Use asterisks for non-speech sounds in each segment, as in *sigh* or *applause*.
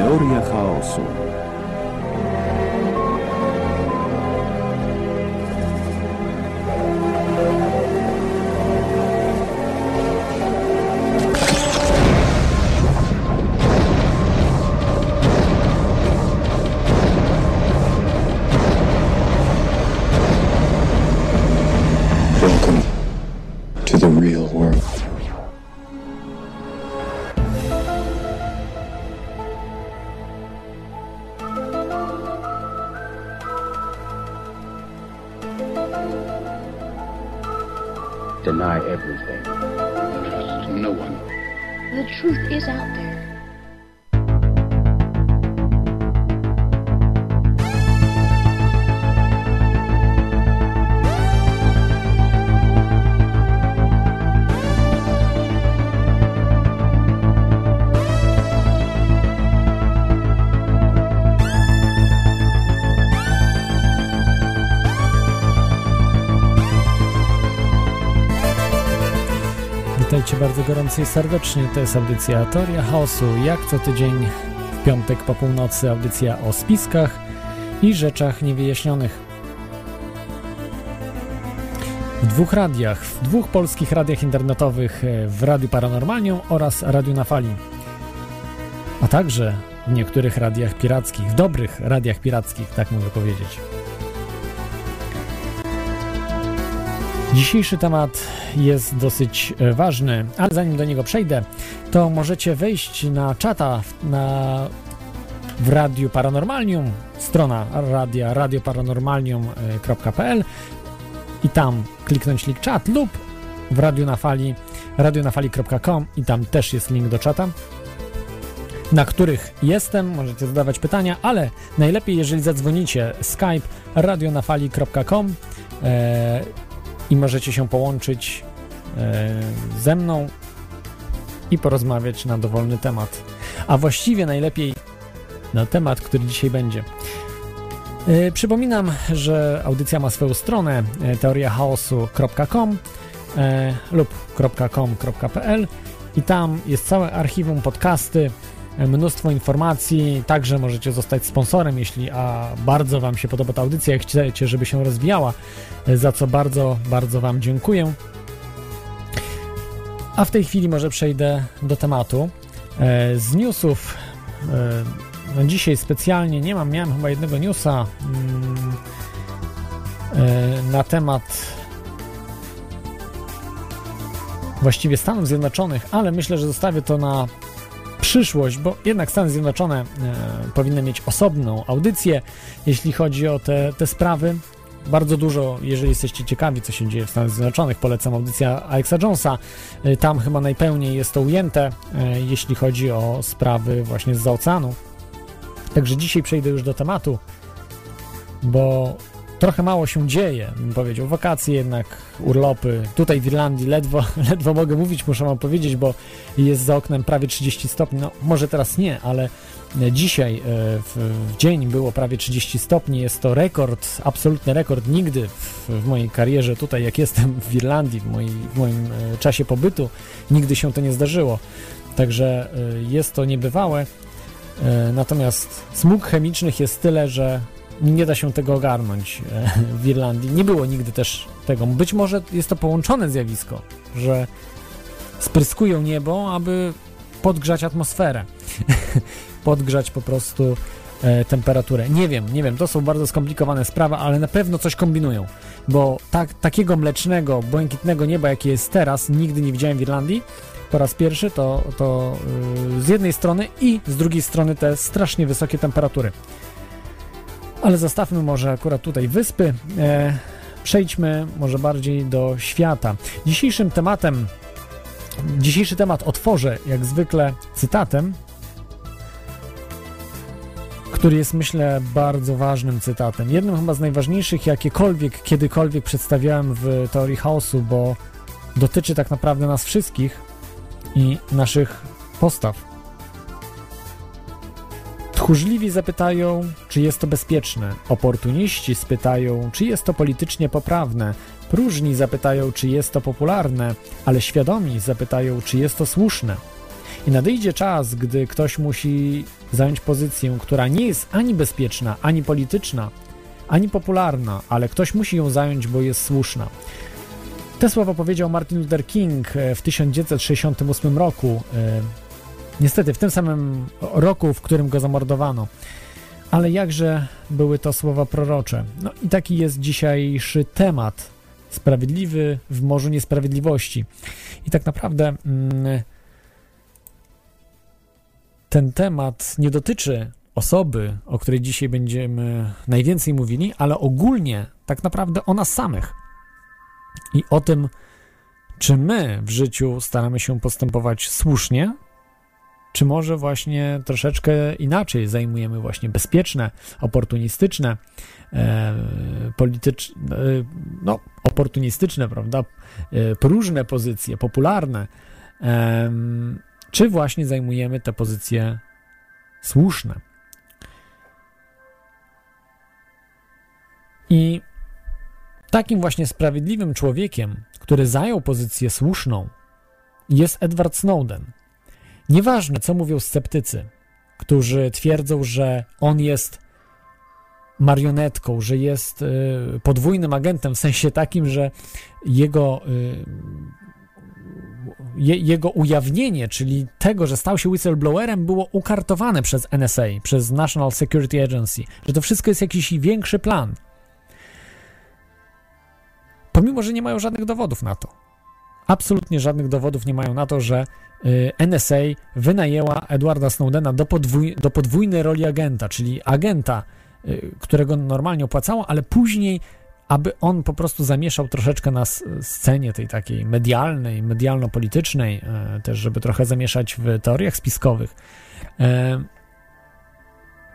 Teoria chaosu. Bardzo gorąco i serdecznie. To jest audycja Teoria Chaosu. Jak co tydzień w piątek po północy audycja o spiskach i rzeczach niewyjaśnionych. W dwóch radiach, w dwóch polskich radiach internetowych, e, w Radiu Paranormalium oraz Radiu na Fali. A także w niektórych radiach pirackich, w dobrych radiach pirackich, tak mogę powiedzieć. Dzisiejszy temat jest dosyć e, ważny, ale zanim do niego przejdę, to możecie wejść na czata na, w Radiu Paranormalium, strona radia radioparanormalium.pl i tam kliknąć link czat lub w Radiu na Fali radionafali.com i tam też jest link do czata na których jestem, możecie zadawać pytania, ale najlepiej jeżeli zadzwonicie skype radionafali.com e, i możecie się połączyć e, ze mną i porozmawiać na dowolny temat. A właściwie najlepiej na temat, który dzisiaj będzie. E, przypominam, że audycja ma swoją stronę e, teoriachaosu.com lub .com.pl i tam jest całe archiwum podcasty, mnóstwo informacji, także możecie zostać sponsorem, jeśli a bardzo Wam się podoba ta audycja i chcecie, żeby się rozwijała, za co bardzo, bardzo Wam dziękuję. A w tej chwili może przejdę do tematu. E, Z newsów e, no dzisiaj specjalnie nie mam, miałem chyba jednego newsa mm, e, na temat właściwie Stanów Zjednoczonych, ale myślę, że zostawię to na przyszłość, bo jednak Stany Zjednoczone e, powinny mieć osobną audycję, jeśli chodzi o te, te sprawy. Bardzo dużo, jeżeli jesteście ciekawi, co się dzieje w Stanach Zjednoczonych, polecam audycja Alexa Jonesa. E, Tam chyba najpełniej jest to ujęte, e, jeśli chodzi o sprawy właśnie z oceanu. Także dzisiaj przejdę już do tematu, bo trochę mało się dzieje, bym powiedział. Wakacje jednak, urlopy. Tutaj w Irlandii ledwo, *laughs* ledwo mogę mówić, muszę wam powiedzieć, bo jest za oknem prawie 30 stopni. No może teraz nie, ale dzisiaj e, w, w dzień było prawie 30 stopni. Jest to rekord, absolutny rekord. Nigdy w, w mojej karierze tutaj, jak jestem w Irlandii, w, w moim e, czasie pobytu, nigdy się to nie zdarzyło. Także e, jest to niebywałe. Natomiast smug chemicznych jest tyle, że nie da się tego ogarnąć e, w Irlandii. Nie było nigdy też tego. Być może jest to połączone zjawisko, że spryskują niebo, aby podgrzać atmosferę. *laughs* podgrzać po prostu e, temperaturę. Nie wiem, nie wiem, to są bardzo skomplikowane sprawy, ale na pewno coś kombinują, bo tak, takiego mlecznego, błękitnego nieba, jakie jest teraz, nigdy nie widziałem w Irlandii. Po raz pierwszy to, to yy, z jednej strony i z drugiej strony te strasznie wysokie temperatury. Ale zostawmy może akurat tutaj wyspy. E, przejdźmy może bardziej do świata. Dzisiejszym tematem, dzisiejszy temat otworzę jak zwykle cytatem, który jest myślę bardzo ważnym cytatem. Jednym chyba z najważniejszych, jakiekolwiek kiedykolwiek przedstawiałem w teorii chaosu, bo dotyczy tak naprawdę nas wszystkich i naszych postaw. Tchórzliwi zapytają, czy jest to bezpieczne. Oportuniści spytają, czy jest to politycznie poprawne. Próżni zapytają, czy jest to popularne, ale świadomi zapytają, czy jest to słuszne. I nadejdzie czas, gdy ktoś musi zająć pozycję, która nie jest ani bezpieczna, ani polityczna, ani popularna, ale ktoś musi ją zająć, bo jest słuszna. Te słowa powiedział Martin Luther King e, w 1968 roku. Niestety w tym samym roku, w którym go zamordowano. Ale jakże były to słowa prorocze. No i taki jest dzisiejszy temat. Sprawiedliwy w morzu niesprawiedliwości. I tak naprawdę mm, ten temat nie dotyczy osoby, o której dzisiaj będziemy najwięcej mówili, ale ogólnie tak naprawdę o nas samych i o tym, czy my w życiu staramy się postępować słusznie, czy może właśnie troszeczkę inaczej zajmujemy właśnie bezpieczne, oportunistyczne, e, polityczne, e, no, oportunistyczne, prawda, e, próżne pozycje, popularne, e, czy właśnie zajmujemy te pozycje słuszne. I takim właśnie sprawiedliwym człowiekiem, który zajął pozycję słuszną, jest Edward Snowden. Nieważne, co mówią sceptycy, którzy twierdzą, że on jest marionetką, że jest y, podwójnym agentem, w sensie takim, że jego, y, je, jego ujawnienie, czyli tego, że stał się whistleblowerem, było ukartowane przez NSA, przez National Security Agency, że to wszystko jest jakiś większy plan pomimo że nie mają żadnych dowodów na to. Absolutnie żadnych dowodów nie mają na to, że y, NSA wynajęła Edwarda Snowdena do, podwój, do podwójnej roli agenta, czyli agenta, y, którego normalnie opłacało, ale później, aby on po prostu zamieszał troszeczkę na scenie tej takiej medialnej, medialno-politycznej, y, też żeby trochę zamieszać w teoriach spiskowych.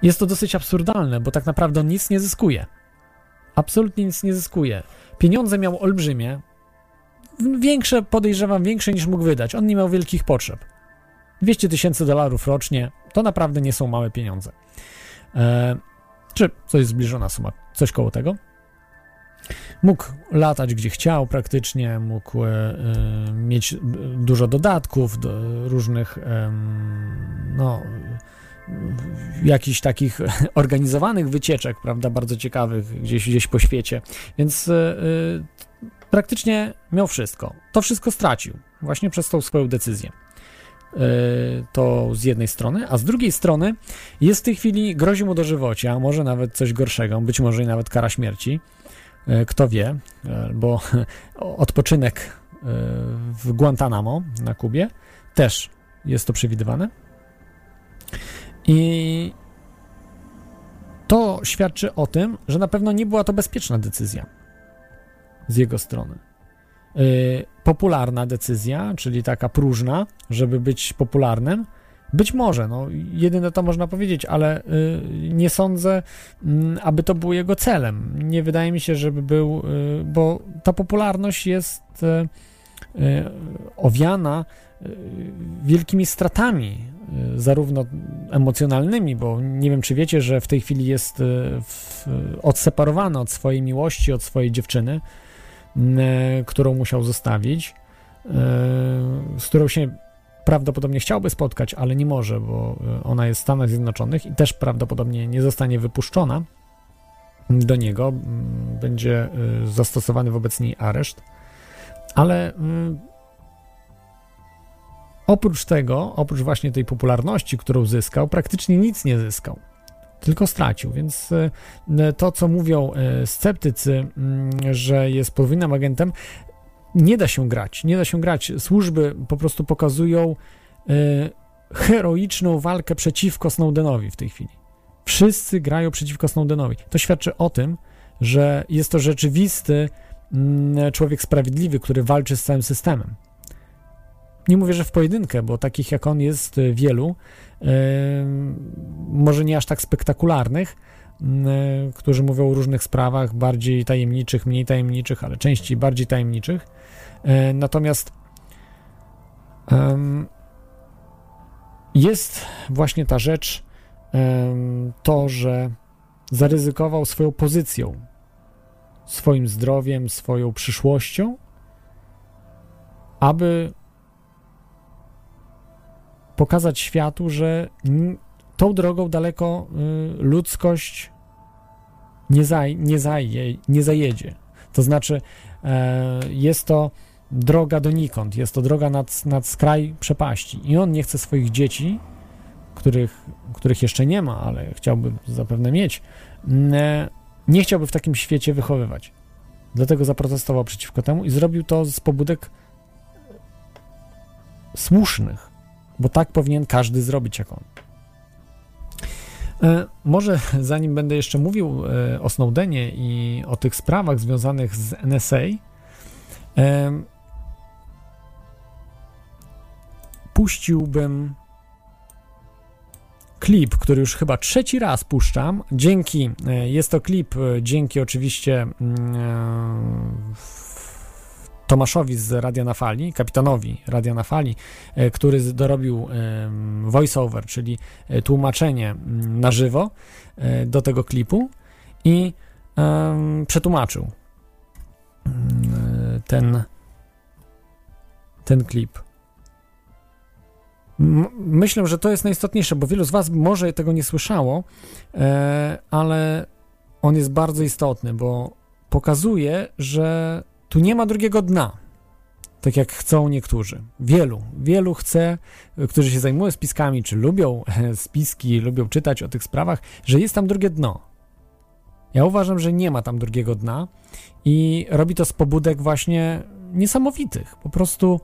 Jest to dosyć absurdalne, bo tak naprawdę on nic nie zyskuje. Absolutnie nic nie zyskuje. Pieniądze miał olbrzymie, większe, podejrzewam, większe niż mógł wydać. On nie miał wielkich potrzeb. 200 tysięcy dolarów rocznie to naprawdę nie są małe pieniądze. E, czy coś zbliżona suma, coś koło tego. Mógł latać gdzie chciał praktycznie, mógł e, e mieć dużo dodatków, do różnych e, no, jakichś takich *laughs* organizowanych wycieczek, prawda, bardzo ciekawych gdzieś, gdzieś po świecie. Więc yy, praktycznie miał wszystko. To wszystko stracił właśnie przez tą swoją decyzję. Yy, to z jednej strony, a z drugiej strony jest w tej chwili, grozi mu dożywocie, a może nawet coś gorszego, być może i nawet kara śmierci. Yy, kto wie, bo *laughs* odpoczynek w Guantanamo na Kubie też jest to przewidywane. I to świadczy o tym, że na pewno nie była to bezpieczna decyzja z jego strony. Yy, popularna decyzja, czyli taka próżna, żeby być popularnym, być może, no jedyne to można powiedzieć, ale yy, nie sądzę, yy, aby to było jego celem. Nie wydaje mi się, żeby był, y, bo ta popularność jest y, y, owiana wielkimi stratami Y, zarówno emocjonalnymi, bo nie wiem, czy wiecie, że w tej chwili jest y, odseparowany od swojej miłości, od swojej dziewczyny, y, którą musiał zostawić, z którą się prawdopodobnie chciałby spotkać, ale nie może, bo ona jest w Stanach Zjednoczonych i też prawdopodobnie nie zostanie wypuszczona do niego. Będzie zastosowany wobec niej areszt, ale Oprócz tego, oprócz właśnie tej popularności, którą zyskał, praktycznie nic nie zyskał, tylko stracił. Więc e, to, co mówią e, sceptycy, mm, że jest podwójnym agentem, nie da się grać. Nie da się grać. Służby po prostu pokazują e, heroiczną walkę przeciwko Snowdenowi w tej chwili. Wszyscy grają przeciwko Snowdenowi. To świadczy o tym, że jest to rzeczywisty mm, człowiek sprawiedliwy, który walczy z całym systemem. Nie mówię, że w pojedynkę, bo takich jak on jest e, wielu, e, może nie aż tak spektakularnych, e, którzy mówią o różnych sprawach, bardziej tajemniczych, mniej tajemniczych, ale częściej bardziej tajemniczych. Natomiast jest właśnie ta rzecz, to, że zaryzykował swoją pozycją, swoim zdrowiem, swoją przyszłością, aby pokazać światu, że tą drogą daleko y, ludzkość nie, zaj, nie, zaje, nie zajedzie. To znaczy, e, jest to droga donikąd, jest to droga nad, nad skraj przepaści. I on nie chce swoich dzieci, których, których jeszcze nie ma, ale chciałby zapewne mieć, e, nie chciałby w takim świecie wychowywać. Dlatego zaprotestował przeciwko temu i zrobił to z pobudek słusznych, bo tak powinien każdy zrobić jak on. E, może *laughs* zanim będę jeszcze mówił e, o Snowdenie i o tych sprawach związanych z NSA, e, puściłbym klip, który już chyba trzeci raz puszczam. Dzięki, jest to klip, dzięki oczywiście mm, Tomaszowi z Radia na Fali, kapitanowi Radia na Fali, e, który dorobił voiceover, czyli e, tłumaczenie na żywo e, do tego klipu i przetłumaczył mm, ten, ten klip. Myślę, że to jest najistotniejsze, bo wielu z Was może tego nie słyszało, ale on jest bardzo istotny, bo pokazuje, że tu nie ma drugiego dna, tak jak chcą niektórzy. Wielu, wielu chce, którzy się zajmują spiskami, czy lubią *laughs* spiski, lubią czytać o tych sprawach, że jest tam drugie dno. Ja uważam, że nie ma tam drugiego dna i robi to z pobudek właśnie niesamowitych. Po prostu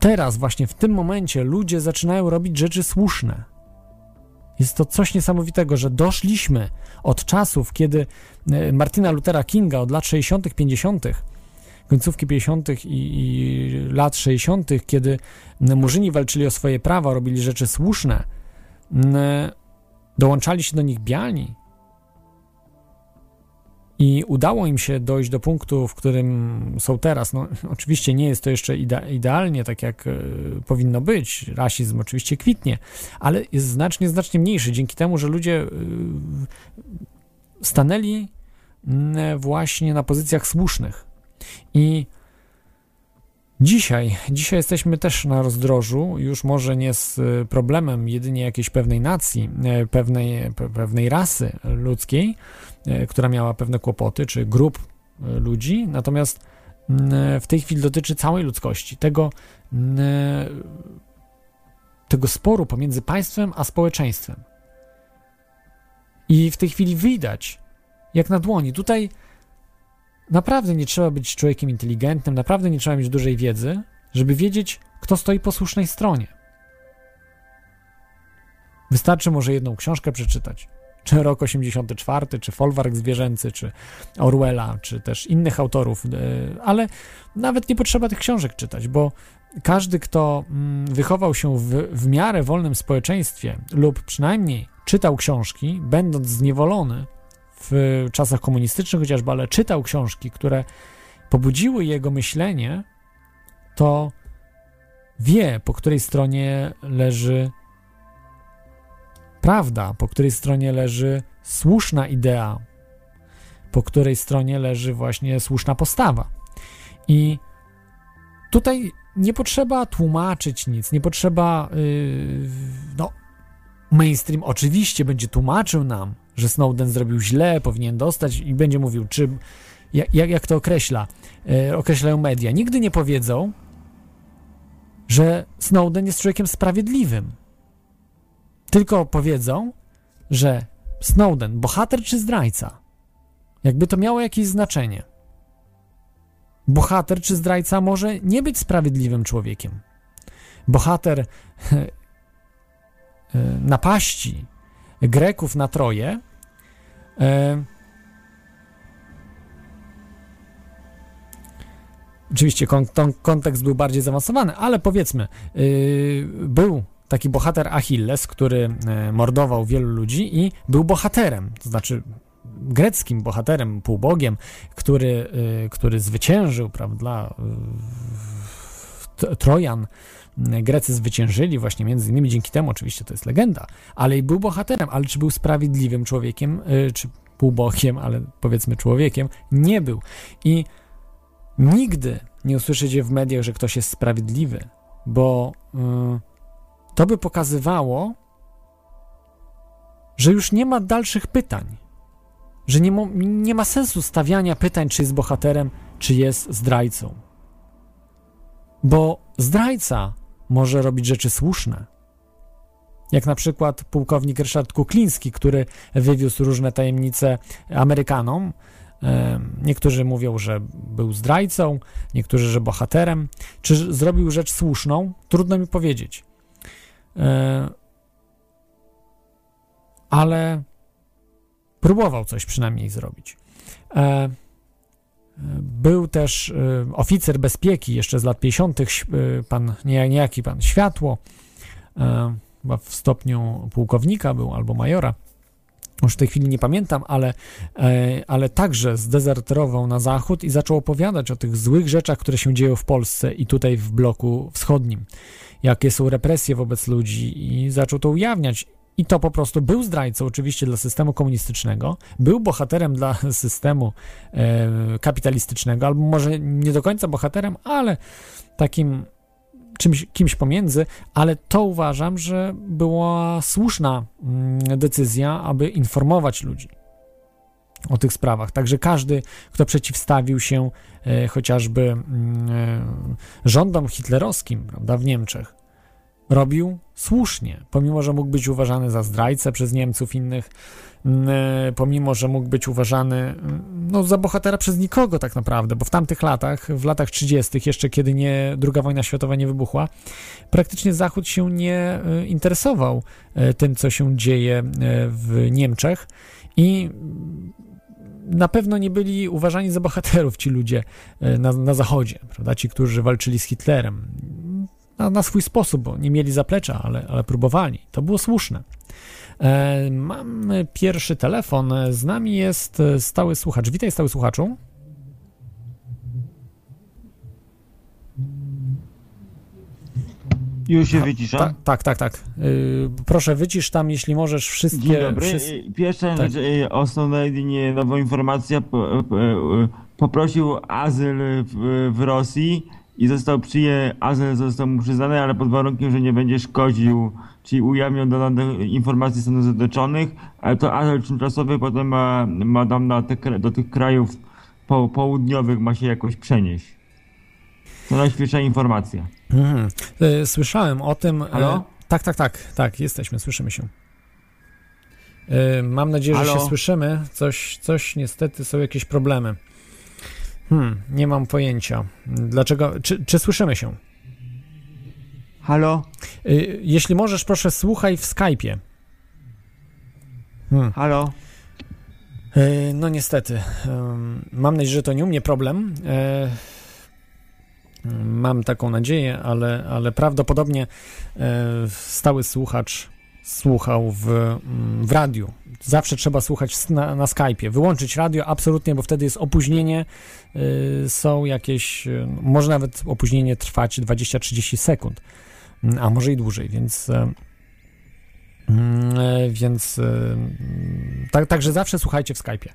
teraz, właśnie w tym momencie, ludzie zaczynają robić rzeczy słuszne. Jest to coś niesamowitego, że doszliśmy od czasów, kiedy e, Martina Luthera Kinga od lat 60., 50., końcówki 50. I, i lat 60., kiedy Murzyni walczyli o swoje prawa, robili rzeczy słuszne, dołączali się do nich biali, i udało im się dojść do punktu, w którym są teraz. No, *laughs* oczywiście nie jest to jeszcze ide idealnie tak, jak y, powinno być. Rasizm oczywiście kwitnie, ale jest znacznie, znacznie mniejszy dzięki temu, że ludzie y, stanęli y, właśnie na pozycjach słusznych. I Dzisiaj, dzisiaj jesteśmy też na rozdrożu, już może nie z problemem jedynie jakiejś pewnej nacji, pewnej, pewnej rasy ludzkiej, E, która miała pewne kłopoty, czy grup e, ludzi, natomiast e, w tej chwili dotyczy całej ludzkości, tego, tego sporu pomiędzy państwem a społeczeństwem. I w tej chwili widać, jak na dłoni. Tutaj naprawdę nie trzeba być człowiekiem inteligentnym, naprawdę nie trzeba mieć dużej wiedzy, żeby wiedzieć, kto stoi po słusznej stronie. Wystarczy może jedną książkę przeczytać, czy Rok 84, czy Folwark Zwierzęcy, czy Orwella, czy też innych autorów, e, ale nawet nie potrzeba tych książek czytać, bo każdy, kto mm, wychował się w, w miarę wolnym społeczeństwie lub przynajmniej czytał książki, będąc zniewolony w czasach komunistycznych chociażby, ale czytał książki, które pobudziły jego myślenie, to wie, po której stronie leży prawda, po której stronie leży słuszna idea, po której stronie leży właśnie słuszna postawa. I tutaj nie potrzeba tłumaczyć nic, nie potrzeba. Yy, no, mainstream oczywiście będzie tłumaczył nam, że Snowden zrobił źle, powinien dostać i będzie mówił, czy. Jak, jak to określa, yy, określają media. Nigdy nie powiedzą, że Snowden jest człowiekiem sprawiedliwym tylko powiedzą, że Snowden, bohater czy zdrajca? Jakby to miało jakieś znaczenie. Bohater czy zdrajca może nie być sprawiedliwym człowiekiem. Bohater *laughs* e, napaści Greków na Troję e, Oczywiście kontekst był bardziej zaawansowany, ale powiedzmy, yy, był taki bohater Achilles, który e, mordował wielu ludzi i był bohaterem, to znaczy greckim bohaterem, półbogiem, który, e, który zwyciężył, prawda, Trojan. Grecy zwyciężyli właśnie między innymi dzięki temu, oczywiście to jest legenda, ale i był bohaterem, ale czy był sprawiedliwym człowiekiem, e, czy półbogiem, ale powiedzmy człowiekiem, nie był. I nigdy nie usłyszycie w mediach, że ktoś jest sprawiedliwy, bo y, to by pokazywało, że już nie ma dalszych pytań. Że nie, nie ma sensu stawiania pytań, czy jest bohaterem, czy jest zdrajcą. Bo zdrajca może robić rzeczy słuszne. Jak na przykład pułkownik Ryszard Kukliński, który wywiózł różne tajemnice Amerykanom. E, Niektórzy mówią, że był zdrajcą, niektórzy, że bohaterem. Czy zrobił rzecz słuszną? Trudno mi powiedzieć. E, Ale próbował coś przynajmniej zrobić. E, Był też e, oficer bezpieki jeszcze z lat 50., ś- e, pan, nie- niejaki pan Światło, e, chyba w stopniu pułkownika był albo majora. Już w tej chwili nie pamiętam, ale, e, ale także zdezerterował na zachód i zaczął opowiadać o tych złych rzeczach, które się dzieją w Polsce i tutaj w bloku wschodnim. Jakie są represje wobec ludzi i zaczął to ujawniać. I to po prostu był zdrajcą oczywiście dla systemu komunistycznego, był bohaterem dla *laughs* systemu e, kapitalistycznego, albo może nie do końca bohaterem, ale takim czymś, kimś pomiędzy, ale to uważam, że była słuszna mm, decyzja, aby informować ludzi o tych sprawach. Także każdy, kto przeciwstawił się e, chociażby mm, e, rządom hitlerowskim prawda, w Niemczech, robił słusznie, pomimo, że mógł być uważany za zdrajcę przez Niemców innych, mm, e, pomimo, że mógł być uważany mm, no, za bohatera przez nikogo tak naprawdę, bo w tamtych latach, w latach 30., jeszcze kiedy nie, II wojna światowa nie wybuchła, praktycznie Zachód się nie e, interesował e, tym, co się dzieje w Niemczech i na pewno nie byli uważani za bohaterów ci ludzie na, na Zachodzie, prawda? Ci, którzy walczyli z Hitlerem. Na, na swój sposób, bo nie mieli zaplecza, ale, ale próbowali. To było słuszne. E, mamy pierwszy telefon. Z nami jest stały słuchacz. Witaj, stały słuchaczu. Już się wyciszam. Ta, tak, tak, tak. Y, proszę wycisz tam, jeśli możesz, wszystkie... Dzień dobry. Y, Pierwsza tak. rzecz, y, jedynie nowa informacja. Y, poprosił azyl w, w Rosji i został przyje, azyl został mu przyznany, ale pod warunkiem, że nie będzie szkodził, czyli ujawniał dane informacji Stanów Zjednoczonych, ale to azyl tymczasowy potem ma, ma tam na te, do tych krajów po, południowych ma się jakoś przenieść. To najświeższa informacja. Mhm. Y, Słyszałem o tym. y, Halo? Tak, tak, tak, tak, jesteśmy, słyszymy się. Y, Mam nadzieję, że Halo? się słyszymy. Coś, coś niestety są jakieś problemy. Hmm, nie mam pojęcia. Dlaczego? Czy, czy słyszymy się? Halo? Y, Jeśli możesz, proszę słuchaj w Skype'ie. Hmm. Halo? E, No niestety. Mam nadzieję, że to nie u mnie problem. E, Mam taką nadzieję, ale, ale prawdopodobnie stały słuchacz słuchał w, mm, w radiu. Zawsze trzeba słuchać na, na Skype'ie. Wyłączyć radio absolutnie, bo wtedy jest opóźnienie. e, Są jakieś, e, może nawet opóźnienie trwać 20-30 sekund, Mm, a może i dłużej, więc e, Mm, e, Więc e, mm, tak, także zawsze słuchajcie w Skype'ie.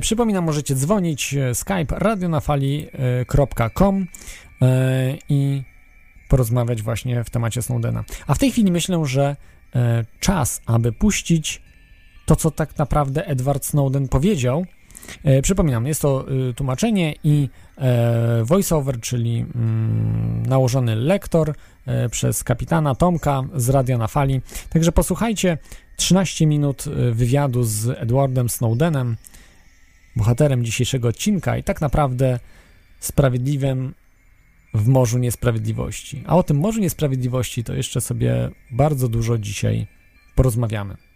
Przypominam, możecie dzwonić Skype radionafali.com i porozmawiać właśnie w temacie Snowdena. A w tej chwili myślę, że czas, aby puścić to, co tak naprawdę Edward Snowden powiedział. E, Przypominam, jest to e, tłumaczenie i e, voiceover, czyli mm, nałożony lektor przez kapitana Tomka z Radia na Fali. Także posłuchajcie 13 minut wywiadu z Edwardem Snowdenem, bohaterem dzisiejszego odcinka i tak naprawdę sprawiedliwym w Morzu Niesprawiedliwości. A o tym Morzu Niesprawiedliwości to jeszcze sobie bardzo dużo dzisiaj porozmawiamy.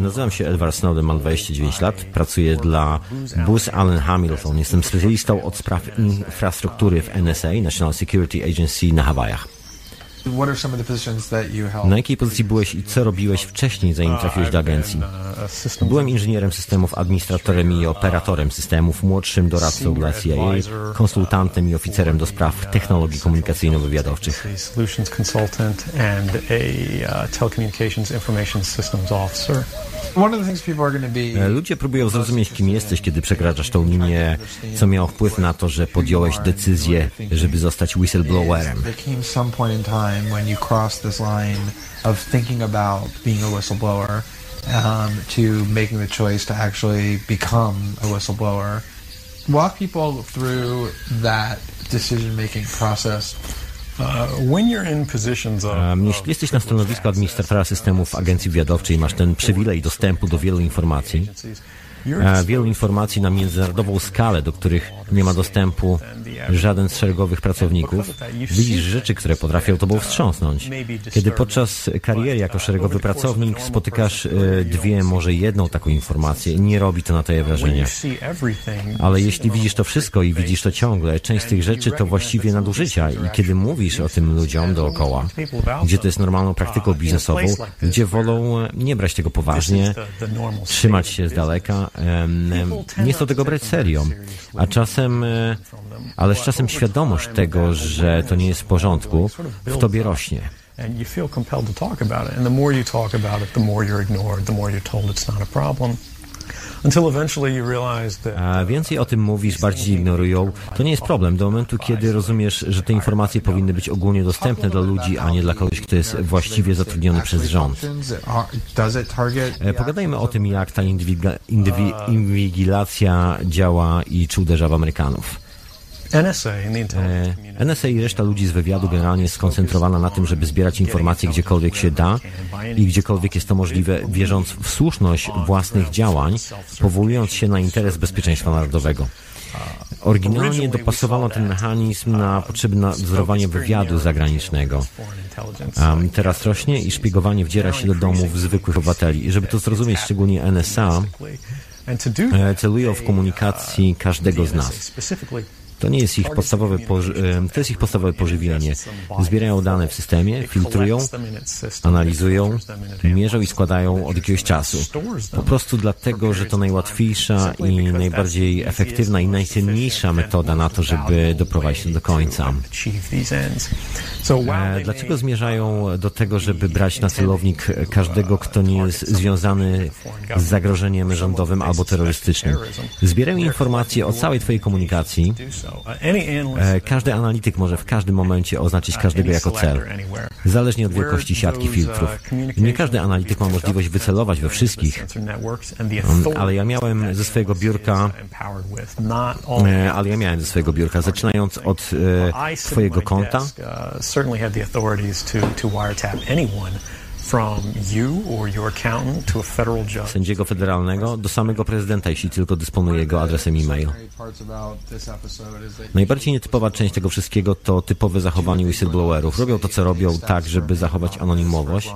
Nazywam się Edward Snowden, mam 29 lat, pracuję dla Booz Allen Hamilton. Jestem specjalistą od spraw infrastruktury w NSA, National Security Agency na Hawajach. Na jakiej pozycji byłeś i co robiłeś wcześniej, zanim trafiłeś do agencji? Uh, a systems Byłem inżynierem systemów, administratorem i operatorem systemów, młodszym doradcą dla CIA, konsultantem i oficerem do spraw technologii komunikacyjno-wywiadowczych. a solutions consultant and a uh, telecommunications information systems officer. One of the things people are going to be E, Ludzie próbują zrozumieć, kim jesteś, kiedy przekraczasz tą linię, co miało wpływ na to, że podjąłeś decyzję, żeby zostać whistleblowerem. There came some point in time when you crossed this line of thinking about being a whistleblower um, to making the choice to actually become a whistleblower. Walk people through that decision-making process. Uh, Um, Jeśli jesteś na stanowisku administratora systemów agencji wywiadowczej, masz ten przywilej dostępu do wielu informacji, e, wielu informacji na międzynarodową skalę, do których nie ma dostępu żaden z szeregowych pracowników, widzisz rzeczy, które potrafią tobą wstrząsnąć. Kiedy podczas kariery jako szeregowy pracownik spotykasz e, dwie, może jedną taką informację, nie robi to na tobie wrażenia. Ale jeśli widzisz to wszystko i widzisz to ciągle, część z tych rzeczy to właściwie nadużycia. i kiedy mówisz o tym ludziom dookoła, gdzie to jest normalną praktyką biznesową, gdzie wolą e, nie brać tego poważnie, trzymać się z daleka, nie chcą tego brać serio, a czasem, e, ale z czasem świadomość tego, że to nie jest w porządku, w tobie rośnie. and you feel compelled to talk about it. And the more you talk about it, the more you're ignored, the more you're told it's not a problem. Więcej o tym mówisz, bardziej ignorują. To nie jest problem. Do momentu, kiedy rozumiesz, że te informacje powinny być ogólnie dostępne dla ludzi, a nie dla kogoś, kto jest właściwie zatrudniony przez rząd. E, Pogadajmy o tym, jak ta inwigilacja działa i czy uderza w Amerykanów. NSA E, i reszta ludzi z wywiadu generalnie jest skoncentrowana na tym, żeby zbierać informacje gdziekolwiek się da i gdziekolwiek jest to możliwe, wierząc w słuszność własnych działań, powołując się na interes bezpieczeństwa narodowego. Oryginalnie dopasowano ten mechanizm na potrzeby nadzorowania wywiadu zagranicznego. A teraz rośnie i szpiegowanie wdziera się do domów zwykłych obywateli. I żeby to zrozumieć, szczególnie NSA e, celują w komunikacji każdego z nas. To nie jest ich podstawowe, to jest ich podstawowe pożywienie. Zbierają dane w systemie, filtrują, analizują, mierzą i składają od jakiegoś czasu. Po prostu dlatego, że to najłatwiejsza i najbardziej efektywna i najcenniejsza metoda na to, żeby doprowadzić to do końca. E, Dlaczego zmierzają do tego, żeby brać na celownik każdego, kto nie jest związany z zagrożeniem rządowym albo terrorystycznym? Zbierają informacje o całej Twojej komunikacji. Uh, E, Każdy analityk może w każdym momencie oznaczyć każdego jako cel, zależnie od wielkości siatki filtrów. Nie każdy analityk ma możliwość wycelować we wszystkich, Um, ale ja miałem ze swojego biurka, e, ale ja miałem ze swojego biurka, zaczynając od e, Twojego konta, certainly had the authorities to, to wiretap anyone from you or your accountant to a federal judge. sędziego federalnego, do samego prezydenta, jeśli tylko dysponuje jego adresem e-mail. Najbardziej nietypowa część tego wszystkiego to typowe zachowanie whistleblowerów. Robią to, co robią, tak, żeby zachować anonimowość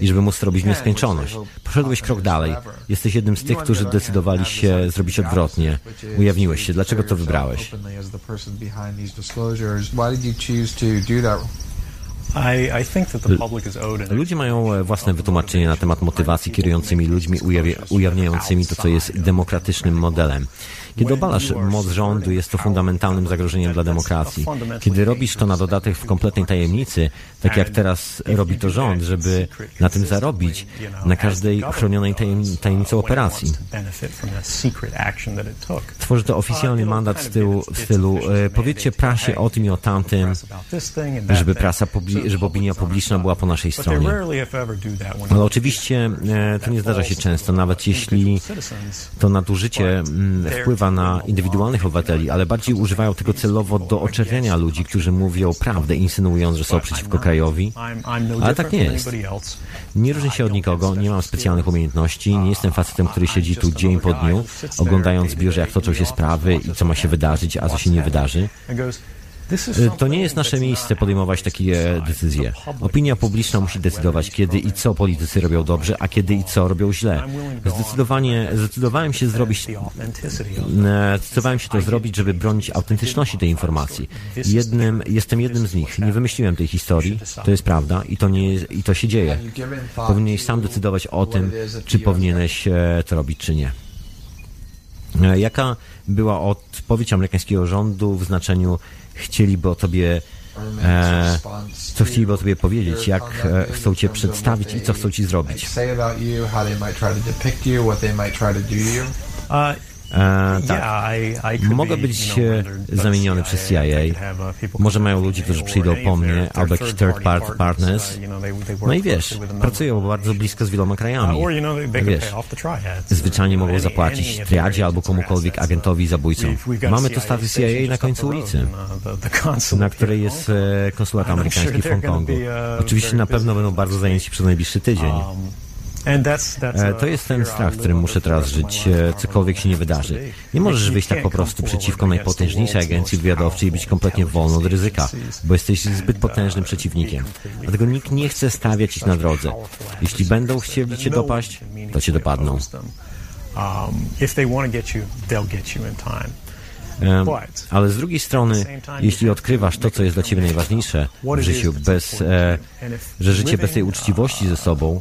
i żeby móc robić nieskończoność. Poszedłeś krok dalej. Jesteś jednym z tych, którzy decydowali się zrobić odwrotnie. Ujawniłeś się. Dlaczego to wybrałeś? Ludzie mają e, własne wytłumaczenie na temat motywacji kierującymi ludźmi, ujawi- ujawniającymi to, co jest demokratycznym modelem. Kiedy obalasz moc rządu, jest to fundamentalnym zagrożeniem dla demokracji. Kiedy robisz to na dodatek w kompletnej tajemnicy, tak jak teraz robi to rząd, żeby na tym zarobić, na każdej chronionej tajem, tajemnicy operacji. Tworzy to oficjalny mandat w stylu, w stylu e, powiedzcie prasie o tym i o tamtym, żeby prasa, żeby opinia publiczna była po naszej stronie. Ale oczywiście e, to nie zdarza się często, nawet jeśli to nadużycie mm, na indywidualnych obywateli, ale bardziej używają tego celowo do oczerniania ludzi, którzy mówią prawdę, insynuując, że są przeciwko krajowi. Ale tak nie jest. Nie różnię się od nikogo, nie mam specjalnych umiejętności, nie jestem facetem, który siedzi tu dzień po dniu, oglądając w biurze, jak toczą się sprawy i co ma się wydarzyć, a co się nie wydarzy. E, To nie jest nasze miejsce podejmować takie decyzje. Opinia publiczna musi decydować, kiedy i co politycy robią dobrze, a kiedy i co robią źle. Zdecydowanie, zdecydowałem się zrobić E, Zdecydowałem się to zrobić, żeby bronić autentyczności tej informacji. Jednym, jestem jednym z nich. Nie wymyśliłem tej historii. To jest prawda i to, nie, i to się dzieje. Powinieneś sam decydować o tym, czy powinieneś e, to robić, czy nie. E, Jaka była odpowiedź amerykańskiego rządu w znaczeniu chcieliby o tobie e, co chcieliby o tobie powiedzieć, jak e, chcą cię przedstawić i co chcą ci zrobić. Uh, E, tak. Mogę być e, zamieniony przez CIA. Uh, Może mają ludzi, którzy przyjdą po mnie, albo jakiś third party partners. uh, No i wiesz, pracują bardzo blisko z wieloma Uh, krajami. could Wiesz, zwyczajnie mogą zapłacić triadzie albo komukolwiek agentowi a Mamy tu station CIA na końcu ulicy, uh, na której jest e, konsulat *laughs* amerykański w Hongkongu. uh, Oczywiście na pewno będą bardzo zajęci przez najbliższy tydzień. E, a To jest ten strach, którym muszę teraz żyć, e, cokolwiek się nie wydarzy. Nie możesz wyjść tak po prostu przeciwko najpotężniejszej agencji wywiadowczej i być kompletnie wolny od ryzyka, bo jesteś zbyt potężnym przeciwnikiem. Dlatego nikt nie chce stawiać ich na drodze. Jeśli będą chcieli cię dopaść, to cię dopadną. Um, if they want to get you, they'll get you in time. Ale z drugiej strony, jeśli odkrywasz to, co jest dla ciebie najważniejsze w życiu, bez, e, że życie bez tej uczciwości ze sobą,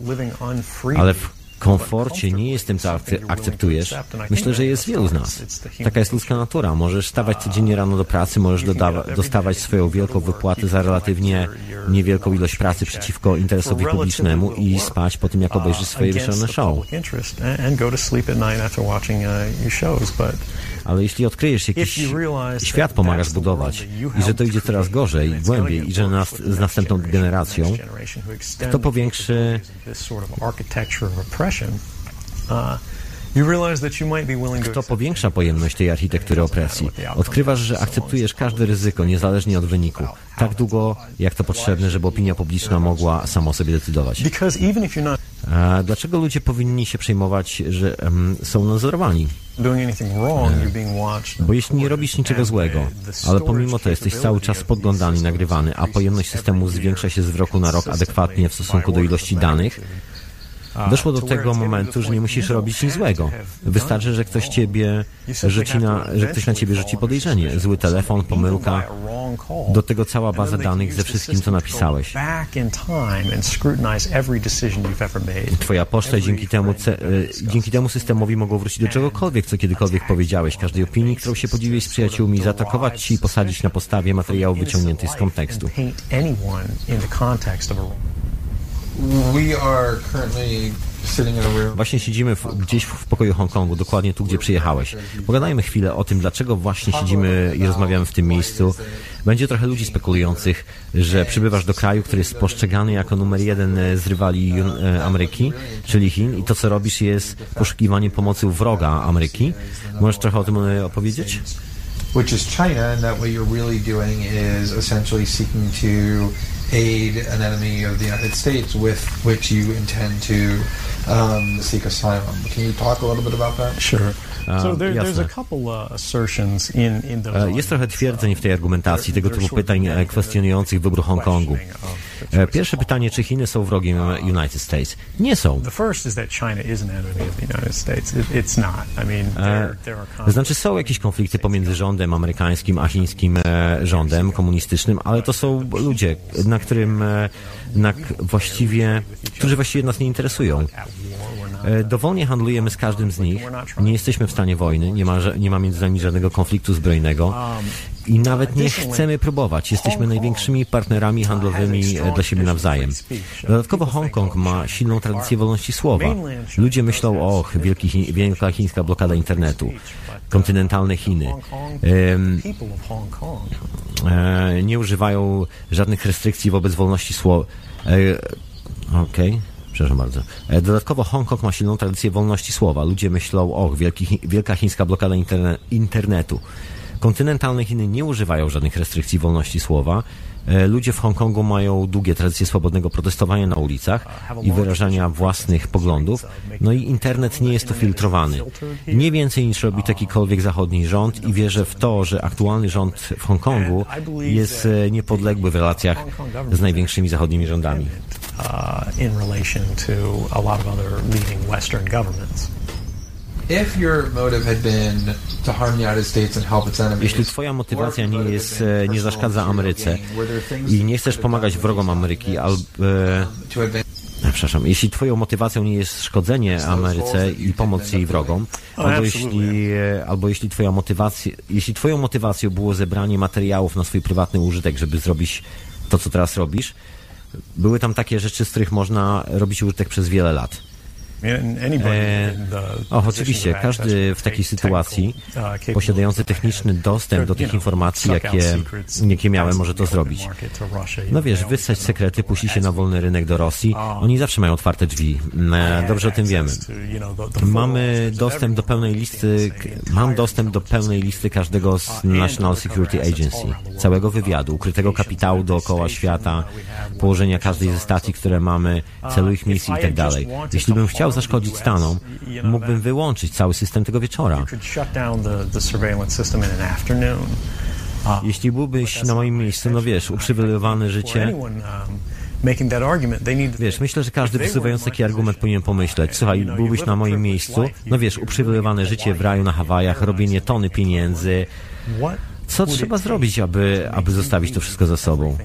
ale w komforcie nie jest tym, co akce- akceptujesz, myślę, że jest wielu z nas. Taka jest ludzka natura. Możesz stawać codziennie rano do pracy, możesz dostawać swoją wielką wypłatę za relatywnie niewielką ilość pracy przeciwko interesowi publicznemu i spać po tym, jak obejrzysz swoje wieczorne show. To uh, Ale jeśli odkryjesz jakiś świat pomagasz budować i że to idzie coraz gorzej, głębiej i że nas, z następną generacją, kto powiększy kto powiększa pojemność tej architektury opresji? Odkrywasz, że akceptujesz każde ryzyko, niezależnie od wyniku. Tak długo, jak to potrzebne, żeby opinia publiczna mogła sama o sobie decydować. Dlaczego ludzie powinni się przejmować, że em, są nadzorowani? Bo jeśli nie robisz niczego złego, ale pomimo to jesteś cały czas podglądany, nagrywany, a pojemność systemu zwiększa się z roku na rok adekwatnie w stosunku do ilości danych, doszło do tego momentu, że nie musisz robić nic złego. Wystarczy, że ktoś ciebie rzuci na, że ktoś na ciebie rzuci podejrzenie. Zły telefon, pomyłka, do tego cała baza danych ze wszystkim, co napisałeś. Twoja poczta dzięki temu, e, dzięki temu systemowi mogą wrócić do czegokolwiek, co kiedykolwiek powiedziałeś, każdej opinii, którą się podzieliłeś z przyjaciółmi, zaatakować ci i posadzić na podstawie materiału wyciągniętych z kontekstu. Właśnie siedzimy w, gdzieś w pokoju Hongkongu, dokładnie tu, gdzie przyjechałeś. Pogadajmy chwilę o tym, dlaczego właśnie siedzimy i rozmawiamy w tym miejscu. Będzie trochę ludzi spekulujących, że przybywasz do kraju, który jest postrzegany jako numer jeden e, z rywali e, Ameryki, czyli Chin, i to, co robisz, jest poszukiwanie pomocy u wroga Ameryki. Możesz trochę o tym e, opowiedzieć? which is China, and that what you're really doing is essentially seeking to aid an enemy of the United States with which you intend to um, seek asylum. Can you talk a little bit about that? Sure. So there, there's a couple uh, assertions in, in those E, Jest trochę twierdzeń w tej argumentacji, tego typu pytań kwestionujących wybór Hongkongu. E, Pierwsze pytanie, czy Chiny są wrogiem United States? Nie są. E. Znaczy są jakieś konflikty pomiędzy rządem amerykańskim a chińskim e, rządem komunistycznym, ale to są ludzie, na którym na, właściwie, którzy właściwie nas nie interesują. Dowolnie handlujemy z każdym z nich. Nie jesteśmy w stanie wojny, nie ma, nie ma między nami żadnego konfliktu zbrojnego i nawet nie chcemy próbować. Jesteśmy największymi partnerami handlowymi dla siebie nawzajem. Dodatkowo Hongkong ma silną tradycję wolności słowa. Ludzie myślą, och, wielki, wielka chińska blokada internetu, kontynentalne Chiny. E, nie używają żadnych restrykcji wobec wolności słowa. Okej. Przepraszam bardzo. Dodatkowo Hongkong ma silną tradycję wolności słowa. Ludzie myślą, och, wielki, wielka chińska blokada interne, internetu. Kontynentalne Chiny nie używają żadnych restrykcji wolności słowa. E, Ludzie w Hongkongu mają długie tradycje swobodnego protestowania na ulicach i wyrażania własnych poglądów. No i internet nie jest tu filtrowany. Nie więcej niż robi takikolwiek zachodni rząd i wierzę w to, że aktualny rząd w Hongkongu jest e, niepodległy w relacjach z największymi zachodnimi rządami. Jeśli twoja motywacja nie jest, nie zaszkadza Ameryce i nie chcesz pomagać wrogom Ameryki, albo, e, Przepraszam, jeśli twoją motywacją nie jest szkodzenie Ameryce i pomoc jej wrogom, albo jeśli, e, albo jeśli twoja motywacja, jeśli twoją motywacją było zebranie materiałów na swój prywatny użytek, żeby zrobić to, co teraz robisz, były tam takie rzeczy, z których można robić użytek przez wiele lat. E, och, oczywiście, każdy w takiej sytuacji posiadający techniczny dostęp do tych informacji, jakie, jakie miałem, może to zrobić. No wiesz, wysać sekrety, puści się na wolny rynek do Rosji, oni zawsze mają otwarte drzwi. E, Dobrze o tym wiemy. Mamy dostęp do pełnej listy, mam dostęp do pełnej listy każdego z National Security Agency, całego wywiadu, ukrytego kapitału dookoła świata, położenia każdej ze stacji, które mamy, celu ich misji i tak dalej. Jeśli bym chciał zaszkodzić Stanom, mógłbym wyłączyć cały system tego wieczora. Jeśli byłbyś na moim miejscu, no wiesz, uprzywilejowane życie, Wiesz, myślę, że każdy wysuwający taki argument powinien pomyśleć, słuchaj, byłbyś na moim miejscu, no wiesz, uprzywilejowane życie w raju na Hawajach, robienie tony pieniędzy. Co trzeba zrobić, aby, aby zostawić to wszystko za sobą?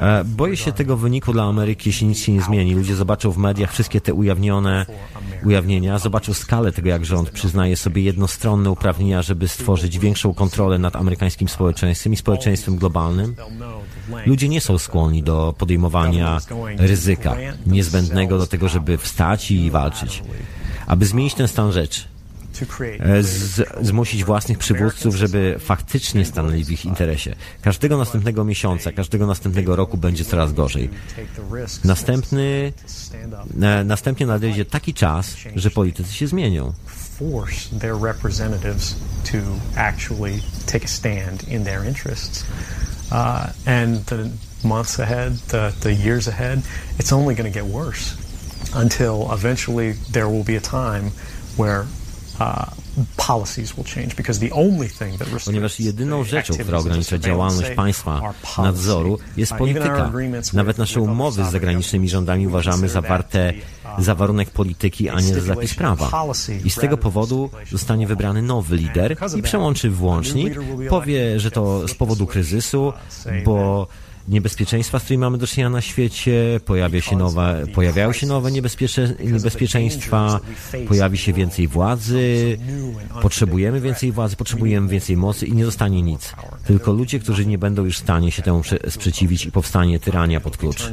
E, Boję się tego wyniku dla Ameryki, jeśli nic się nie zmieni. Ludzie zobaczą w mediach wszystkie te ujawnione ujawnienia, zobaczą skalę tego, jak rząd przyznaje sobie jednostronne uprawnienia, żeby stworzyć większą kontrolę nad amerykańskim społeczeństwem i społeczeństwem globalnym. Ludzie nie są skłonni do podejmowania ryzyka niezbędnego do tego, żeby wstać i walczyć. Aby zmienić ten stan rzeczy, z, zmusić własnych przywódców, żeby faktycznie stanęli w ich interesie. Każdego następnego miesiąca, każdego następnego roku będzie coraz gorzej. Następny, e, następnie nadejdzie taki czas, że politycy się zmienią. Uh, and the months ahead, the, the years ahead, it's only going to get worse until eventually there will be a time where Ponieważ jedyną rzeczą, która ogranicza działalność państwa nadzoru, jest polityka. Nawet nasze umowy z zagranicznymi rządami uważamy consider za warte za warunek polityki, a nie za zapis prawa. I z tego powodu zostanie wybrany nowy lider i przełączy włącznik, powie, że to z powodu kryzysu, bo niebezpieczeństwa, z którymi mamy do czynienia na świecie, pojawia się nowe, pojawiają się nowe niebezpiecze, niebezpieczeństwa, pojawi się więcej władzy, potrzebujemy więcej władzy, potrzebujemy więcej mocy i nie zostanie nic. Tylko ludzie, którzy nie będą już w stanie się temu prze- sprzeciwić i powstanie tyrania pod klucz.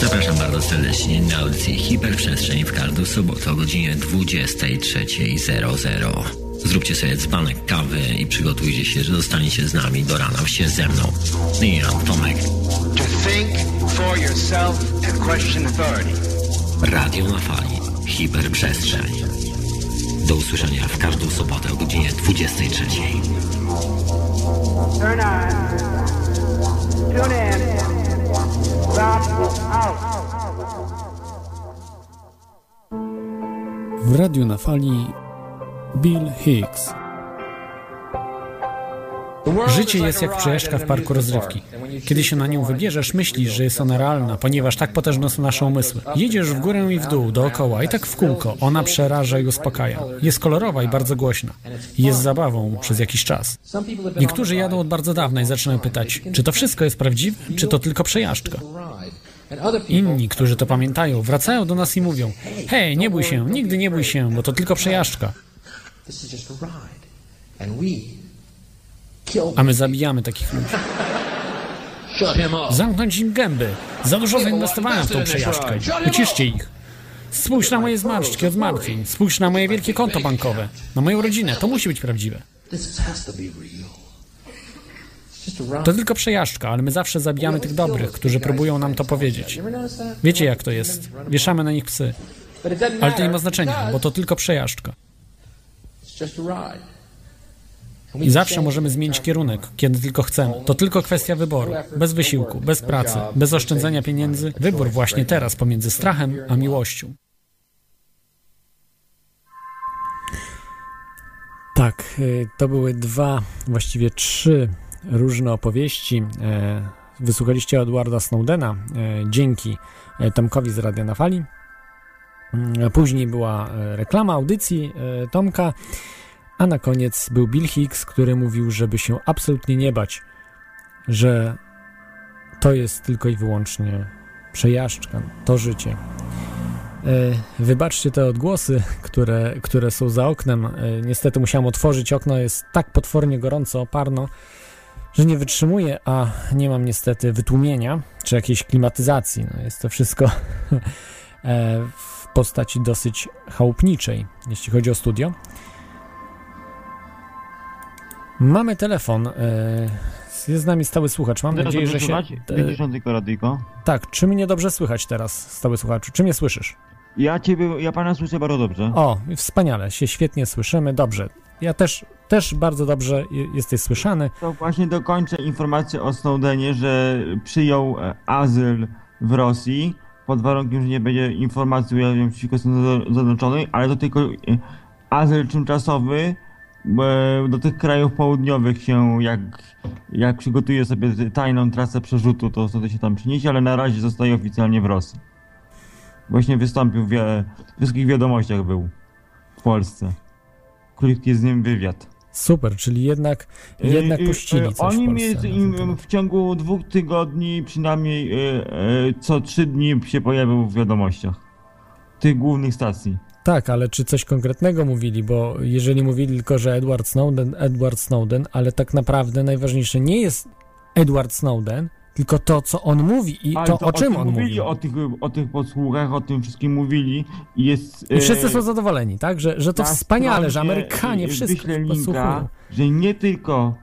Zapraszam bardzo serdecznie na audycję Hiperprzestrzeń w każdą sobotę o godzinie 23.00. Zróbcie sobie dzbanek kawy i przygotujcie się, że zostaniecie z nami do rana się ze mną. Ian Tomek. To think for yourself and question authority. Radio na fali. Hiperprzestrzeń. Do usłyszenia w każdą sobotę o godzinie 23.00. Turn on. Tune in. Stop out. W radiu na fali Bill Hicks. Życie jest jak przejażdżka w parku rozrywki. Kiedy się na nią wybierzesz, myślisz, że jest ona realna, ponieważ tak potężne są nasze umysły. Jedziesz w górę i w dół, dookoła i tak w kółko. Ona przeraża i uspokaja. Jest kolorowa i bardzo głośna. Jest zabawą przez jakiś czas. Niektórzy jadą od bardzo dawna i zaczynają pytać, czy to wszystko jest prawdziwe, czy to tylko przejażdżka. Inni, którzy to pamiętają, wracają do nas i mówią: Hej, nie bój się, nigdy nie bój się, bo to tylko przejażdżka. A my zabijamy takich ludzi. Zamknąć im gęby. Za dużo zainwestowałem w tą przejażdżkę. Uciszcie ich. Spójrz na moje zmarszczki od zmartwień. Spójrz na moje wielkie konto bankowe. Na moją rodzinę. To musi być prawdziwe. To tylko przejażdżka, ale my zawsze zabijamy tych dobrych, którzy próbują nam to powiedzieć. Wiecie jak to jest. Wieszamy na nich psy. Ale to nie ma znaczenia, bo to tylko przejażdżka. I zawsze możemy zmienić kierunek, kiedy tylko chcemy. To tylko kwestia wyboru. Bez wysiłku, bez pracy, bez oszczędzania pieniędzy. Wybór właśnie teraz pomiędzy strachem a miłością. Tak, y, to były dwa, właściwie trzy różne opowieści. E, Wysłuchaliście Edwarda Snowdena e, dzięki e, Tomkowi z Radia na Fali. Mm, Później była e, reklama audycji e, Tomka. A na koniec był Bill Hicks, który mówił, żeby się absolutnie nie bać, że to jest tylko i wyłącznie przejażdżka, to życie. E, Wybaczcie te odgłosy, które, które są za oknem. Niestety musiałem otworzyć okno, jest tak potwornie gorąco, oparno, że nie wytrzymuję, a nie mam niestety wytłumienia czy jakiejś klimatyzacji. No jest to wszystko *laughs* postaci dosyć chałupniczej, jeśli chodzi o studio. Mamy telefon. e, Jest z nami stały słuchacz. Mam Teraz nadzieję, że się. Widzisz tylko radyjko? Tak, czy mnie dobrze słychać teraz, stały słuchaczu? Czy mnie słyszysz? Ja ciebie, ja pana słyszę bardzo dobrze. O, wspaniale, się świetnie słyszymy, dobrze. Ja też, też bardzo dobrze je- jesteś słyszany. To właśnie dokończę informację o Snowdenie, że przyjął e, azyl w Rosji pod warunkiem, że nie będzie informacji ujawniał przeciwko Stanom Zjednoczonym, ale to tylko e, azyl tymczasowy do tych krajów południowych się, jak, jak przygotuje sobie tajną trasę przerzutu, to wtedy się tam przyniesie, ale na razie zostaje oficjalnie w Rosji. Właśnie wystąpił w w wszystkich wiadomościach był w Polsce. Krótki z nim wywiad. Super, czyli jednak, jednak Y, y, puścili y, coś Oni im w ciągu dwóch tygodni przynajmniej y, y, co trzy dni się pojawił w wiadomościach. Tych głównych stacji. Tak, ale czy coś konkretnego mówili, bo jeżeli mówili tylko, że Edward Snowden, Edward Snowden, ale tak naprawdę najważniejsze nie jest Edward Snowden, tylko to, co on mówi i Ale to, o czym tym on mówili, mówi. O tych, o tych podsłuchach, o tym wszystkim mówili i jest... I wszyscy e, są zadowoleni, tak? Że, że to na wspaniale, że Amerykanie y, wszystko posłuchują. że nie tylko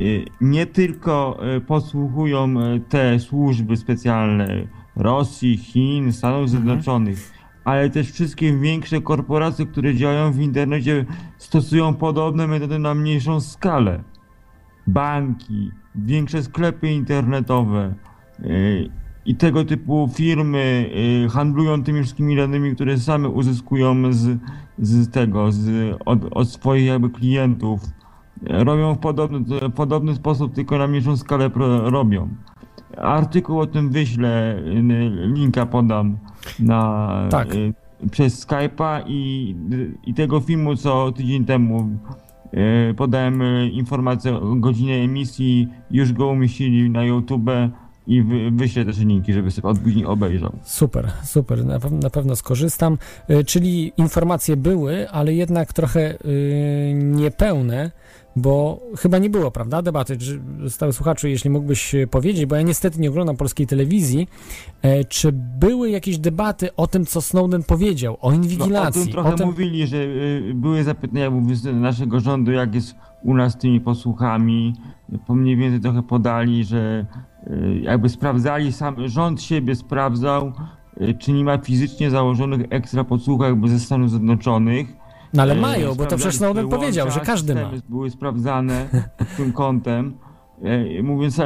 y, nie tylko podsłuchują y, te służby specjalne Rosji, Chin, Stanów Mhm. Zjednoczonych, ale też wszystkie większe korporacje, które działają w internecie, stosują podobne metody na mniejszą skalę. Banki, większe sklepy internetowe y, i tego typu firmy y, handlują tymi wszystkimi danymi, które same uzyskują z, z tego, z, od, od swoich jakby klientów. Robią w podobny, podobny sposób, tylko na mniejszą skalę robią. Artykuł o tym wyślę, y, linka podam na, Tak. przez Skype'a i, i tego filmu, co tydzień temu podałem y, informację o godzinie emisji, już go umieścili na YouTube i wy, wyślę też linki, żeby sobie od później obejrzał. Super, super, na, na pewno skorzystam. Y, Czyli informacje były, ale jednak trochę y, niepełne, bo chyba nie było, prawda, debaty. Czy, stały słuchaczu, jeśli mógłbyś powiedzieć, bo ja niestety nie oglądam polskiej telewizji, e, czy były jakieś debaty o tym, co Snowden powiedział, o No, o inwigilacji? tym trochę tym- mówili, że y, były zapytania naszego rządu, jak jest u nas z tymi posłuchami. Po mniej więcej trochę podali, że y, jakby sprawdzali, sam rząd siebie sprawdzał, y, czy nie ma fizycznie założonych ekstra podsłuchów jakby ze Stanów Zjednoczonych. No ale mają, bo to przecież Snowden powiedział, że każdy ma. Były sprawdzane *laughs* tym kątem. Mówiąc e,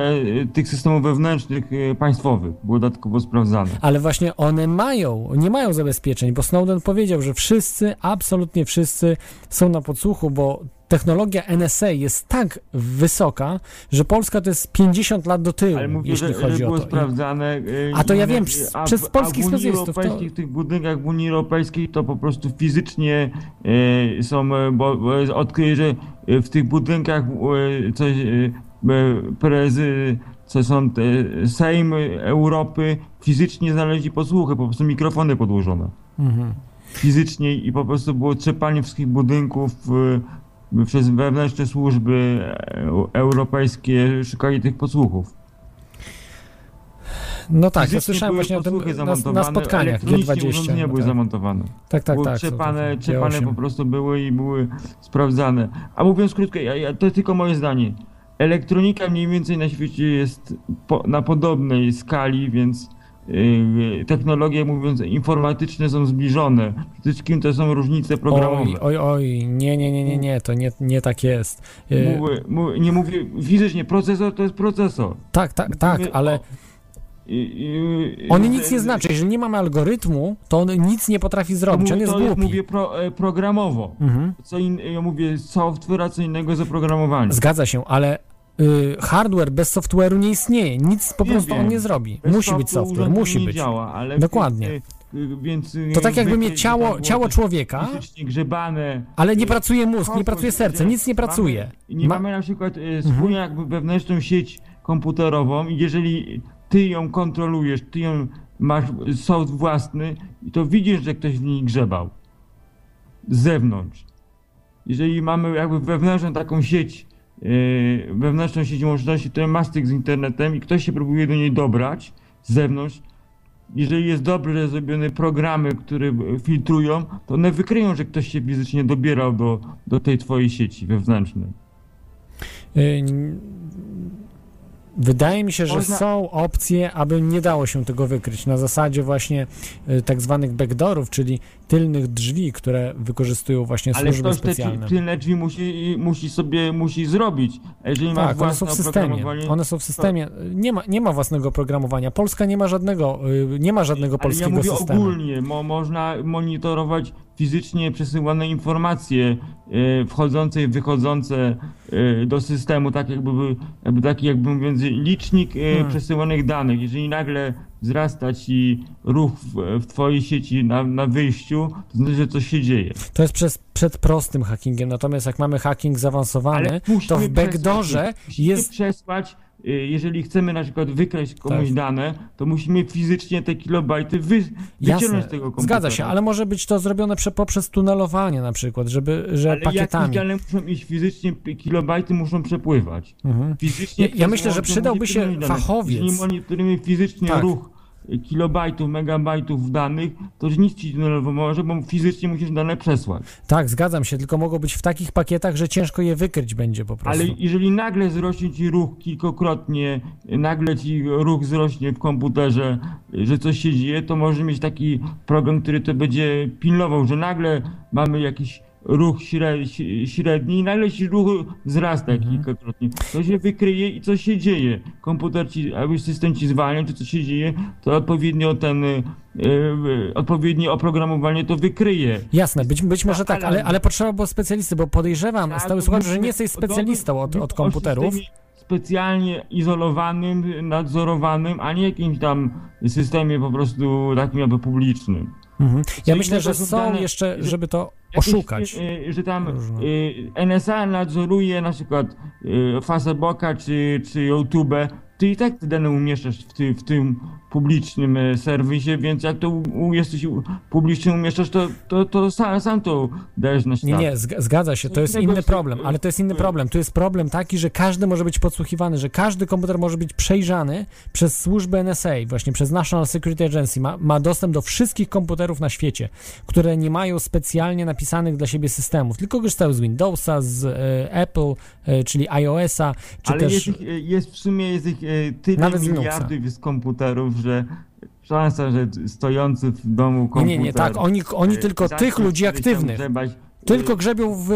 tych systemów wewnętrznych e, państwowych, było dodatkowo sprawdzane. Ale właśnie one mają, nie mają zabezpieczeń, bo Snowden powiedział, że wszyscy, absolutnie wszyscy są na podsłuchu, bo technologia NSA jest tak wysoka, że Polska to jest 50 lat do tyłu, Ale mówię, jeśli że, chodzi że o było to. I- sprawdzane. e, A to ja wiem, a przez- w- przez polskich a w Unii specjalistów to- Europejskiej, w tych budynkach w Unii Europejskiej to po prostu fizycznie e, są, e, bo, bo odkryję, że w tych budynkach e, coś, e, prezy, co są te, Sejm Europy fizycznie znaleźli podsłuchy, po prostu mikrofony podłożone. Mhm. Fizycznie i po prostu było trzepanie wszystkich budynków przez wewnętrzne służby e, europejskie szukali tych podsłuchów. No tak, ja słyszałem właśnie o tym na, na spotkaniach elektronicznie G20. urządzenia no były tak. zamontowane. Tak, tak, były tak. to- trzepane G8. po prostu były i były sprawdzane. A mówiąc krótko, ja, ja, to tylko moje zdanie. Elektronika mniej więcej na świecie jest po, na podobnej skali, więc technologie, mówiąc, informatyczne są zbliżone. Przede wszystkim to są różnice programowe. Oj, oj, oj, nie, nie, nie, nie, nie, to nie, nie tak jest. E, Mówię, mówię, nie mówię fizycznie, procesor to jest procesor. tak, tak, tak, Mówię ale on nic nie znaczy. Jeżeli nie mamy algorytmu, to on nic nie potrafi zrobić. On jest to głupi. mówię pro, e, programowo. Mhm. Co in, ja mówię software, a co innego jest oprogramowanie. Zgadza się, ale y, hardware bez software'u nie istnieje. Nic po Nie prostu wiem. on nie zrobi. Bez musi być software, musi być. działa, ale Dokładnie. Y, więc... y, To tak jakby mieć ciało, ciało człowieka, grzebane. ale nie pracuje mózg, nie pracuje serce, że nic nie mamy- pracuje. Nie Ma- Mhm. mamy na przykład y, wspólnie jakby wewnętrzną sieć komputerową i jeżeli ty ją kontrolujesz, ty ją masz soft własny, to widzisz, że ktoś w niej grzebał. Z zewnątrz. Jeżeli mamy jakby wewnętrzną taką sieć, wewnętrzną sieć łączności, to ma styk z internetem i ktoś się próbuje do niej dobrać z zewnątrz, jeżeli jest dobrze zrobione programy, które filtrują, to one wykryją, że ktoś się fizycznie dobierał do, do tej twojej sieci wewnętrznej. Y, n- Wydaje mi się, że Można- są opcje, aby nie dało się tego wykryć. Na zasadzie właśnie y, tak zwanych backdoorów, czyli tylnych drzwi, które wykorzystują właśnie Ale służby ktoś te specjalne. drzwi- tylne drzwi musi, musi sobie musi zrobić. Jeżeli Tak, one są w systemie. One są w systemie. Nie ma, nie ma własnego programowania. Polska nie ma żadnego, y, nie ma żadnego Ale ja polskiego mówię systemu. ogólnie, mo, można monitorować fizycznie przesyłane informacje e, wchodzące i wychodzące e, do systemu, tak jakby, by- jakby taki jakby mówiąc licznik Hmm. przesyłanych danych. Jeżeli nagle wzrasta ci ruch w, w twojej sieci na, na wyjściu, to znaczy, że coś się dzieje. To jest przez, przed prostym hackingiem, natomiast jak mamy hacking zaawansowany, to w backdoorze jest... przesłać, jeżeli chcemy na przykład wykraść komuś Tak. dane, to musimy fizycznie te kilobajty wy, wyciągnąć Jasne, z tego komputera. zgadza się, ale może być to zrobione prze, poprzez tunelowanie na przykład, żeby, że Ale pakietami. dane muszą iść fizycznie, kilobajty muszą przepływać. Mhm. Fizycznie Ja- ja myślę, że przydałby się fachowiec. Jeżeli monitorujemy fizycznie Tak. ruch y, kilobajtów, megabajtów danych, to nic ci nie może, bo fizycznie musisz dane przesłać. Tak, zgadzam się, tylko mogą być w takich pakietach, że ciężko je wykryć będzie po prostu. Ale jeżeli nagle wzrośnie ci ruch kilkokrotnie, nagle ci ruch wzrośnie w komputerze, że coś się dzieje, to może mieć taki program, który to będzie pilnował, że nagle mamy jakiś ruch śre- średni i nagle ci ruch wzrasta Mhm. kilkakrotnie. To się wykryje i coś się dzieje. Komputer ci, albo system ci zwalnia, czy coś się dzieje, to odpowiednio ten, y, odpowiednie oprogramowanie to wykryje. Jasne, być, być może tak, ale, ale- ale potrzeba było specjalisty, bo podejrzewam, Tak, stały słuchacz, że nie jesteś specjalistą od, od komputerów. Specjalnie izolowanym, nadzorowanym, a nie jakimś tam systemie po prostu takim jakby publicznym. Mhm. Ja myślę, że są jeszcze, że- żeby to oszukać. y, y, że tam y, NSA nadzoruje na przykład y, Facebooka czy, czy YouTube, ty i tak te dane umieszczasz w, ty, w tym publicznym e, serwisie, więc jak to jesteś publicznie umieszczasz, to, to, to sam, sam to dajesz na Nie, świat. nie, zg- zgadza się, to jest inny jest- problem, ale to jest inny problem. Tu jest problem taki, że każdy może być podsłuchiwany, że każdy komputer może być przejrzany przez służbę NSA, właśnie przez National Security Agency. Ma, ma dostęp do wszystkich komputerów na świecie, które nie mają specjalnie napisanych dla siebie systemów, tylko korzystają z Windowsa, z e, Apple, e, czyli iOS-a, czy Ale też... jest, ich, e, jest w sumie jest ich e, tyle z miliardów jest komputerów, że szansa, że stojący w domu komputer... nie, nie, tak, oni, oni e, tylko tych ludzi aktywnych, grzebać, tylko e, grzebią w,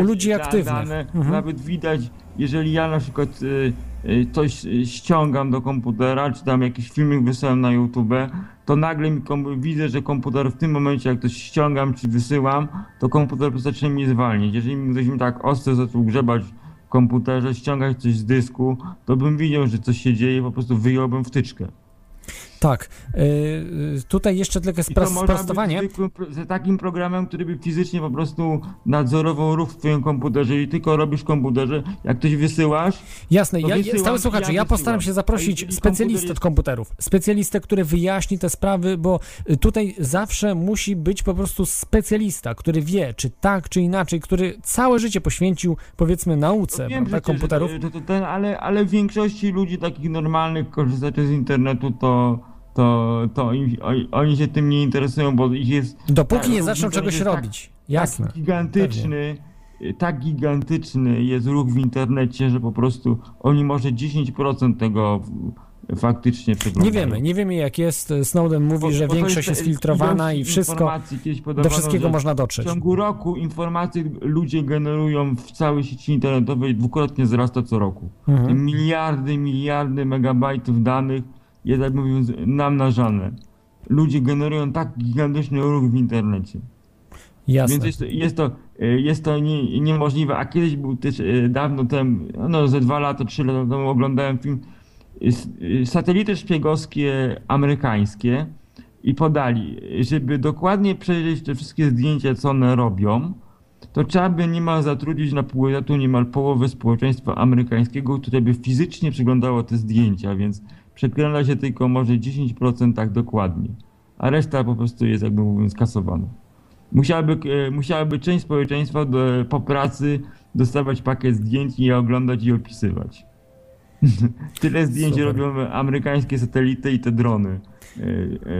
u ludzi aktywnych. Dane, Mhm. Nawet widać, jeżeli ja na przykład y, coś ściągam do komputera, czy tam jakiś filmik wysyłam na YouTube, to nagle widzę, że komputer w tym momencie, jak coś ściągam czy wysyłam, to komputer zacznie mi zwalniać. Jeżeli mi ktoś mi tak ostro zaczął grzebać w komputerze, ściągać coś z dysku, to bym widział, że coś się dzieje, po prostu wyjąłbym wtyczkę. Tak, y, y, tutaj jeszcze tylko spra- sprostowanie. z takim programem, który by fizycznie po prostu nadzorował ruch w twoim komputerze i tylko robisz komputerze, jak ktoś wysyłasz, Jasne, ja, wysyłam stały ja ja postaram się zaprosić specjalistę od komputerów, specjalistę, który wyjaśni te sprawy, bo y, tutaj zawsze musi być po prostu specjalista, który wie, czy tak, czy inaczej, który całe życie poświęcił, powiedzmy, nauce Wiem prawda, komputerów. Że, że to ten, ale, ale w większości ludzi takich normalnych korzystaczy z internetu, to, to, to oni, się tym nie interesują, bo ich jest. Dopóki tak, nie zaczną w czegoś internecie robić. Jasne. Tak gigantyczny, tak gigantyczny jest ruch w internecie, że po prostu oni może 10% tego w- faktycznie Nie przeglądają. wiemy, nie wiemy jak jest. Snowden mówi, Bo- że bo większość jest e, filtrowana i wszystko, do wszystkiego można W dotrzeć. ciągu roku informacje ludzie generują w całej sieci internetowej dwukrotnie wzrasta co roku. Mhm. Miliardy, miliardy megabajtów danych jest, tak mówiąc, namnażane. Ludzie generują tak gigantyczny ruch w internecie. Jasne. Więc jest to, jest to, jest to nie, niemożliwe. A kiedyś był też e, dawno temu, no ze dwa lata, trzy lata temu oglądałem film. e, e, Satelity szpiegowskie amerykańskie i podali, żeby dokładnie przejrzeć te wszystkie zdjęcia, co one robią, to trzeba by niemal zatrudnić na pół etatu niemal połowę społeczeństwa amerykańskiego, które by fizycznie przeglądało te zdjęcia, więc przegląda się tylko może 10% tak dokładnie, a reszta po prostu jest jakby mówiąc kasowana. Musiałaby, e, musiałaby część społeczeństwa do, po pracy dostawać pakiet zdjęć i je oglądać i opisywać. *laughs* Tyle zdjęć Super. robią amerykańskie satelity i te drony. E,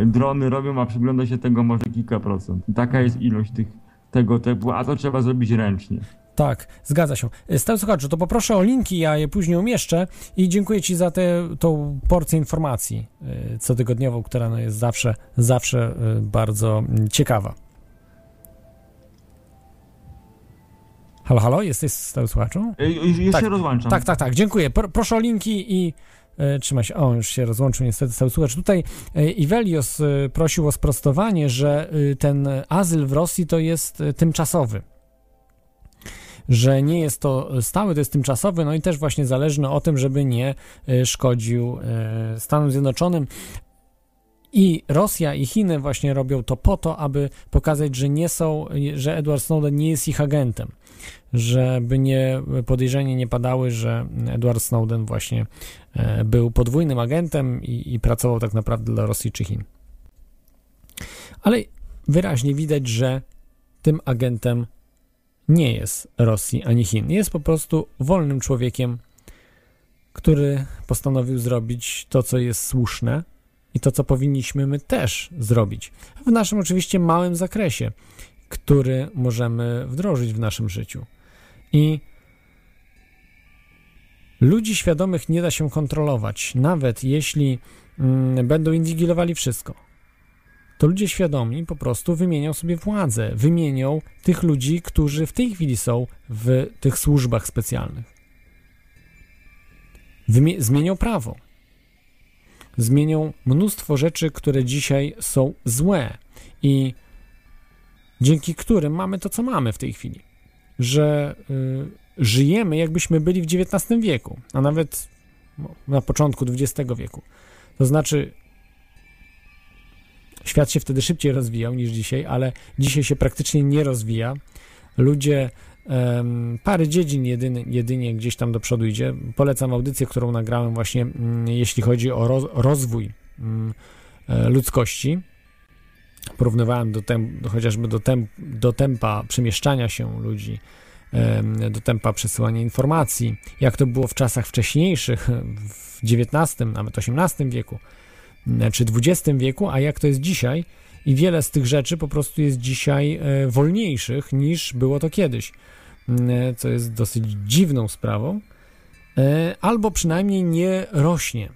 e, Drony robią, a przygląda się tego może kilka procent. Taka jest ilość tych, tego typu, a to trzeba zrobić ręcznie. Tak, zgadza się. Stały słuchaczu, to poproszę o linki, ja je później umieszczę i dziękuję Ci za tę tą porcję informacji y, cotygodniową, która no jest zawsze, zawsze y, bardzo ciekawa. Halo, halo, jesteś stały słuchaczu? E, Już, Tak, się rozłączam. Tak, tak, tak, dziękuję. Pro, proszę o linki i e, trzymaj się. O, już się rozłączył niestety cały słuchacz. Tutaj e, Iwelios e, prosił o sprostowanie, że e, ten azyl w Rosji to jest e, tymczasowy. Że nie jest to stały, to jest tymczasowy, no i też właśnie zależny o tym, żeby nie e, szkodził e, Stanom Zjednoczonym. I Rosja i Chiny właśnie robią to po to, aby pokazać, że nie są, że Edward Snowden nie jest ich agentem żeby nie podejrzenie nie padały, że Edward Snowden właśnie e, był podwójnym agentem i, i pracował tak naprawdę dla Rosji czy Chin. Ale wyraźnie widać, że tym agentem nie jest Rosji ani Chin. Jest po prostu wolnym człowiekiem, który postanowił zrobić to, co jest słuszne i to, co powinniśmy my też zrobić. W naszym oczywiście małym zakresie, który możemy wdrożyć w naszym życiu. I ludzi świadomych nie da się kontrolować, nawet jeśli mm, będą inwigilowali wszystko. To ludzie świadomi po prostu wymienią sobie władzę, wymienią tych ludzi, którzy w tej chwili są w tych służbach specjalnych. Zmienią prawo. Zmienią mnóstwo rzeczy, które dzisiaj są złe i dzięki którym mamy to, co mamy w tej chwili że y, żyjemy, jakbyśmy byli w XIX wieku, a nawet no, na początku XX wieku. To znaczy, świat się wtedy szybciej rozwijał niż dzisiaj, ale dzisiaj się praktycznie nie rozwija. Ludzie, parę dziedzin jedyny, jedynie gdzieś tam do przodu idzie. Polecam audycję, którą nagrałem właśnie, mm, jeśli chodzi o roz, rozwój mm, e, ludzkości porównywałem do chociażby do, do tempa przemieszczania się ludzi, do tempa przesyłania informacji, jak to było w czasach wcześniejszych, w XIX, nawet XVIII wieku, czy XX wieku, a jak to jest dzisiaj. I wiele z tych rzeczy po prostu jest dzisiaj e, wolniejszych niż było to kiedyś, m, co jest dosyć dziwną sprawą, e, albo przynajmniej nie rośnie,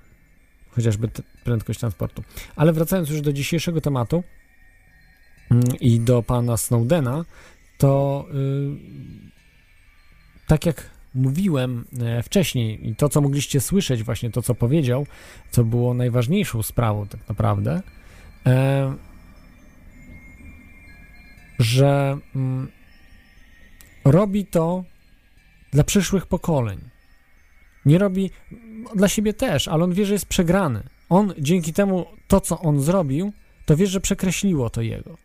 chociażby prędkość transportu. Ale wracając już do dzisiejszego tematu, Mm, i do pana Snowdena, to y, tak jak mówiłem e, wcześniej i to, co mogliście słyszeć, właśnie to, co powiedział, co było najważniejszą sprawą tak naprawdę, e, że mm, robi to dla przyszłych pokoleń. Nie robi dla siebie też, ale on wie, że jest przegrany. On dzięki temu, to co on zrobił, to wie, że przekreśliło to jego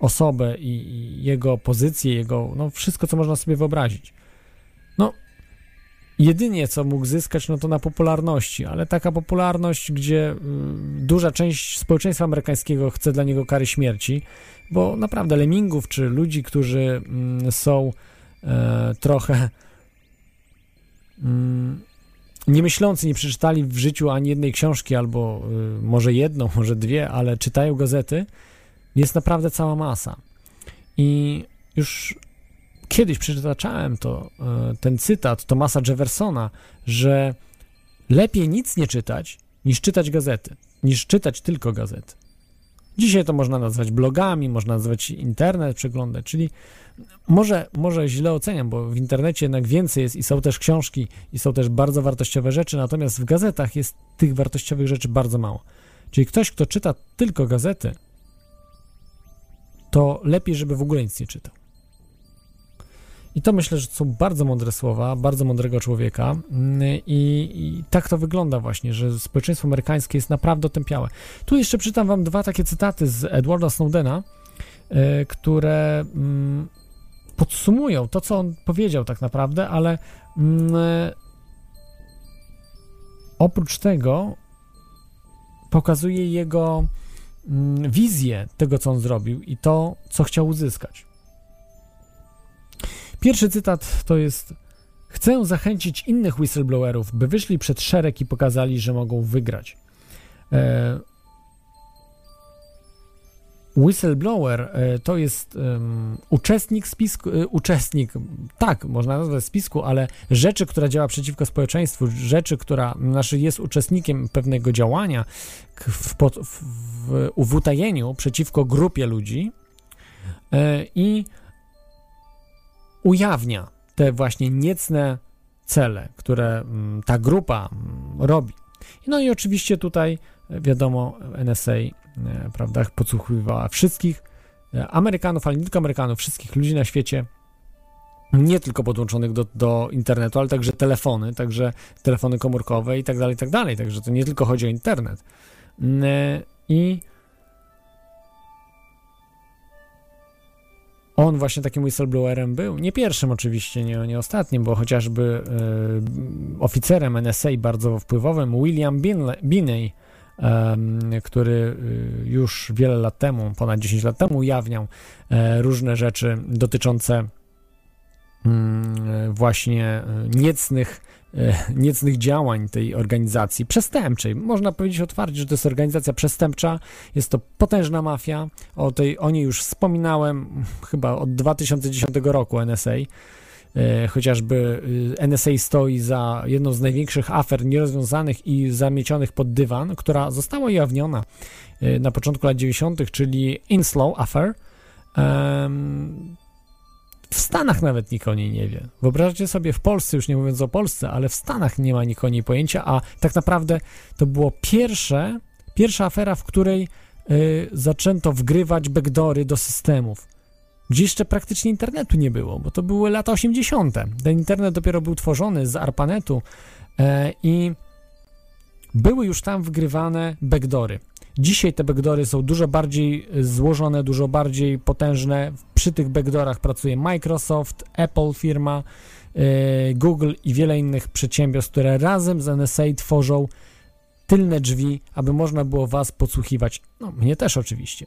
osobę i, i jego pozycję, jego, no wszystko, co można sobie wyobrazić. Jedynie co mógł zyskać, no to na popularności, ale taka popularność, gdzie y, duża część społeczeństwa amerykańskiego chce dla niego kary śmierci, bo naprawdę lemmingów, czy ludzi, którzy mm, są e, trochę mm, niemyślący, nie przeczytali w życiu ani jednej książki, albo y, może jedną, *laughs* może dwie, ale czytają gazety, jest naprawdę cała masa. I już kiedyś przytaczałem to, e, ten cytat Thomasa Jeffersona, że lepiej nic nie czytać, niż czytać gazety, niż czytać tylko gazety. Dzisiaj to można nazwać blogami, można nazwać internet, przeglądać, czyli może, może źle oceniam, bo w internecie jednak więcej jest i są też książki, i są też bardzo wartościowe rzeczy, natomiast w gazetach jest tych wartościowych rzeczy bardzo mało. Czyli ktoś, kto czyta tylko gazety, to lepiej, żeby w ogóle nic nie czytał. I to myślę, że to są bardzo mądre słowa, bardzo mądrego człowieka. Mm, I, I, tak to wygląda właśnie, że społeczeństwo amerykańskie jest naprawdę otępiałe. Tu jeszcze czytam wam dwa takie cytaty z Edwarda Snowdena, y, które mm, podsumują to, co on powiedział tak naprawdę, ale mm, oprócz tego pokazuje jego wizję tego, co on zrobił i to, co chciał uzyskać. Pierwszy cytat to jest: Chcę zachęcić innych whistleblowerów, by wyszli przed szereg i pokazali, że mogą wygrać. E, Whistleblower e, to jest um, uczestnik spisku, e, uczestnik, tak, można nazwać spisku, ale rzeczy, która działa przeciwko społeczeństwu, rzeczy, która znaczy jest uczestnikiem pewnego działania w, w, w, w utajeniu przeciwko grupie ludzi e, i ujawnia te właśnie niecne cele, które m, ta grupa m, robi. No i oczywiście tutaj wiadomo, NSA E, prawda, podsłuchiwała wszystkich e, Amerykanów, ale nie tylko Amerykanów, wszystkich ludzi na świecie, nie tylko podłączonych do, do internetu, ale także telefony, także telefony komórkowe i tak dalej, i tak dalej, także to nie tylko chodzi o internet. Mm, e, I on właśnie takim whistleblowerem był. Nie pierwszym oczywiście, nie, nie ostatnim, bo chociażby y, oficerem NSA bardzo wpływowym William Binney, który y, już wiele lat temu, ponad 10 lat temu, ujawniał e, różne rzeczy dotyczące mm, właśnie e, niecnych, e, niecnych działań tej organizacji przestępczej. Można powiedzieć otwarcie, że to jest organizacja przestępcza, jest to potężna mafia. O, tej, o niej już wspominałem chyba od 2010 roku NSA. E, chociażby e, NSA stoi za jedną z największych afer nierozwiązanych i zamiecionych pod dywan, która została ujawniona e, na początku lat 90., czyli Inslow Affair. W Stanach nawet nikt o niej nie wie. Wyobraźcie sobie, w Polsce, już nie mówiąc o Polsce, ale w Stanach nie ma nikt o niej pojęcia, a tak naprawdę to było pierwsze, pierwsza afera, w której y, zaczęto wgrywać backdory do systemów gdzie jeszcze praktycznie internetu nie było, bo to były lata 80. Ten internet dopiero był tworzony z ARPANETu e, i były już tam wgrywane backdory. Dzisiaj te backdory są dużo bardziej złożone, dużo bardziej potężne. Przy tych backdorach pracuje Microsoft, Apple firma, e, Google i wiele innych przedsiębiorstw, które razem z NSA tworzą tylne drzwi, aby można było was podsłuchiwać. No, mnie też oczywiście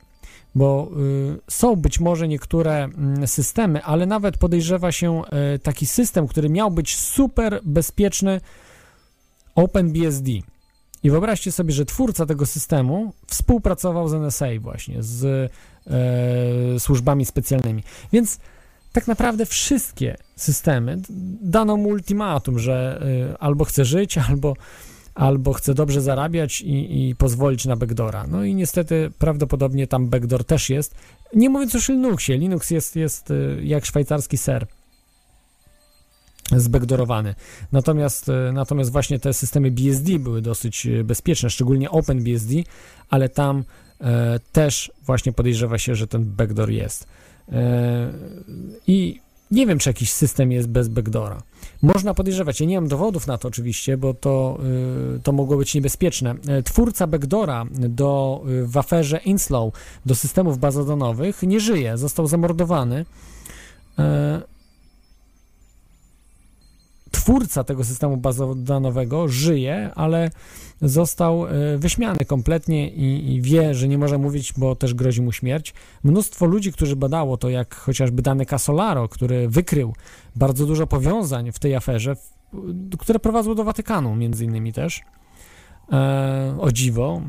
bo y, są być może niektóre y, systemy, ale nawet podejrzewa się taki system, który miał być super bezpieczny OpenBSD. I wyobraźcie sobie, że twórca tego systemu współpracował z NSA właśnie, z e, służbami specjalnymi. Więc tak naprawdę wszystkie systemy dano mu ultimatum, że e, albo chce żyć, *laughs* albo albo chce dobrze zarabiać i, i pozwolić na backdora. No i niestety prawdopodobnie tam backdoor też jest. Nie mówiąc już o Linuxie, Linux jest, jest y, jak szwajcarski ser zbackdoorowany. Natomiast, y, natomiast właśnie te systemy BSD były dosyć y, bezpieczne, szczególnie OpenBSD, ale tam e, też właśnie podejrzewa się, że ten backdoor jest. E, I nie wiem, czy jakiś system jest bez backdora. Można podejrzewać, ja nie mam dowodów na to oczywiście, bo to, y, to mogło być niebezpieczne. E, twórca backdora do, w aferze Inslow do systemów bazodonowych nie żyje, został zamordowany. Twórca tego systemu bazodanowego żyje, ale został e, wyśmiany kompletnie i, i, wie, że nie może mówić, bo też grozi mu śmierć. Mnóstwo ludzi, którzy badało to, jak chociażby dany Casolaro, który wykrył bardzo dużo powiązań w tej aferze, które prowadzą do Watykanu między innymi też, o dziwo,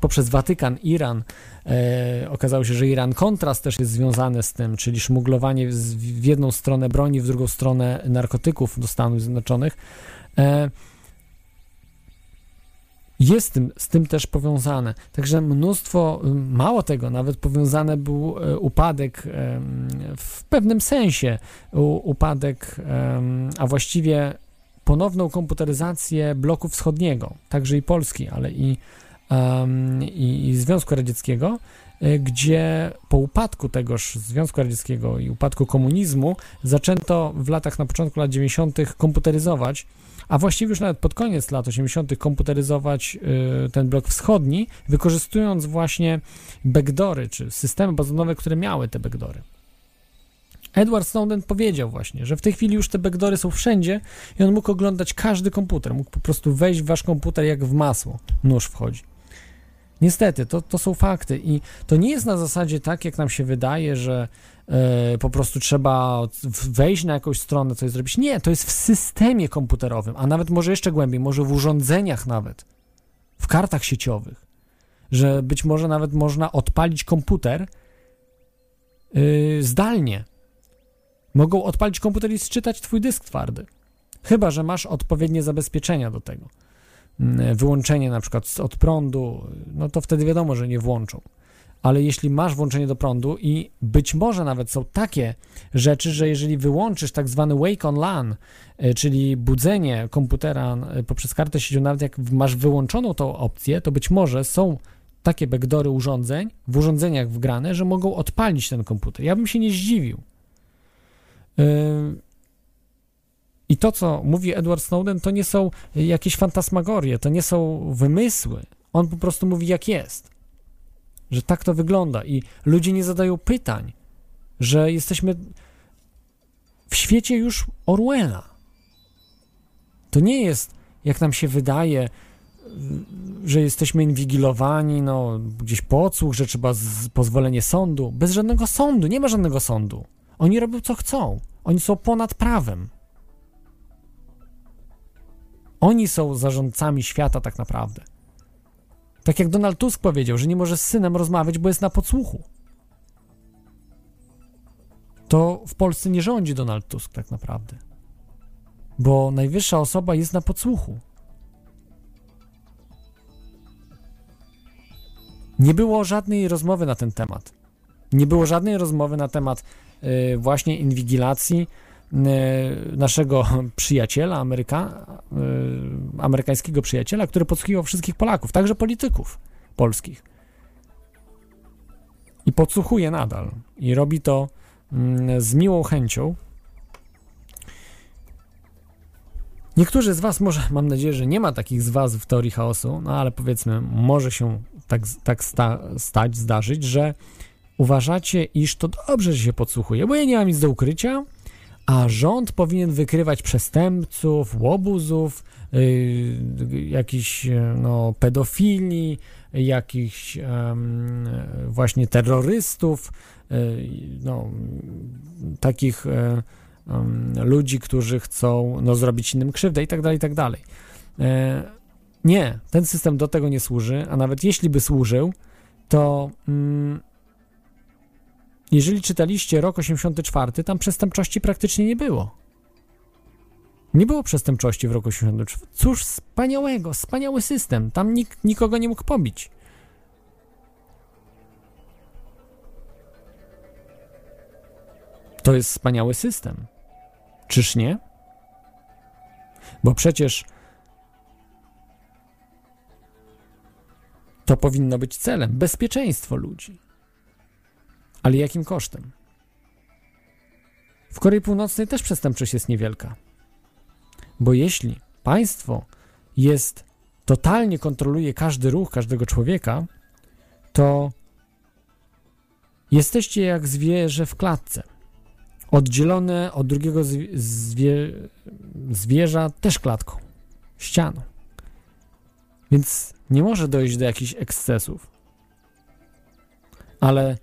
poprzez Watykan, Iran, e, okazało się, że Iran kontrast też jest związany z tym, czyli szmuglowanie z, w jedną stronę broni, w drugą stronę narkotyków do Stanów Zjednoczonych. E, jest tym, z tym też powiązane. Także mnóstwo, mało tego, nawet powiązany był e, upadek w pewnym sensie, upadek, a właściwie ponowną komputeryzację bloku wschodniego, także i Polski, ale i em, i, i Związku Radzieckiego, y, gdzie po upadku tegoż Związku Radzieckiego i upadku komunizmu zaczęto w latach, na początku lat 90. komputeryzować, a właściwie już nawet pod koniec lat 80. komputeryzować y, ten blok wschodni, wykorzystując właśnie backdory, czy systemy bazowe, które miały te backdory. Edward Snowden powiedział właśnie, że w tej chwili już te backdory są wszędzie i on mógł oglądać każdy komputer, mógł po prostu wejść w wasz komputer jak w masło, nóż wchodzi. Niestety, to, to są fakty i to nie jest na zasadzie tak, jak nam się wydaje, że e, po prostu trzeba wejść na jakąś stronę, coś zrobić. Nie, to jest w systemie komputerowym, a nawet może jeszcze głębiej, może w urządzeniach nawet, w kartach sieciowych, że być może nawet można odpalić komputer yy, zdalnie. Mogą odpalić komputer i sczytać twój dysk twardy. Chyba, że masz odpowiednie zabezpieczenia do tego. Mm, Wyłączenie na przykład od prądu, no to wtedy wiadomo, że nie włączą. Ale jeśli masz włączenie do prądu i być może nawet są takie rzeczy, że jeżeli wyłączysz tak zwany wake on LAN, y, czyli budzenie komputera y, poprzez kartę sieciową, nawet jak masz wyłączoną tą opcję, to być może są takie backdory urządzeń, w urządzeniach wgrane, że mogą odpalić ten komputer. Ja bym się nie zdziwił. Yy, I to, co mówi Edward Snowden, to nie są jakieś fantasmagorie, to nie są wymysły. On po prostu mówi, jak jest. Że tak to wygląda. I ludzie nie zadają pytań, że jesteśmy w świecie już Orwella. To nie jest, jak nam się wydaje, że jesteśmy inwigilowani, no, gdzieś podsłuch, że trzeba z, pozwolenie sądu. Bez żadnego sądu, nie ma żadnego sądu. Oni robią co chcą. Oni są ponad prawem. Oni są zarządcami świata tak naprawdę. Tak jak Donald Tusk powiedział, że nie może z synem rozmawiać, bo jest na podsłuchu. To w Polsce nie rządzi Donald Tusk tak naprawdę. Bo najwyższa osoba jest na podsłuchu. Nie było żadnej rozmowy na ten temat. Nie było żadnej rozmowy na temat właśnie inwigilacji y, naszego *laughs* przyjaciela, Ameryka, y, amerykańskiego przyjaciela, który podsłuchiwał wszystkich Polaków, także polityków polskich. I podsłuchuje nadal. I robi to mm, z miłą chęcią. Niektórzy z Was, może mam nadzieję, że nie ma takich z Was w teorii chaosu, no ale powiedzmy, może się tak, tak sta, stać, zdarzyć, że uważacie, iż to dobrze, że się podsłuchuje, bo ja nie mam nic do ukrycia, a rząd powinien wykrywać przestępców, łobuzów, yy, jakichś no, pedofili, jakichś em, właśnie terrorystów, yy, no, takich em, ludzi, którzy chcą no, zrobić innym krzywdę i tak dalej, i tak dalej. E, nie, ten system do tego nie służy, a nawet jeśli by służył, to mm, jeżeli czytaliście rok 84, tam przestępczości praktycznie nie było. Nie było przestępczości w roku 84. Cóż wspaniałego, wspaniały system. Tam nikt nikogo nie mógł pobić. To jest wspaniały system. Czyż nie? Bo przecież to powinno być celem bezpieczeństwo ludzi. Ale jakim kosztem? W Korei Północnej też przestępczość jest niewielka. Bo jeśli państwo jest totalnie kontroluje każdy ruch każdego człowieka, to jesteście jak zwierzę w klatce. Oddzielone od drugiego zwie, zwie, zwierza też klatką, ścianą. Więc nie może dojść do jakichś ekscesów. Ale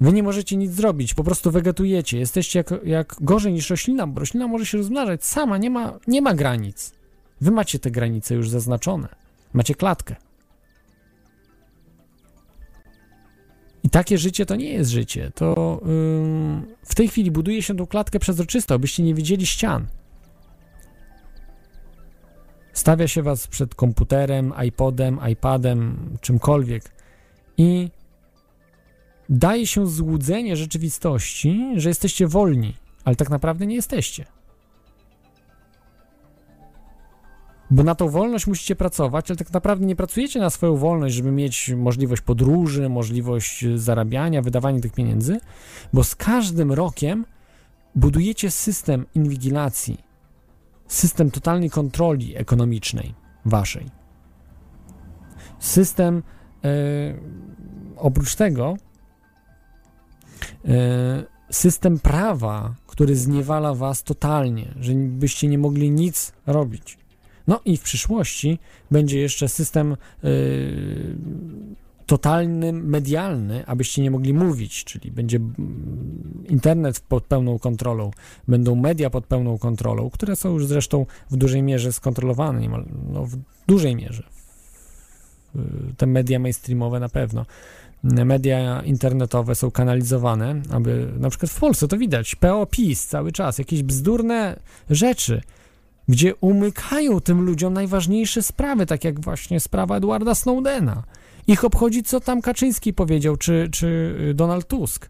wy nie możecie nic zrobić, po prostu wegetujecie. Jesteście jak, jak gorzej niż roślina, bo roślina może się rozmnażać sama, nie ma, nie ma granic. Wy macie te granice już zaznaczone. Macie klatkę. I takie życie to nie jest życie. To w tej chwili buduje się tą klatkę przezroczystą, abyście nie widzieli ścian. Stawia się was przed komputerem, iPodem, iPadem, czymkolwiek i daje się złudzenie rzeczywistości, że jesteście wolni, ale tak naprawdę nie jesteście. Bo na tą wolność musicie pracować, ale tak naprawdę nie pracujecie na swoją wolność, żeby mieć możliwość podróży, możliwość y, zarabiania, wydawania tych pieniędzy, bo z każdym rokiem budujecie system inwigilacji, system totalnej kontroli ekonomicznej waszej. System e, oprócz tego e, system prawa, który zniewala was totalnie, że byście nie mogli nic robić. No i w przyszłości będzie jeszcze system yy, totalny, medialny, abyście nie mogli mówić, czyli będzie mm, internet pod pełną kontrolą, będą media pod pełną kontrolą, które są już zresztą w dużej mierze skontrolowane, niemal, no w dużej mierze. Yy, Te media mainstreamowe na pewno. Media internetowe są kanalizowane, aby na przykład w Polsce to widać, PO PiS cały czas, jakieś bzdurne rzeczy, gdzie umykają tym ludziom najważniejsze sprawy, tak jak właśnie sprawa Edwarda Snowdena. Ich obchodzi, co tam Kaczyński powiedział, czy, czy Donald Tusk.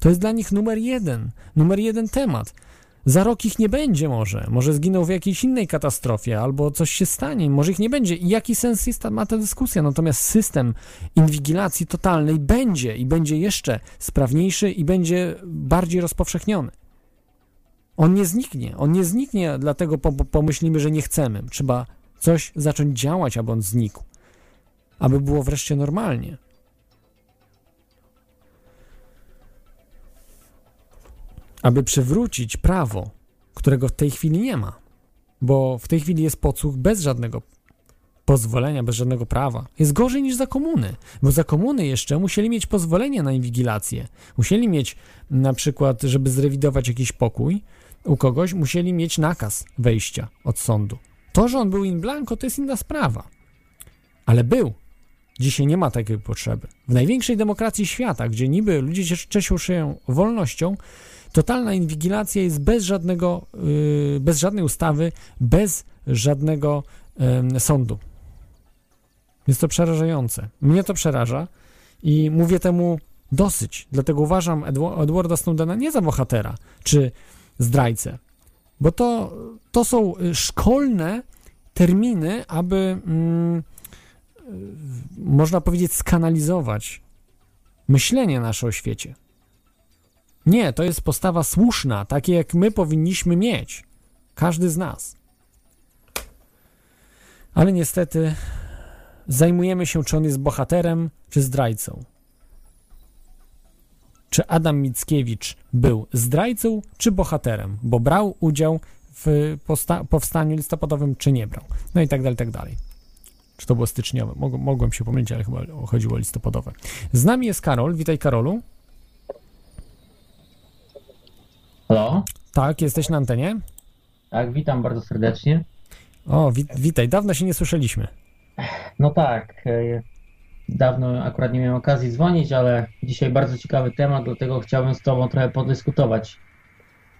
To jest dla nich numer jeden, numer jeden temat. Za rok ich nie będzie może, może zginą w jakiejś innej katastrofie, albo coś się stanie, może ich nie będzie. I jaki sens jest ma ta dyskusja? Natomiast system inwigilacji totalnej będzie i będzie jeszcze sprawniejszy i będzie bardziej rozpowszechniony. On nie zniknie. On nie zniknie, dlatego po, po, pomyślimy, że nie chcemy. Trzeba coś zacząć działać, aby on znikł. Aby było wreszcie normalnie. Aby przywrócić prawo, którego w tej chwili nie ma. Bo w tej chwili jest podsłuch bez żadnego pozwolenia, bez żadnego prawa. Jest gorzej niż za komuny, bo za komuny jeszcze musieli mieć pozwolenie na inwigilację. Musieli mieć na przykład, żeby zrewidować jakiś pokój, u kogoś musieli mieć nakaz wejścia od sądu. To, że on był in blanco, to jest inna sprawa. Ale był. Dzisiaj nie ma takiej potrzeby. W największej demokracji świata, gdzie niby ludzie cieszą się wolnością, totalna inwigilacja jest bez żadnego, yy, bez żadnej ustawy, bez żadnego sądu. Jest to przerażające. Mnie to przeraża i mówię temu dosyć. Dlatego uważam Edwarda Snowdena nie za bohatera, czy zdrajcę. Bo to, to są szkolne terminy, aby mm, można powiedzieć skanalizować myślenie nasze o świecie. Nie, to jest postawa słuszna, takie jak my powinniśmy mieć. Każdy z nas. Ale niestety zajmujemy się, czy on jest bohaterem, czy zdrajcą czy Adam Mickiewicz był zdrajcą czy bohaterem, bo brał udział w powstaniu listopadowym, czy nie brał. No i tak dalej, tak dalej. Czy to było styczniowe? Mog mogłem się pomylić, ale chyba chodziło o listopadowe. Z nami jest Karol. Witaj, Karolu. Halo? Tak, jesteś na antenie? Tak, witam bardzo serdecznie. O, wit witaj. Dawno się nie słyszeliśmy. No tak. Dawno akurat nie miałem okazji dzwonić, ale dzisiaj bardzo ciekawy temat, dlatego chciałbym z Tobą trochę podyskutować.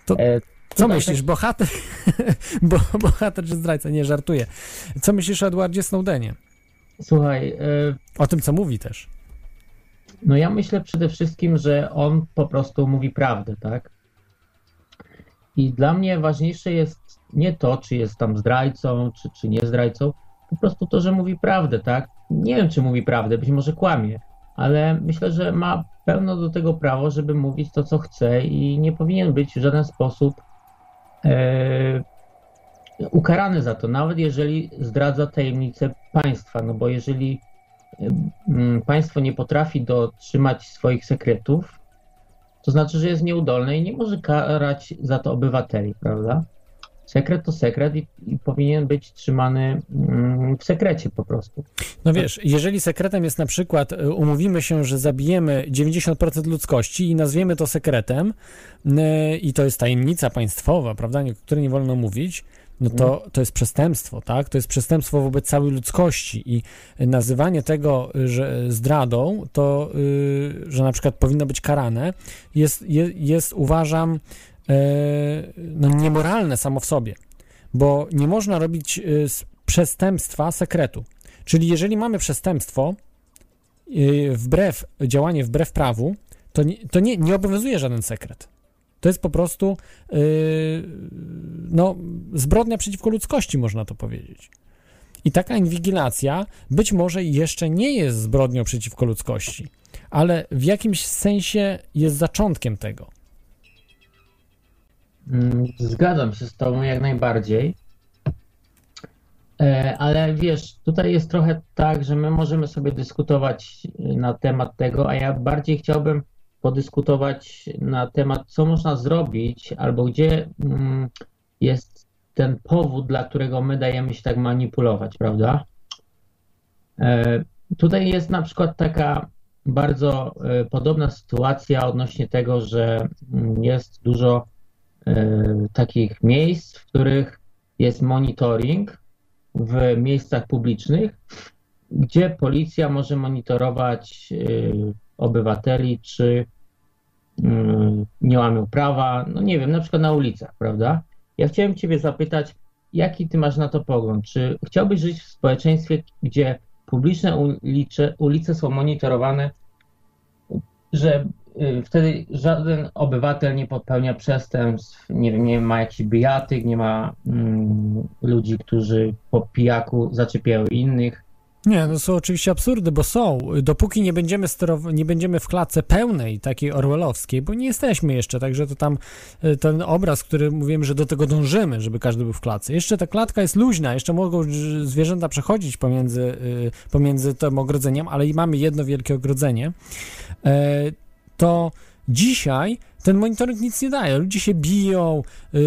To, e, co myślisz, tak... bohater, *laughs* Bo, bohater czy zdrajca? Nie, żartuję. Co myślisz o Edwardzie Snowdenie? Słuchaj... E... O tym, co mówi też. No ja myślę przede wszystkim, że on po prostu mówi prawdę, tak? I dla mnie ważniejsze jest nie to, czy jest tam zdrajcą, czy, czy nie zdrajcą, po prostu to, że mówi prawdę, tak? Nie wiem, czy mówi prawdę, być może kłamie, ale myślę, że ma pełno do tego prawo, żeby mówić to, co chce i nie powinien być w żaden sposób e, ukarany za to, nawet jeżeli zdradza tajemnicę państwa, no bo jeżeli e, państwo nie potrafi dotrzymać swoich sekretów, to znaczy, że jest nieudolne i nie może karać za to obywateli, prawda? sekret to sekret i, i, powinien być trzymany mm, w sekrecie po prostu. No wiesz, jeżeli sekretem jest na przykład, y, umówimy się, że zabijemy 90% ludzkości i nazwiemy to sekretem yy, i to jest tajemnica państwowa, prawda, o której nie wolno mówić, no to, mhm. to jest przestępstwo, tak? To jest przestępstwo wobec całej ludzkości i nazywanie tego że zdradą, to, yy, że na przykład powinno być karane, jest, jest, jest uważam, no, niemoralne samo w sobie, bo nie można robić z przestępstwa sekretu. Czyli jeżeli mamy przestępstwo, wbrew, działanie wbrew prawu, to, nie, to nie, nie obowiązuje żaden sekret. To jest po prostu yy, no, zbrodnia przeciwko ludzkości, można to powiedzieć. I taka inwigilacja być może jeszcze nie jest zbrodnią przeciwko ludzkości, ale w jakimś sensie jest zaczątkiem tego. Mm, Zgadzam się z Tobą jak najbardziej. E, Ale wiesz, tutaj jest trochę tak, że my możemy sobie dyskutować y, na temat tego, a ja bardziej chciałbym podyskutować na temat, co można zrobić, albo gdzie mm, jest ten powód, dla którego my dajemy się tak manipulować, prawda? E, Tutaj jest na przykład taka bardzo e, podobna sytuacja odnośnie tego, że mm, jest dużo e, takich miejsc, w których jest monitoring w miejscach publicznych, gdzie policja może monitorować obywateli, czy nie łamią prawa, no nie wiem, na przykład na ulicach, prawda? Ja chciałem Ciebie zapytać, jaki Ty masz na to pogląd? Czy chciałbyś żyć w społeczeństwie, gdzie publiczne ulice, ulice są monitorowane, że y, wtedy żaden obywatel nie popełnia przestępstw, nie wiem, nie ma jakichś bijatyk, nie ma mm, ludzi, którzy po pijaku zaczepiają innych. Nie, no są oczywiście absurdy, bo są. Dopóki nie będziemy, sterow- nie będziemy w klatce pełnej, takiej orwellowskiej, bo nie jesteśmy jeszcze, także to tam y, ten obraz, który mówiłem, że do tego dążymy, żeby każdy był w klatce. Jeszcze ta klatka jest luźna, jeszcze mogą zwierzęta przechodzić pomiędzy, y, pomiędzy tym ogrodzeniem, ale i mamy jedno wielkie ogrodzenie. E, to dzisiaj ten monitoring nic nie daje. Ludzie się biją, yy,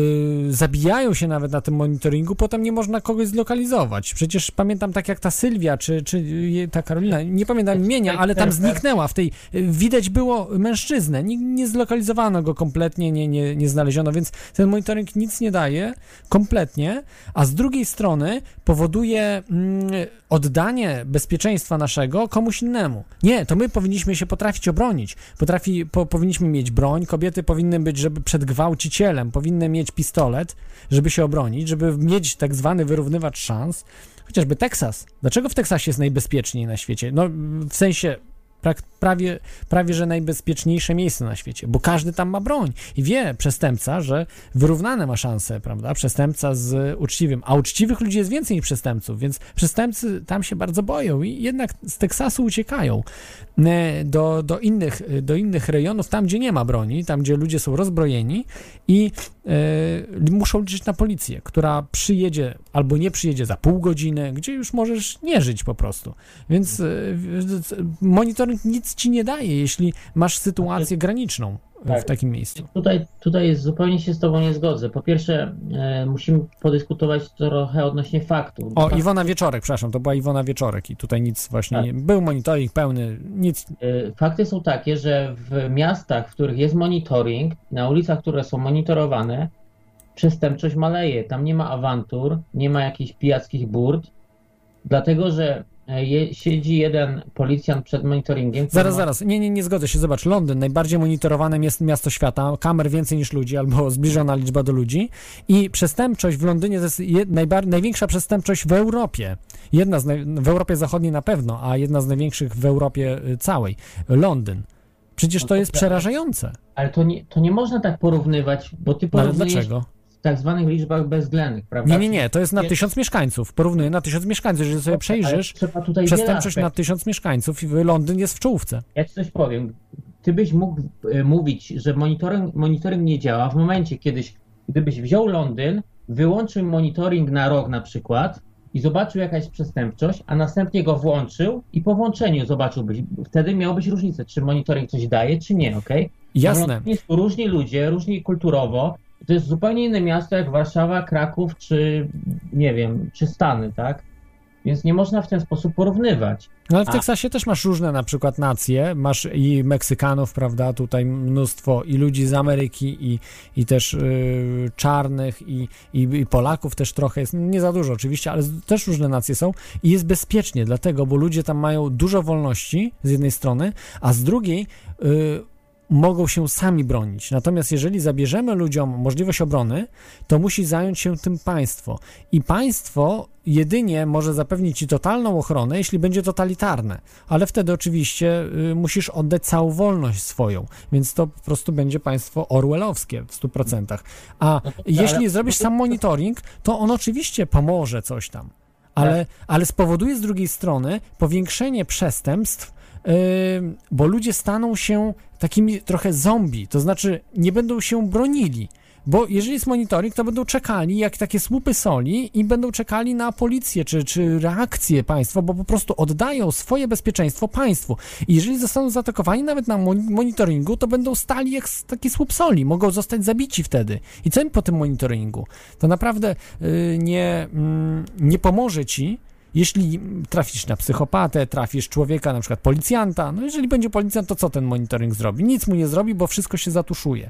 zabijają się nawet na tym monitoringu, potem nie można kogoś zlokalizować. Przecież pamiętam tak jak ta Sylwia, czy, czy ta Karolina, nie pamiętam imienia, ale tam zniknęła w tej, y, widać było mężczyznę, nie, nie zlokalizowano go kompletnie, nie, nie, nie znaleziono, więc ten monitoring nic nie daje, kompletnie, a z drugiej strony powoduje mm, oddanie bezpieczeństwa naszego komuś innemu. Nie, to my powinniśmy się potrafić obronić, potrafi, po, powinniśmy mieć broń, kobiety powinny być, żeby przed gwałcicielem, powinny mieć pistolet, żeby się obronić, żeby mieć tak zwany wyrównywacz szans. Chociażby Teksas. Dlaczego w Teksasie jest najbezpieczniej na świecie? No, w sensie prawie, prawie, że najbezpieczniejsze miejsce na świecie, bo każdy tam ma broń i wie przestępca, że wyrównane ma szanse, prawda? Przestępca z uczciwym, a uczciwych ludzi jest więcej niż przestępców, więc przestępcy tam się bardzo boją i jednak z Teksasu uciekają do, do, innych, do innych rejonów, tam gdzie nie ma broni, tam gdzie ludzie są rozbrojeni i e, muszą liczyć na policję, która przyjedzie albo nie przyjedzie za pół godziny, gdzie już możesz nie żyć po prostu. Więc e, w- monitoring nic ci nie daje, jeśli masz sytuację graniczną w Tak. takim miejscu. Tutaj, tutaj zupełnie się z Tobą nie zgodzę. Po pierwsze, e, musimy podyskutować trochę odnośnie faktów. O, Fakt- Iwona Wieczorek, przepraszam, to była Iwona Wieczorek i tutaj nic właśnie Tak. nie... Był monitoring pełny, nic... E, Fakty są takie, że w miastach, w których jest monitoring, na ulicach, które są monitorowane, przestępczość maleje. Tam nie ma awantur, nie ma jakichś pijackich burt, dlatego że je, siedzi jeden policjant przed monitoringiem. Zaraz, ma- zaraz, nie, nie, nie zgodzę się, zobacz, Londyn, najbardziej monitorowane jest miasto świata, kamer więcej niż ludzi, albo *laughs* zbliżona liczba do ludzi i przestępczość w Londynie to jest je, najbar- największa przestępczość w Europie. Jedna z w Europie Zachodniej na pewno, a jedna z największych w Europie y, całej. Londyn. Przecież No to to jest tak. przerażające. Ale to nie, to nie można tak porównywać, bo ty No ale porównujesz dlaczego? Tak zwanych liczbach bezwzględnych, prawda? Nie, nie, nie, to jest na tysiąc mieszkańców. Porównuję na tysiąc mieszkańców. Jeżeli sobie przejrzysz, trzeba tutaj wiele przestępczość na tysiąc mieszkańców i Londyn jest w czołówce. Ja ci coś powiem. Ty byś mógł e, mówić, że monitoring, monitoring nie działa w momencie, kiedyś, gdybyś wziął Londyn, wyłączył monitoring na rok na przykład i zobaczył jakaś przestępczość, a następnie go włączył i po włączeniu zobaczyłbyś. Wtedy miałbyś różnicę, czy monitoring coś daje, czy nie, okej? Jasne. Różni ludzie, różni kulturowo. To jest zupełnie inne miasto jak Warszawa, Kraków, czy nie wiem, czy Stany, tak? Więc nie można w ten sposób porównywać. No ale w A- Teksasie też masz różne na przykład nacje, masz i Meksykanów, prawda, tutaj mnóstwo i ludzi z Ameryki i, i też y, czarnych i, i, i Polaków też trochę jest, nie za dużo oczywiście, ale też różne nacje są i jest bezpiecznie dlatego, bo ludzie tam mają dużo wolności z jednej strony, a z drugiej y, mogą się sami bronić. Natomiast jeżeli zabierzemy ludziom możliwość obrony, to musi zająć się tym państwo. I państwo jedynie może zapewnić ci totalną ochronę, jeśli będzie totalitarne. Ale wtedy oczywiście y, musisz oddać całą wolność swoją. Więc to po prostu będzie państwo orwellowskie w 100%. A jeśli zrobisz sam monitoring, to on oczywiście pomoże coś tam. Ale, ale spowoduje z drugiej strony powiększenie przestępstw, bo ludzie staną się takimi trochę zombie, to znaczy nie będą się bronili. Bo jeżeli jest monitoring, to będą czekali jak takie słupy soli i będą czekali na policję czy, czy reakcję państwa, bo po prostu oddają swoje bezpieczeństwo państwu. I jeżeli zostaną zaatakowani nawet na mon- monitoringu, to będą stali jak taki słup soli, mogą zostać zabici wtedy. I co im po tym monitoringu? To naprawdę y, nie, mm, nie pomoże ci, jeśli trafisz na psychopatę, trafisz człowieka, na przykład policjanta, no jeżeli będzie policjant, to co ten monitoring zrobi? Nic mu nie zrobi, bo wszystko się zatuszuje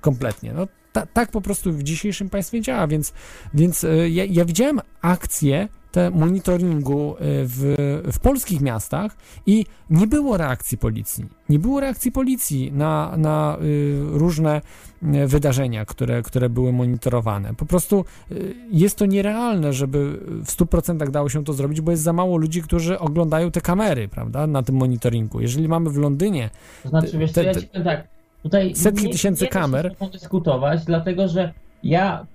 kompletnie. No ta, tak po prostu w dzisiejszym państwie działa, więc, więc y, ja, ja widziałem akcje te monitoringu y, w, w polskich miastach i nie było reakcji policji. Nie było reakcji policji na, na y, różne wydarzenia, które, które były monitorowane. Po prostu y, jest to nierealne, żeby w 100% dało się to zrobić, bo jest za mało ludzi, którzy oglądają te kamery, prawda, na tym monitoringu. Jeżeli mamy w Londynie To znaczy, wiesz, co, te- ja te- ci powiem tak, tutaj setki nie, tysięcy nie kamer. tobą dyskutować, dlatego że ja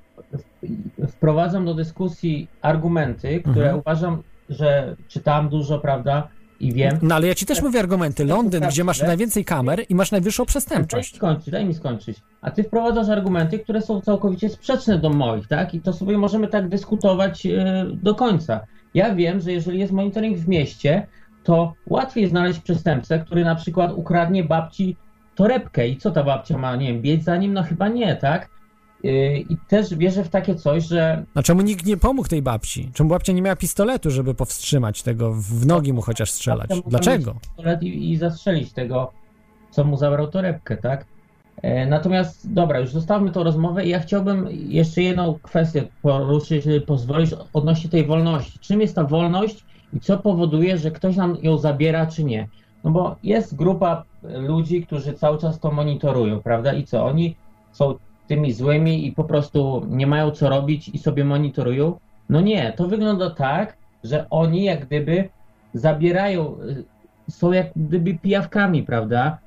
wprowadzam do dyskusji argumenty, które Mhm. uważam, że czytałem dużo, prawda, i wiem. No ale ja ci też mówię argumenty. Londyn, gdzie masz najwięcej kamer i masz najwyższą Daj mi przestępczość. skończyć, daj mi skończyć. A ty wprowadzasz argumenty, które są całkowicie sprzeczne do moich, tak? I to sobie możemy tak dyskutować e, do końca. Ja wiem, że jeżeli jest monitoring w mieście, to łatwiej znaleźć przestępcę, który na przykład ukradnie babci torebkę i co ta babcia ma, nie wiem, biec za nim? No chyba nie, tak? E, I też wierzę w takie coś, że A czemu nikt nie pomógł tej babci? Czemu babcia nie miała pistoletu, żeby powstrzymać tego, w nogi mu chociaż strzelać? Dlaczego? pistolet I, i zastrzelić tego, co mu zabrał torebkę, tak? E, Natomiast, dobra, już zostawmy tą rozmowę i ja chciałbym jeszcze jedną kwestię poruszyć, jeżeli pozwolisz, odnośnie tej wolności. Czym jest ta wolność i co powoduje, że ktoś nam ją zabiera, czy nie? No bo jest grupa ludzi, którzy cały czas to monitorują, prawda? I co? Oni są tymi złymi i po prostu nie mają co robić i sobie monitorują? No nie, to wygląda tak, że oni jak gdyby zabierają, y, są jak gdyby pijawkami, prawda?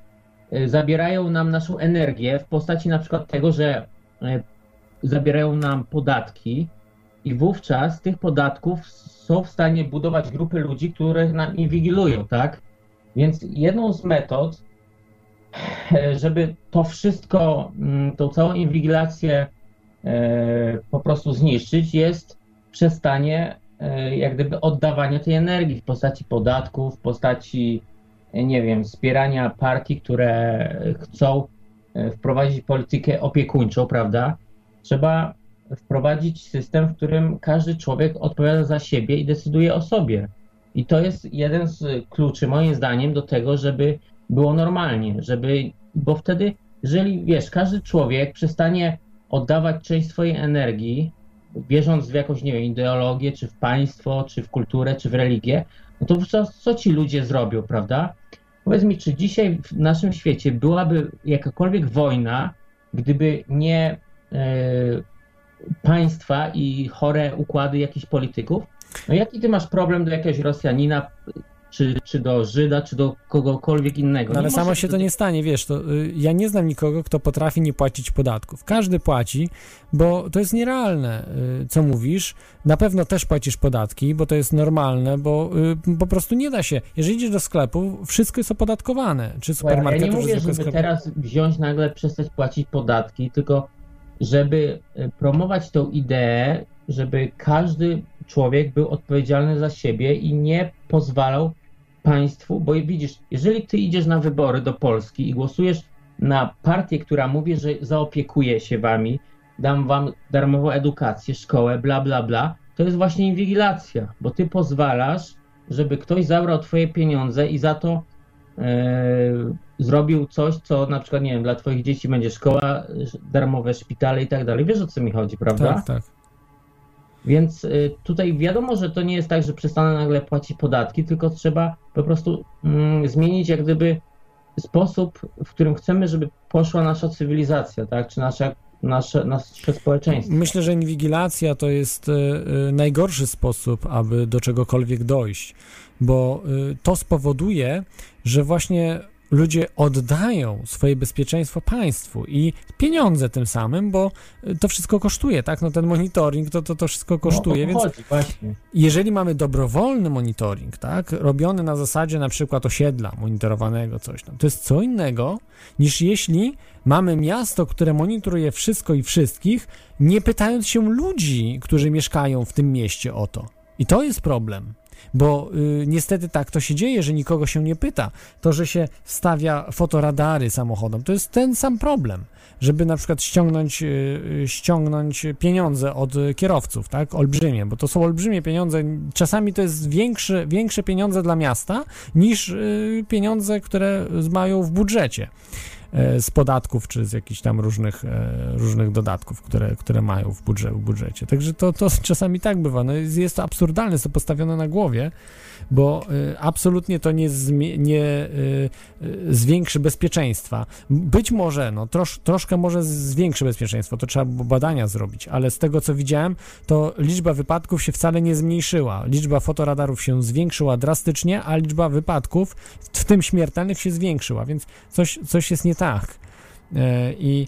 Y, Zabierają nam naszą energię w postaci na przykład tego, że y, zabierają nam podatki i wówczas tych podatków są w stanie budować grupy ludzi, które nam inwigilują, tak? Więc jedną z metod, żeby to wszystko, mm, tą całą inwigilację e, po prostu zniszczyć, jest przestanie e, jak gdyby oddawania tej energii w postaci podatków, w postaci, e, nie wiem, wspierania partii, które chcą e, wprowadzić politykę opiekuńczą, prawda? Trzeba wprowadzić system, w którym każdy człowiek odpowiada za siebie i decyduje o sobie. I to jest jeden z kluczy, moim zdaniem, do tego, żeby było normalnie, żeby, bo wtedy, jeżeli wiesz, każdy człowiek przestanie oddawać część swojej energii, wierząc w jakąś, nie wiem, ideologię, czy w państwo, czy w kulturę, czy w religię, no to co, co ci ludzie zrobią, prawda? Powiedz mi, czy dzisiaj w naszym świecie byłaby jakakolwiek wojna, gdyby nie e, państwa i chore układy jakichś polityków? No jaki ty masz problem do jakiegoś Rosjanina, czy, czy do Żyda, czy do kogokolwiek innego? No ale samo się to nie stanie, wiesz, to y, ja nie znam nikogo, kto potrafi nie płacić podatków. Każdy płaci, bo to jest nierealne, y, co mówisz. Na pewno też płacisz podatki, bo to jest normalne, bo y, po prostu nie da się. Jeżeli idziesz do sklepu, wszystko jest opodatkowane, czy Słuchaj, Ja supermarketu, nie mówię, żeby teraz wziąć nagle, przestać płacić podatki, tylko żeby e, promować tą ideę, żeby każdy człowiek był odpowiedzialny za siebie i nie pozwalał państwu, bo widzisz, jeżeli ty idziesz na wybory do Polski i głosujesz na partię, która mówi, że zaopiekuje się wami, dam wam darmową edukację, szkołę, bla, bla, bla, to jest właśnie inwigilacja, bo ty pozwalasz, żeby ktoś zabrał twoje pieniądze i za to e, zrobił coś, co na przykład, nie wiem, dla twoich dzieci będzie szkoła, darmowe szpitale i tak dalej. Wiesz o co mi chodzi, prawda? Tak, tak. Więc y, tutaj wiadomo, że to nie jest tak, że przestanę nagle płacić podatki, tylko trzeba po prostu mm, zmienić jak gdyby sposób, w którym chcemy, żeby poszła nasza cywilizacja, tak? Czy nasza, nasze, nasze społeczeństwo. Myślę, że inwigilacja to jest e, e, najgorszy sposób, aby do czegokolwiek dojść, bo to spowoduje, że właśnie ludzie oddają swoje bezpieczeństwo państwu i pieniądze tym samym, bo to wszystko kosztuje, tak? No ten monitoring to, to, to wszystko kosztuje, no, o to więc chodzi, właśnie. jeżeli mamy dobrowolny monitoring, tak, robiony na zasadzie na przykład osiedla monitorowanego coś tam, to jest co innego niż jeśli mamy miasto, które monitoruje wszystko i wszystkich, nie pytając się ludzi, którzy mieszkają w tym mieście o to. I to jest problem. Bo y, niestety tak to się dzieje, że nikogo się nie pyta. To, że się stawia fotoradary samochodom, to jest ten sam problem. Żeby na przykład ściągnąć, y, y, ściągnąć pieniądze od kierowców, tak? Olbrzymie, bo to są olbrzymie pieniądze. Czasami to jest większe, większe pieniądze dla miasta niż y, pieniądze, które mają w budżecie z podatków czy z jakichś tam różnych, e, różnych dodatków, które, które mają w, w budżecie. Także to, to *laughs* czasami tak bywa. No jest, jest to absurdalne, jest to postawione na głowie, bo y, absolutnie to nie, zmie, nie zwiększy bezpieczeństwa. Być może, no trosz, troszkę może zwiększy bezpieczeństwo, to trzeba badania zrobić, ale z tego co widziałem, to liczba wypadków się wcale nie zmniejszyła. Liczba fotoradarów się zwiększyła drastycznie, a liczba wypadków, w tym śmiertelnych, się zwiększyła, więc coś, coś jest nie tak. E, I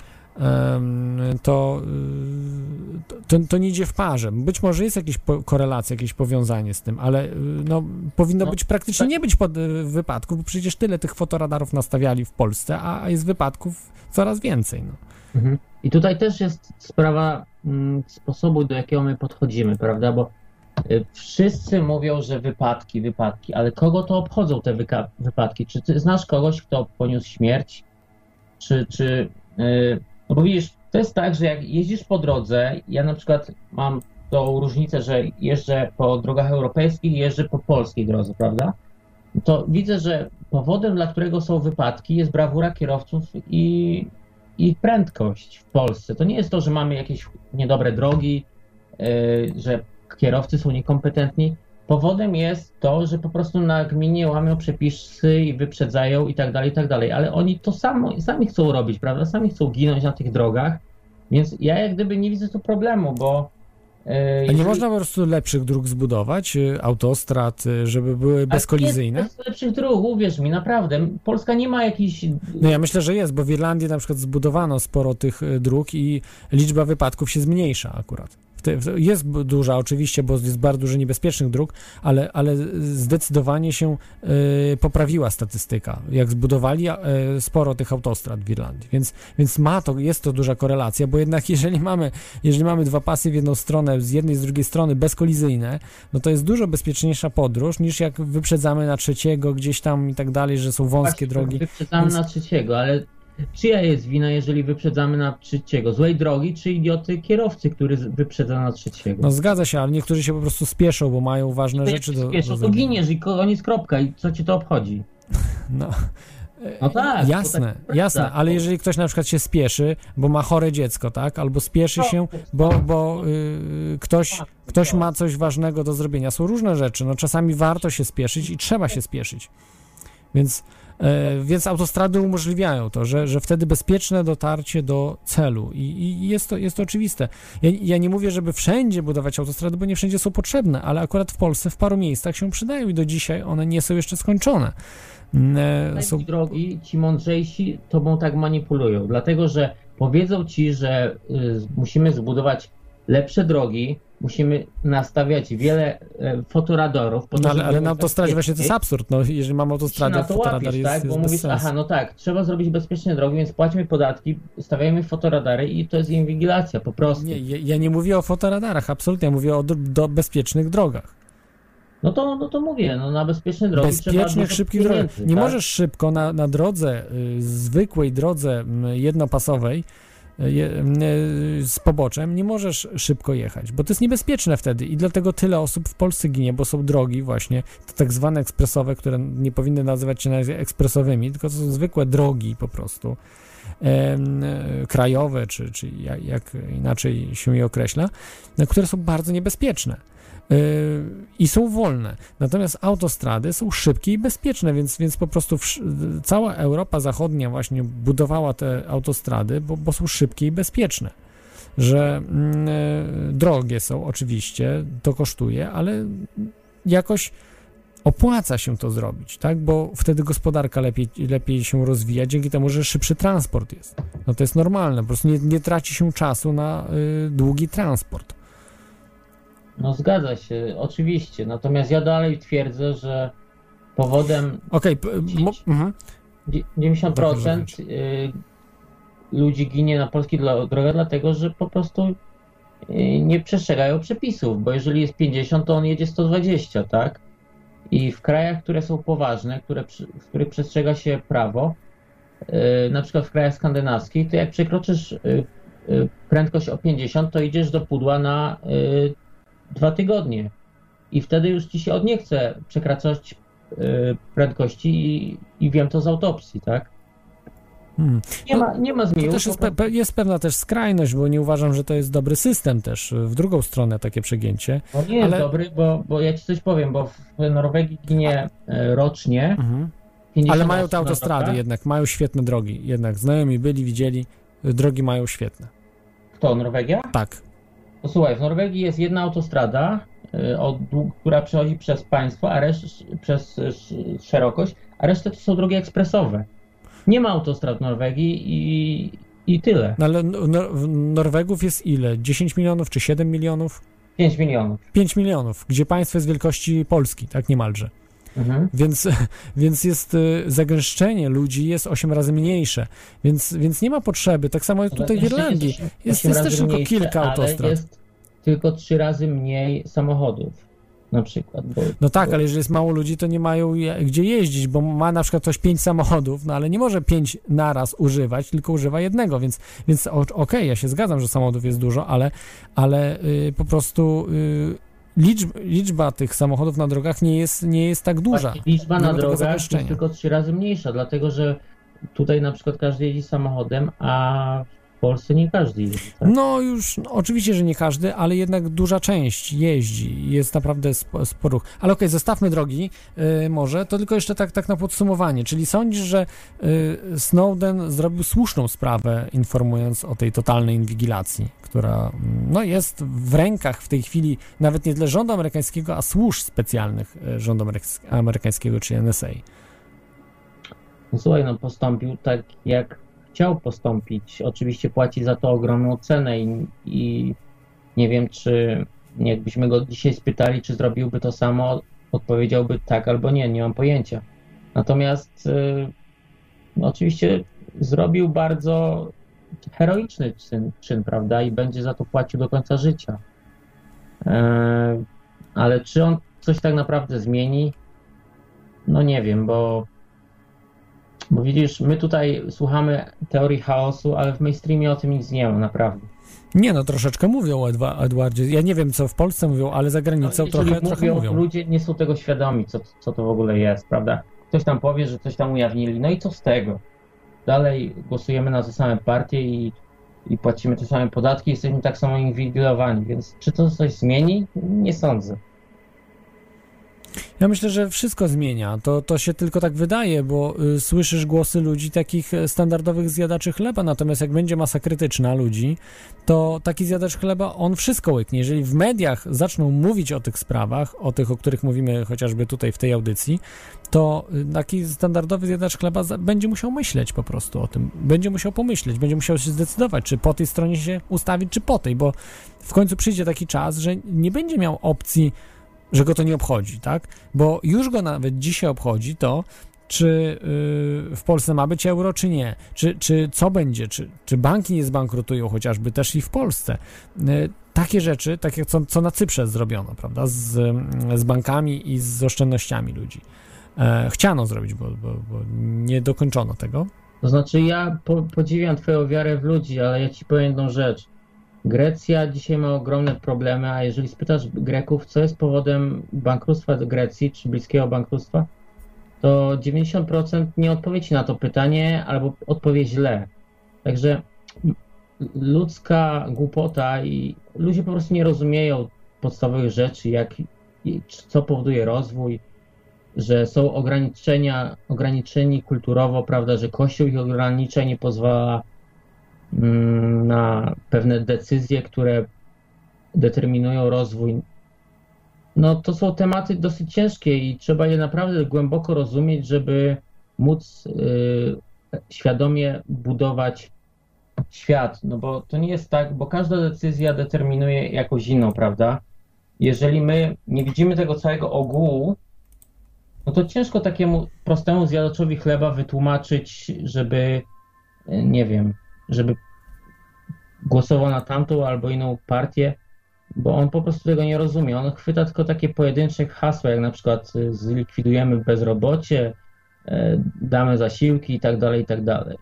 to, y, to, to nie idzie w parze. Być może jest po, korelacja, jakieś powiązanie z tym, ale y, no, powinno No, być praktycznie nie być pod, wypadków, bo przecież tyle tych fotoradarów nastawiali w Polsce, a, a jest wypadków coraz więcej. No. Mhm. I tutaj też jest sprawa mm, sposobu, do jakiego my podchodzimy, prawda? Bo y, wszyscy mówią, że wypadki, wypadki, ale kogo to obchodzą te wypadki? Czy ty znasz kogoś, kto poniósł śmierć? Czy, czy y, no bo widzisz, to jest tak, że jak jeździsz po drodze, ja na przykład mam tą różnicę, że jeżdżę po drogach europejskich i jeżdżę po polskiej drodze, prawda? To widzę, że powodem, dla którego są wypadki, jest brawura kierowców i, i prędkość w Polsce. To nie jest to, że mamy jakieś niedobre drogi, yy, że kierowcy są niekompetentni. Powodem jest to, że po prostu na gminie łamią przepisy i wyprzedzają i tak dalej, i tak dalej. Ale oni to samo, sami chcą robić, prawda? Sami chcą ginąć na tych drogach. Więc ja jak gdyby nie widzę tu problemu, bo. yy, A nie można po prostu lepszych dróg zbudować, y, autostrad, y, żeby były bezkolizyjne? Jest lepszych dróg, uwierz mi, naprawdę. Polska nie ma jakichś. No ja myślę, że jest, bo w Irlandii na przykład zbudowano sporo tych dróg i liczba wypadków się zmniejsza akurat. Jest duża oczywiście, bo jest bardzo dużo niebezpiecznych dróg, ale, ale zdecydowanie się y, poprawiła statystyka. Jak zbudowali y, sporo tych autostrad w Irlandii, więc, więc ma to, jest to duża korelacja, bo jednak *laughs* jeżeli mamy, jeżeli mamy dwa pasy w jedną stronę, z jednej i z drugiej strony bezkolizyjne, no to jest dużo bezpieczniejsza podróż niż jak wyprzedzamy na trzeciego gdzieś tam i tak dalej, że są wąskie drogi. Wyprzedzamy Więc- na trzeciego, ale czyja jest wina, jeżeli wyprzedzamy na trzeciego? Złej drogi, czy idioty kierowcy, który wyprzedza na trzeciego? No zgadza się, ale niektórzy się po prostu spieszą, bo mają ważne To rzeczy do, spieszą, do to giniesz i koniec kropka i co ci to obchodzi? *laughs* No. No tak. Jasne, tak jasne, ale jeżeli ktoś na przykład się spieszy, bo ma chore dziecko, tak, albo spieszy No, się, bo, bo y, ktoś, ktoś ma coś ważnego do zrobienia. Są różne rzeczy, no czasami warto się spieszyć i trzeba się spieszyć. Więc, więc autostrady umożliwiają to, że, że wtedy bezpieczne dotarcie do celu i, i jest, to, jest to oczywiste. Ja, ja nie mówię, żeby wszędzie budować autostrady, bo nie wszędzie są potrzebne, ale akurat w Polsce w paru miejscach się przydają i do dzisiaj one nie są jeszcze skończone. E, są Są drogi, ci mądrzejsi tobą tak manipulują, dlatego że powiedzą ci, że y, musimy zbudować lepsze drogi, musimy nastawiać wiele e, po to, No, ale, ale na autostradzie właśnie to jest absurd. No, jeżeli mamy autostradę, na to fotoradar łapisz, jest, tak? Bo jest mówisz, aha, no tak, trzeba zrobić bezpieczne drogi, więc płaćmy podatki, stawiajmy fotoradary i to jest inwigilacja po prostu. Nie, ja, ja nie mówię o fotoradarach, absolutnie, ja mówię o do, do bezpiecznych drogach. No to, no to mówię, no na bezpieczne drogi Bezpiecznych, szybkich drogach. Nie tak? możesz szybko na, na drodze, y, zwykłej drodze jednopasowej, z poboczem, nie możesz szybko jechać, bo to jest niebezpieczne wtedy i dlatego tyle osób w Polsce ginie, bo są drogi właśnie, te tak zwane ekspresowe, które nie powinny nazywać się ekspresowymi, tylko to są zwykłe drogi po prostu. em, e, krajowe, czy, czy jak, jak inaczej się je określa, no, które są bardzo niebezpieczne. Yy, i są wolne. Natomiast autostrady są szybkie i bezpieczne, więc, więc po prostu wsz- cała Europa Zachodnia właśnie budowała te autostrady, bo, bo są szybkie i bezpieczne. Że e, drogie są oczywiście, to kosztuje, ale jakoś opłaca się to zrobić, tak? Bo wtedy gospodarka lepiej, lepiej się rozwija, dzięki temu, że szybszy transport jest. No to jest normalne, po prostu nie, nie traci się czasu na y, długi transport. No zgadza się, oczywiście. Natomiast ja dalej twierdzę, że powodem Okej, mo- mhm. dzie- 90% y, ludzi ginie na polskich dro- drogach dlatego, że po prostu y, nie przestrzegają przepisów, bo jeżeli jest 50, to on jedzie 120, tak? I w krajach, które są poważne, które, w których przestrzega się prawo, y, na przykład w krajach skandynawskich, to jak przekroczysz y, prędkość o 50, to idziesz do pudła na dwa tygodnie. I wtedy już ci się od nie chce przekraczać y, prędkości i, i wiem to z autopsji, tak? Hmm. Nie ma, nie ma To zmiłu. też jest, pe- jest pewna też skrajność, bo nie uważam, że to jest dobry system też, w drugą stronę takie przegięcie. On nie jest ale- dobry, bo, bo ja ci coś powiem, bo w Norwegii ginie e, rocznie 50 Ale mają te autostrady drogach. jednak, mają świetne drogi, jednak znajomi byli, widzieli, drogi mają świetne. Kto, Norwegia? Tak. Posłuchaj, w Norwegii jest jedna autostrada, y, która przechodzi przez państwo, a reszt, przez sz- szerokość, a reszta to są drogi ekspresowe. Nie ma autostrad w Norwegii i, i tyle. No ale Nor- Norwegów jest ile? 10 milionów czy 7 milionów? 5 milionów. 5 milionów, gdzie państwo jest wielkości Polski, tak niemalże. Mhm. Więc, więc jest y, zagęszczenie ludzi jest 8 razy mniejsze, więc, więc nie ma potrzeby. Tak samo jest tutaj w Irlandii. Jest, jest też tylko mniejsze, kilka ale autostrad. jest tylko trzy razy mniej samochodów na przykład. Bo, No tak, ale jeżeli jest mało ludzi, to nie mają je- gdzie jeździć, bo ma na przykład ktoś pięć samochodów, no ale nie może pięć naraz używać, tylko używa jednego, więc, więc okej, ja się zgadzam, że samochodów jest dużo, ale, ale y, po prostu y, liczb, liczba tych samochodów na drogach nie jest, nie jest tak duża. Właśnie liczba na drogach jest tylko trzy razy mniejsza, dlatego że tutaj na przykład każdy jeździ samochodem, a w Polsce nie każdy jeździ. Tak? No już, no, oczywiście, że nie każdy, ale jednak duża część jeździ, jest naprawdę spo- sporo. Ale okej, zostawmy drogi y, może, to tylko jeszcze tak, tak na podsumowanie, czyli sądzisz, że y, Snowden zrobił słuszną sprawę, informując o tej totalnej inwigilacji, która mm, no, jest w rękach w tej chwili nawet nie tyle rządu amerykańskiego, a służb specjalnych y, rządu ameryk- amerykańskiego, czy NSA. No słuchaj, no postąpił tak, jak chciał postąpić. Oczywiście płaci za to ogromną cenę i, i nie wiem, czy jakbyśmy go dzisiaj spytali, czy zrobiłby to samo, odpowiedziałby tak albo nie, nie mam pojęcia. Natomiast y, no oczywiście zrobił bardzo heroiczny czyn, czyn, prawda, i będzie za to płacił do końca życia. E, ale czy on coś tak naprawdę zmieni? No nie wiem, bo bo widzisz, my tutaj słuchamy teorii chaosu, ale w mainstreamie o tym nic nie ma, naprawdę. Nie no, troszeczkę mówią o Edwa- Edwardzie. Ja nie wiem, co w Polsce mówią, ale za granicą Jeżeli trochę, trochę mówią. Ludzie nie są tego świadomi, co, co to w ogóle jest, prawda? Ktoś tam powie, że coś tam ujawnili, no i co z tego? Dalej głosujemy na te same partie i, i płacimy te same podatki, jesteśmy tak samo inwigilowani, więc czy to coś zmieni? Nie sądzę. Ja myślę, że wszystko zmienia. To, to się tylko tak wydaje, bo y, słyszysz głosy ludzi takich e, standardowych zjadaczy chleba, natomiast jak będzie masa krytyczna ludzi, to taki zjadacz chleba, on wszystko łyknie. Jeżeli w mediach zaczną mówić o tych sprawach, o tych, o których mówimy chociażby tutaj w tej audycji, to y, taki standardowy zjadacz chleba będzie musiał myśleć po prostu o tym. Będzie musiał pomyśleć, będzie musiał się zdecydować, czy po tej stronie się ustawić, czy po tej, bo w końcu przyjdzie taki czas, że nie będzie miał opcji że go to nie obchodzi, tak? Bo już go nawet dzisiaj obchodzi to, czy yy, w Polsce ma być euro, czy nie, czy, czy co będzie, czy, czy banki nie zbankrutują chociażby też i w Polsce. Yy, takie rzeczy, tak jak co, co na Cyprze zrobiono, prawda, z, z bankami i z oszczędnościami ludzi. E, chciano zrobić, bo, bo, bo nie dokończono tego. To znaczy, ja po, podziwiam Twoją wiarę w ludzi, ale ja Ci powiem jedną rzecz. Grecja dzisiaj ma ogromne problemy, a jeżeli spytasz Greków, co jest powodem bankructwa Grecji, czy bliskiego bankructwa, to 90% nie odpowie Ci na to pytanie albo odpowie źle. Także ludzka głupota i ludzie po prostu nie rozumieją podstawowych rzeczy, jak, co powoduje rozwój, że są ograniczenia, ograniczeni kulturowo, prawda, że Kościół ich ogranicza, nie pozwala na pewne decyzje, które determinują rozwój. No to są tematy dosyć ciężkie i trzeba je naprawdę głęboko rozumieć, żeby móc y, świadomie budować świat. No bo to nie jest tak, bo każda decyzja determinuje jakąś inną, prawda? Jeżeli my nie widzimy tego całego ogółu, no to ciężko takiemu prostemu zjadaczowi chleba wytłumaczyć, żeby, nie wiem, żeby głosował na tamtą albo inną partię, bo on po prostu tego nie rozumie. On chwyta tylko takie pojedyncze hasła, jak na przykład y, zlikwidujemy bezrobocie, e, damy zasiłki i tak dalej, i tak dalej.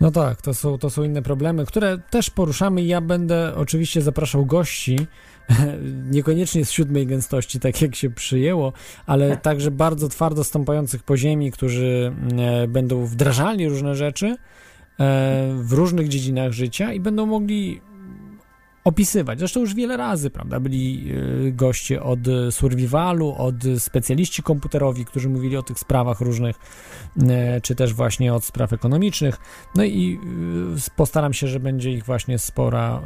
No tak, to są, to są inne problemy, które też poruszamy. Ja będę oczywiście zapraszał gości, *laughs* niekoniecznie z siódmej gęstości, tak jak się przyjęło, ale także bardzo twardo stąpających po ziemi, którzy e, będą wdrażali różne rzeczy e, w różnych dziedzinach życia i będą mogli opisywać. Zresztą już wiele razy, prawda, byli y, goście od survivalu, od specjaliści komputerowi, którzy mówili o tych sprawach różnych, y, czy też właśnie od spraw ekonomicznych. No i y, postaram się, że będzie ich właśnie spora,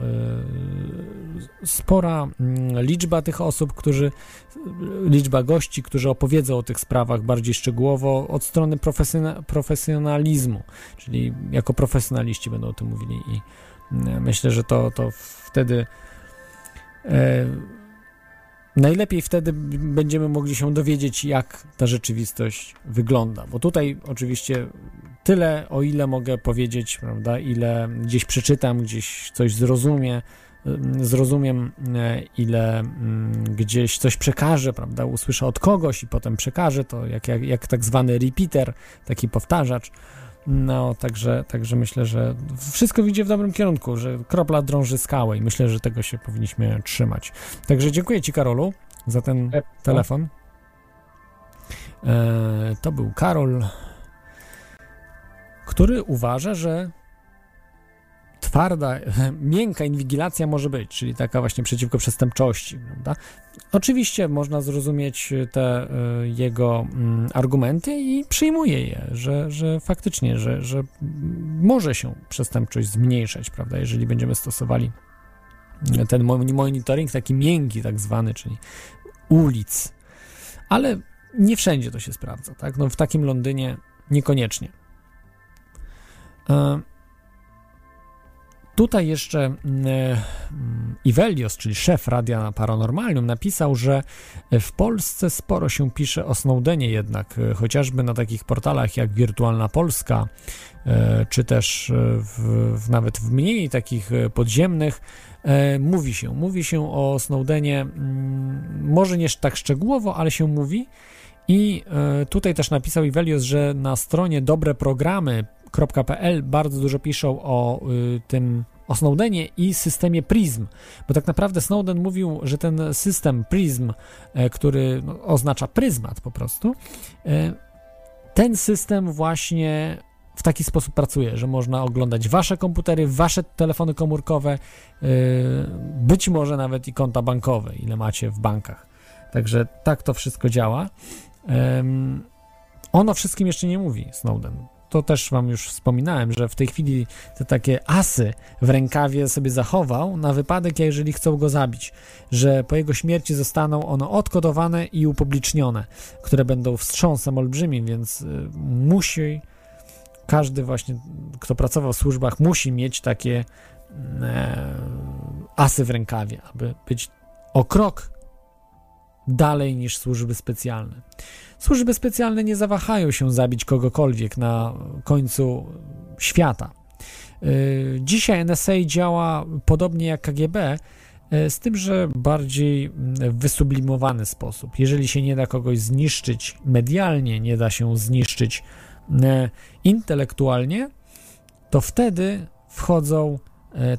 spora mm, liczba tych osób, którzy, liczba gości, którzy opowiedzą o tych sprawach bardziej szczegółowo od strony profesjonalizmu, czyli jako profesjonaliści będą o tym mówili i Myślę, że to, to wtedy e, najlepiej wtedy będziemy mogli się dowiedzieć, jak ta rzeczywistość wygląda. Bo tutaj oczywiście tyle, o ile mogę powiedzieć, prawda, ile gdzieś przeczytam, gdzieś coś zrozumie, zrozumiem, e, ile mm, gdzieś coś przekażę, prawda, usłyszę od kogoś i potem przekażę to, jak, jak, jak tak zwany repeater, taki powtarzacz, no, także, także myślę, że wszystko idzie w dobrym kierunku, że kropla drąży skałę i myślę, że tego się powinniśmy trzymać. Także dziękuję Ci, Karolu, za ten telefon. E, to był Karol, który uważa, że twarda, *laughs* miękka inwigilacja może być, czyli taka właśnie przeciwko przestępczości, prawda? Oczywiście można zrozumieć te y, jego mm, argumenty i przyjmuje je, że, że faktycznie, że, że może się przestępczość zmniejszać, prawda, jeżeli będziemy stosowali ten monitoring taki miękki, tak zwany, czyli ulic, ale nie wszędzie to się sprawdza, tak? No w takim Londynie niekoniecznie. E, Tutaj jeszcze mm, e, Ivelios, czyli szef Radia Paranormalium, napisał, że w Polsce sporo się pisze o Snowdenie jednak, e, chociażby na takich portalach jak Wirtualna Polska, e, czy też w, w, nawet w mniej takich podziemnych, mówi się, mówi się o Snowdenie, mm, może nie tak szczegółowo, ale się mówi. I tutaj też napisał Ivelios, że na stronie dobre programy Snowden.pl bardzo dużo piszą o y, tym o Snowdenie i systemie PRISM, bo tak naprawdę Snowden mówił, że ten system PRISM, e, który no, oznacza pryzmat po prostu, e, ten system właśnie w taki sposób pracuje, że można oglądać wasze komputery, wasze telefony komórkowe, e, być może nawet i konta bankowe, ile macie w bankach. Także tak to wszystko działa. Ono wszystkim jeszcze nie mówi Snowden. To też wam już wspominałem, że w tej chwili te takie asy w rękawie sobie zachował na wypadek, jeżeli chcą go zabić, że po jego śmierci zostaną one odkodowane i upublicznione, które będą wstrząsem olbrzymim, więc y, musi każdy właśnie, kto pracował w służbach, musi mieć takie e, asy w rękawie, aby być o krok dalej niż służby specjalne. Służby specjalne nie zawahają się zabić kogokolwiek na końcu świata. Y, dzisiaj NSA działa podobnie jak KGB, y, z tym, że bardziej w wysublimowany sposób. Jeżeli się nie da kogoś zniszczyć medialnie, nie da się zniszczyć y, intelektualnie, to wtedy wchodzą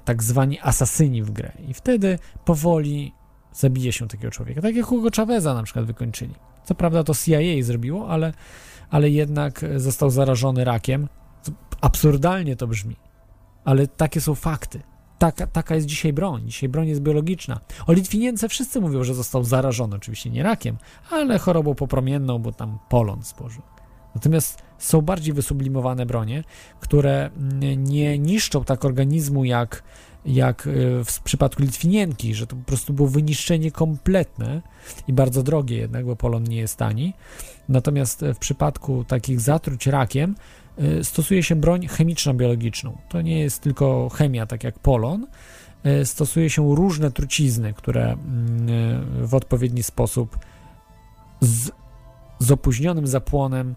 tak zwani asasyni w grę i wtedy powoli zabije się takiego człowieka. Tak jak Hugo Chaveza na przykład wykończyli. Co prawda to CIA zrobiło, ale, ale jednak został zarażony rakiem. Absurdalnie to brzmi, ale takie są fakty. Taka, taka jest dzisiaj broń. Dzisiaj broń jest biologiczna. O Litwinience wszyscy mówią, że został zarażony, oczywiście nie rakiem, ale chorobą popromienną, bo tam polon spożył. Natomiast są bardziej wysublimowane bronie, które nie niszczą tak organizmu jak, jak y, w przypadku Litwinienki, że to po prostu było wyniszczenie kompletne i bardzo drogie jednak, bo polon nie jest tani. Natomiast w przypadku takich zatruć rakiem y, stosuje się broń chemiczno-biologiczną. To nie jest tylko chemia, tak jak polon. Stosuje się różne trucizny, które mm, w odpowiedni sposób z, z opóźnionym zapłonem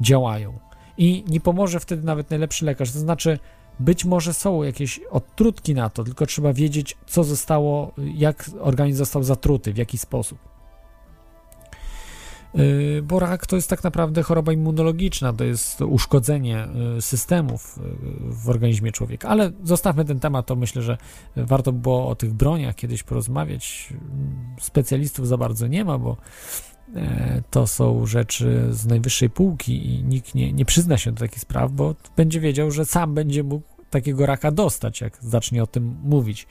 działają. I nie pomoże wtedy nawet najlepszy lekarz. To znaczy, być może są jakieś odtrutki na to, tylko trzeba wiedzieć, co zostało, jak organizm został zatruty, w jaki sposób. Yy, bo rak to jest tak naprawdę choroba immunologiczna, to jest uszkodzenie yy, systemów yy, w organizmie człowieka. Ale zostawmy ten temat, to myślę, że warto by było o tych broniach kiedyś porozmawiać. Specjalistów za bardzo nie ma, bo to są rzeczy z najwyższej półki i nikt nie, nie przyzna się do takich spraw, bo będzie wiedział, że sam będzie mógł takiego raka dostać, jak zacznie o tym mówić.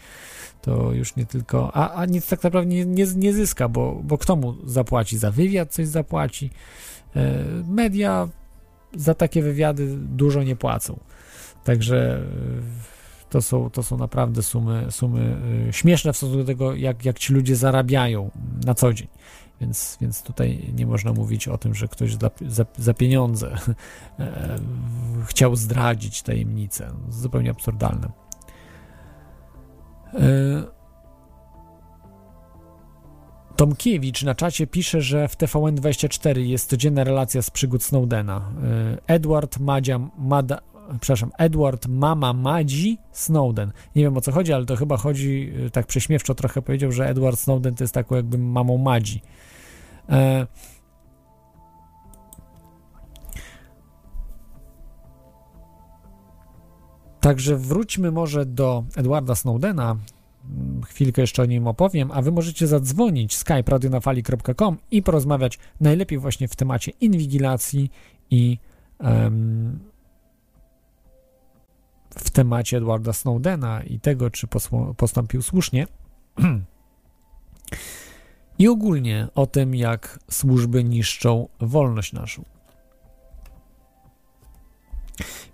To już nie tylko, a, a nic tak naprawdę nie, nie, nie zyska, bo, bo kto mu zapłaci? Za wywiad coś zapłaci? E, media za takie wywiady dużo nie płacą. Także e, to są, to są naprawdę sumy, sumy śmieszne w stosunku do tego, jak, jak ci ludzie zarabiają na co dzień. Więc, więc tutaj nie można mówić o tym, że ktoś za, za, za pieniądze *laughs* e, chciał zdradzić tajemnicę. Zupełnie absurdalne. E, Tomkiewicz na czacie pisze, że w TVN24 jest codzienna relacja z przygód Snowdena. E, Edward Madzia, Mada, przepraszam, Edward Mama Madzi Snowden. Nie wiem o co chodzi, ale to chyba chodzi, tak prześmiewczo trochę powiedział, że Edward Snowden to jest taką jakby mamą Madzi. E, Także wróćmy może do Edwarda Snowdena. Chwilkę jeszcze o nim opowiem, a wy możecie zadzwonić skype radionafali.com i porozmawiać najlepiej właśnie w temacie inwigilacji i um, w temacie Edwarda Snowdena i tego, czy postąpił słusznie. *clears throat* i ogólnie o tym, jak służby niszczą wolność naszą.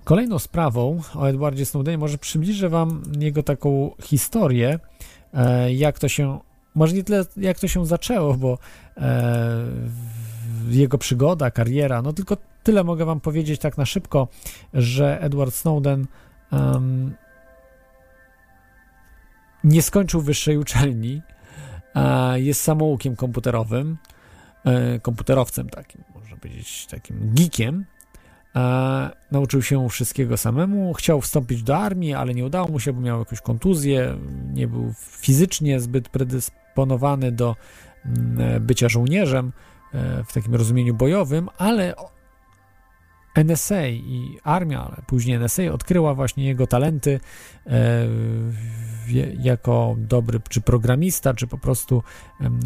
Kolejną sprawą o Edwardzie Snowdenie może przybliżę Wam jego taką historię, e, jak to się, może nie tyle jak to się zaczęło, bo e, jego przygoda, kariera, no tylko tyle mogę Wam powiedzieć tak na szybko, że Edward Snowden um, nie skończył wyższej uczelni, jest samoukiem komputerowym, e, komputerowcem takim, można powiedzieć, takim geekiem. Nauczył się wszystkiego samemu, chciał wstąpić do armii, ale nie udało mu się, bo miał jakąś kontuzję, nie był fizycznie zbyt predysponowany do mm, bycia żołnierzem e, w takim rozumieniu bojowym, ale NSA i armia, ale później NSA odkryła właśnie jego talenty e, jako dobry czy programista, czy po prostu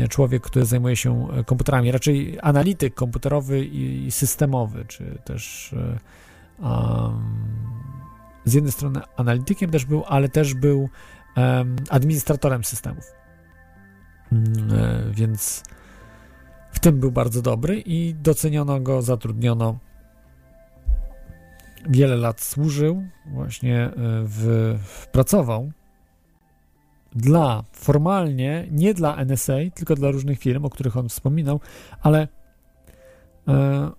człowiek, który zajmuje się komputerami, raczej analityk komputerowy i systemowy, czy też um, z jednej strony analitykiem też był, ale też był administratorem systemów. Mm, e, więc w tym był bardzo dobry i doceniono go, zatrudniono wiele lat służył, właśnie e, w, pracował dla, formalnie, nie dla NSA, tylko dla różnych firm, o których on wspominał, ale e,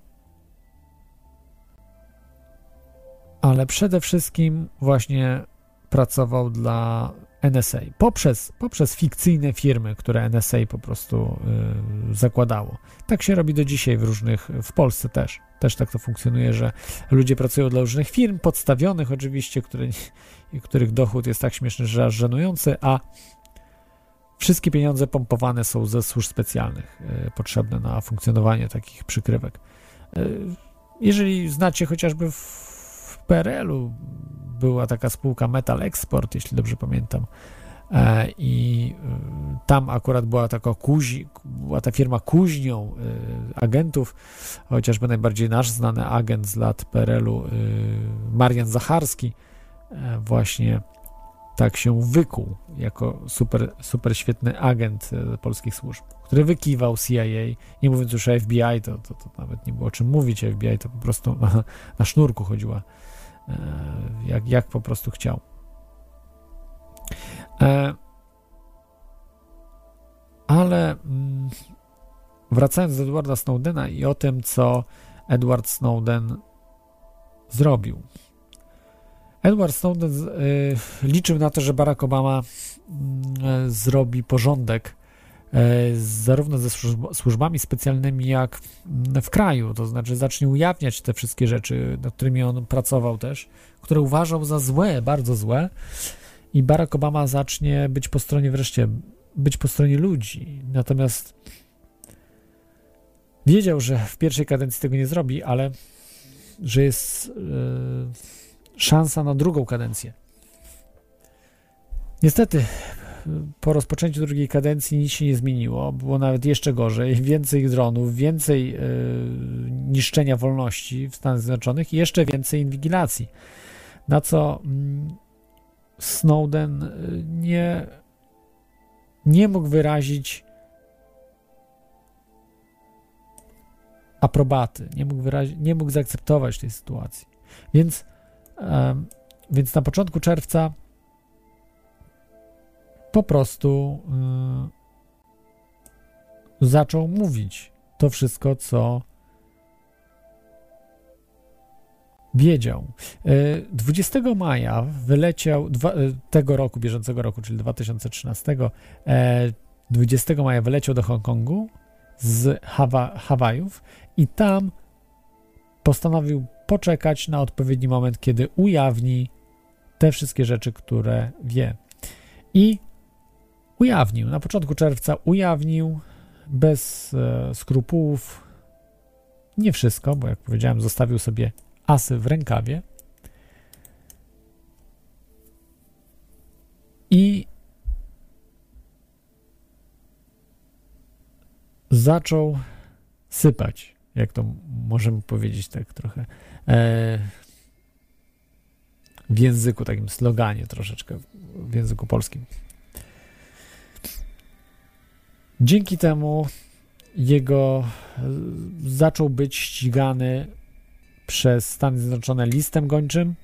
ale przede wszystkim właśnie pracował dla NSA poprzez, poprzez fikcyjne firmy, które NSA po prostu y, zakładało. Tak się robi do dzisiaj w różnych, w Polsce też. Też tak to funkcjonuje, że ludzie pracują dla różnych firm, podstawionych oczywiście, które, których dochód jest tak śmieszny, że aż żenujący, a wszystkie pieniądze pompowane są ze służb specjalnych, y, potrzebne na funkcjonowanie takich przykrywek. Y, jeżeli znacie chociażby w PRL-u była taka spółka Metal Export, jeśli dobrze pamiętam, E, I e, tam akurat była taka kuzi, była ta firma kuźnią e, agentów, chociażby najbardziej nasz znany agent z lat PRL-u, Marian Zacharski, właśnie tak się wykuł jako super, super świetny agent polskich służb, który wykiwał CIA, nie mówiąc już o FBI, to, to, to nawet nie było o czym mówić, FBI to po prostu *laughs* na, na sznurku chodziła, jak, jak po prostu chciał. E, ale mm, wracając do Edwarda Snowdena i o tym, co Edward Snowden zrobił. Edward Snowden y, liczył na to, że Barack Obama y, zrobi porządek zarówno ze służbami specjalnymi, jak w kraju, to znaczy zacznie ujawniać te wszystkie rzeczy, nad którymi on pracował też, które uważał za złe, bardzo złe, i Barack Obama zacznie być po stronie wreszcie, być po stronie ludzi. Natomiast wiedział, że w pierwszej kadencji tego nie zrobi, ale że jest yy, szansa na drugą kadencję. Niestety, po rozpoczęciu drugiej kadencji nic się nie zmieniło. Było nawet jeszcze gorzej. *laughs* Więcej dronów, więcej yy, niszczenia wolności w Stanach Zjednoczonych i jeszcze więcej inwigilacji. Na co. Yy, Snowden y, nie, nie mógł wyrazić aprobaty, nie mógł, wyrazić, nie mógł zaakceptować tej sytuacji. Więc, więc na początku czerwca po prostu um, zaczął mówić to wszystko, co wiedział. 20 e, maja wyleciał e, tego roku, bieżącego roku, czyli 2013, 20 e, maja wyleciał do Hongkongu z Hawa Hawajów i tam postanowił poczekać na odpowiedni moment, kiedy ujawni te wszystkie rzeczy, które wie. I ujawnił. Na początku czerwca ujawnił bez skrupułów nie wszystko, bo jak powiedziałem, zostawił sobie asy w rękawie i zaczął sypać, jak to możemy powiedzieć tak trochę, e, w języku, takim sloganie troszeczkę, w języku polskim. Dzięki temu jego e, zaczął być ścigany przez Stany Zjednoczone listem gończym.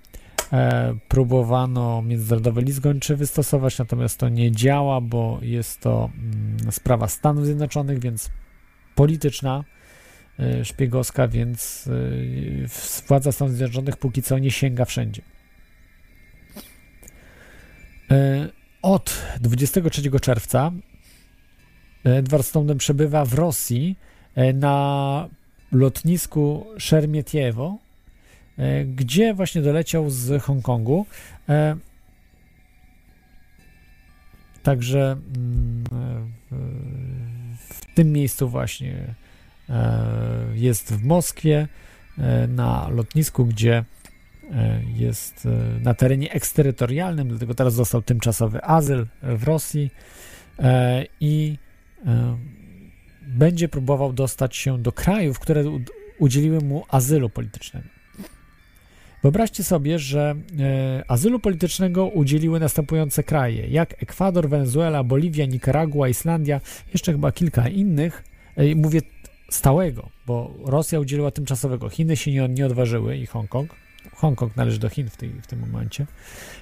E, próbowano międzynarodowy list gończy wystosować, natomiast to nie działa, bo jest to mm, sprawa Stanów Zjednoczonych, więc polityczna, e, szpiegowska, więc e, władza Stanów Zjednoczonych póki co nie sięga wszędzie. E, od 23 czerwca Edward Snowden przebywa w Rosji e, na lotnisku Szermietiewo, e, gdzie właśnie doleciał z Hongkongu. E, także mm, w tym miejscu właśnie jest w Moskwie na lotnisku, gdzie jest na terenie eksterytorialnym, dlatego teraz dostał tymczasowy azyl w Rosji i będzie próbował dostać się do krajów, które udzieliły mu azylu politycznego. Wyobraźcie sobie, że e, azylu politycznego udzieliły następujące kraje, jak Ekwador, Wenezuela, Boliwia, Nikaragua, Islandia, jeszcze chyba kilka innych. E, mówię stałego, bo Rosja udzieliła tymczasowego. Chiny się nie, nie odważyły i Hongkong. Hongkong należy do Chin w, tej, w tym momencie.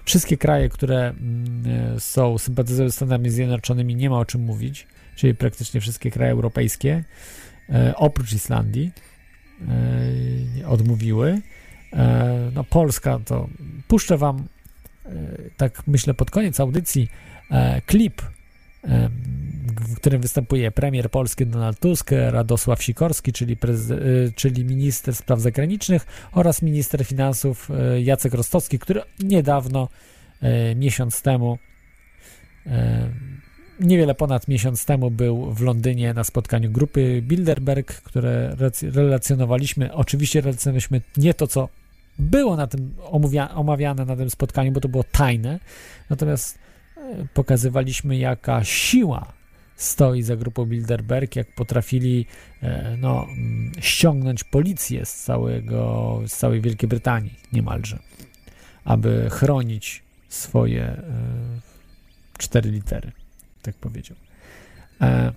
Wszystkie kraje, które mm, e, są sympatyzują z Stanami Zjednoczonymi, nie ma o czym mówić czyli praktycznie wszystkie kraje europejskie, e, oprócz Islandii, e, odmówiły. E, no, Polska to puszczę Wam, tak myślę, pod koniec audycji klip, w którym występuje premier polski Donald Tusk, Radosław Sikorski, czyli, czyli minister spraw zagranicznych oraz minister finansów Jacek Rostowski, który niedawno, miesiąc temu, niewiele ponad miesiąc temu był w Londynie na spotkaniu grupy Bilderberg, które relacjonowaliśmy. Oczywiście relacjonowaliśmy nie to, co było na tym omawia, omawiane na tym spotkaniu, bo to było tajne. Natomiast pokazywaliśmy, jaka siła stoi za grupą Bilderberg, jak potrafili e, no, mm, ściągnąć policję z, całego, z całej Wielkiej Brytanii niemalże, aby chronić swoje e, cztery litery, tak powiedział. E,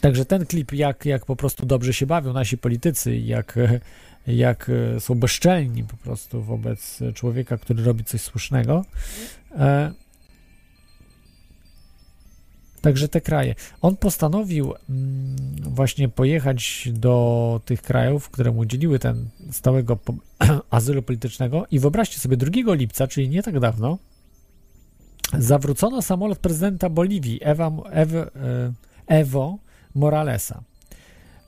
Także ten klip, jak, jak po prostu dobrze się bawią nasi politycy, jak, jak są bezczelni po prostu wobec człowieka, który robi coś słusznego. E, Także te kraje. On postanowił mm, właśnie pojechać do tych krajów, które mu udzieliły ten stałego *clears throat* azylu politycznego i wyobraźcie sobie 2 lipca, czyli nie tak dawno, zawrócono samolot prezydenta Boliwii Ewa, Ew, e, Evo Moralesa,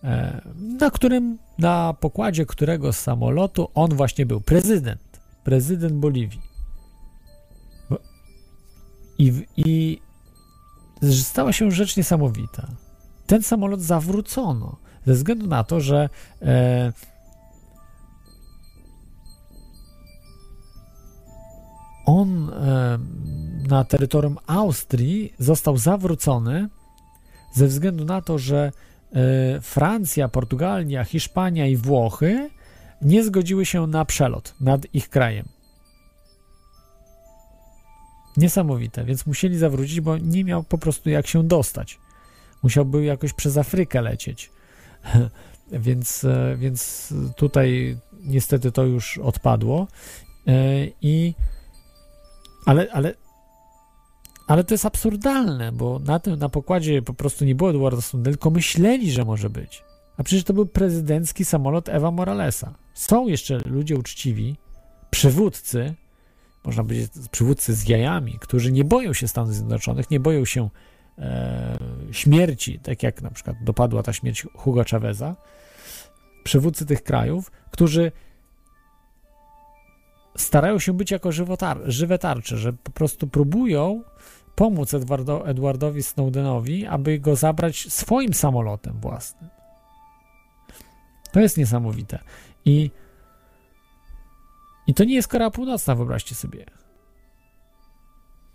e, na którym, na pokładzie którego samolotu on właśnie był prezydent, prezydent Boliwii. I, i stała się rzecz niesamowita. Ten samolot zawrócono ze względu na to, że on e, na terytorium Austrii został zawrócony ze względu na to, że e, Francja, Portugalia, Hiszpania i Włochy nie zgodziły się na przelot nad ich krajem. Niesamowite, więc musieli zawrócić, bo nie miał po prostu jak się dostać. Musiałby jakoś przez Afrykę lecieć. *laughs* więc, e, więc tutaj niestety to już odpadło. I ale, ale, ale to jest absurdalne, bo na tym na pokładzie po prostu nie było Eduarda Snowdena, tylko myśleli, że może być. A przecież to był prezydencki samolot Ewa Moralesa. Są jeszcze ludzie uczciwi, przywódcy, można powiedzieć, przywódcy z jajami, którzy nie boją się Stanów Zjednoczonych, nie boją się e, śmierci, tak jak na przykład dopadła ta śmierć Hugo Chaveza, przywódcy tych krajów, którzy starają się być jako żywotar, żywe tarcze, że po prostu próbują pomóc Edwardo, Edwardowi Snowdenowi, aby go zabrać swoim samolotem własnym. To jest niesamowite. I i to nie jest Korea Północna, wyobraźcie sobie.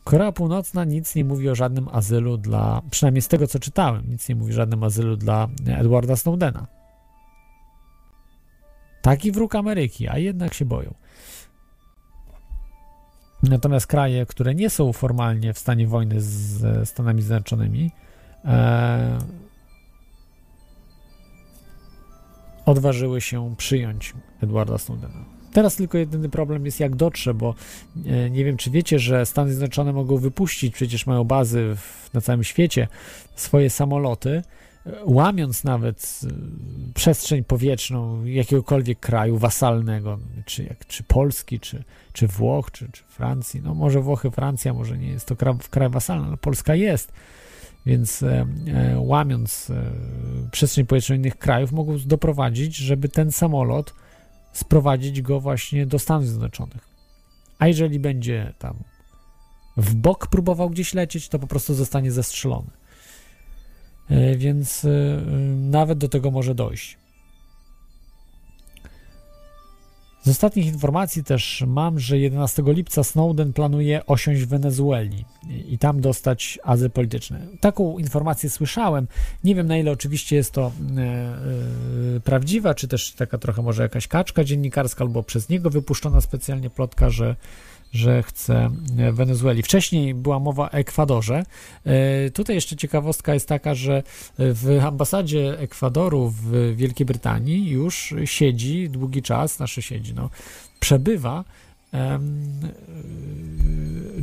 Korea Północna nic nie mówi o żadnym azylu dla, przynajmniej z tego co czytałem, nic nie mówi o żadnym azylu dla Edwarda Snowdena. Taki wróg Ameryki, a jednak się boją. Natomiast kraje, które nie są formalnie w stanie wojny z Stanami Zjednoczonymi, e, odważyły się przyjąć Edwarda Snowdena. Teraz tylko jedyny problem jest, jak dotrze, bo e, nie wiem, czy wiecie, że Stany Zjednoczone mogą wypuścić, przecież mają bazy w, na całym świecie, swoje samoloty, łamiąc nawet e, przestrzeń powietrzną jakiegokolwiek kraju wasalnego, czy, jak, czy Polski, czy, czy Włoch, czy, czy Francji. No może Włochy, Francja, może nie jest to kraj, kraj wasalny, ale Polska jest. Więc e, łamiąc e, przestrzeń powietrzną innych krajów, mogą doprowadzić, żeby ten samolot sprowadzić go właśnie do Stanów Zjednoczonych. A jeżeli będzie tam w bok próbował gdzieś lecieć, to po prostu zostanie zestrzelony. E, więc e, nawet do tego może dojść. Z ostatnich informacji też mam, że 11 lipca Snowden planuje osiąść w Wenezueli i tam dostać azyl polityczny. Taką informację słyszałem. Nie wiem na ile oczywiście jest to e, e, prawdziwa, czy też taka trochę może jakaś kaczka dziennikarska, albo przez niego wypuszczona specjalnie plotka, że że chce Wenezueli. Wcześniej była mowa o Ekwadorze. E, tutaj jeszcze ciekawostka jest taka, że w ambasadzie Ekwadoru w Wielkiej Brytanii już siedzi długi czas, znaczy siedzi, no, przebywa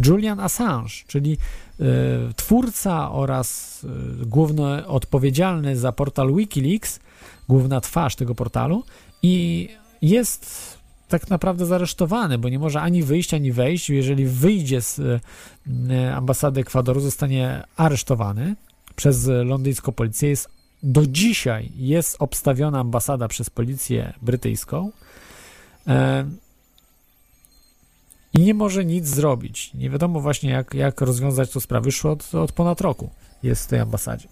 Julian Assange, czyli e, twórca oraz e, główny odpowiedzialny za portal Wikileaks, główna twarz tego portalu i jest tak naprawdę zaresztowany, bo nie może ani wyjść, ani wejść. Jeżeli wyjdzie z e, ambasady Ekwadoru, zostanie aresztowany przez londyńską policję. Jest, do dzisiaj jest obstawiona ambasada przez policję brytyjską e, i nie może nic zrobić. Nie wiadomo właśnie, jak, jak rozwiązać tę sprawę. Już od, od ponad roku jest w tej ambasadzie.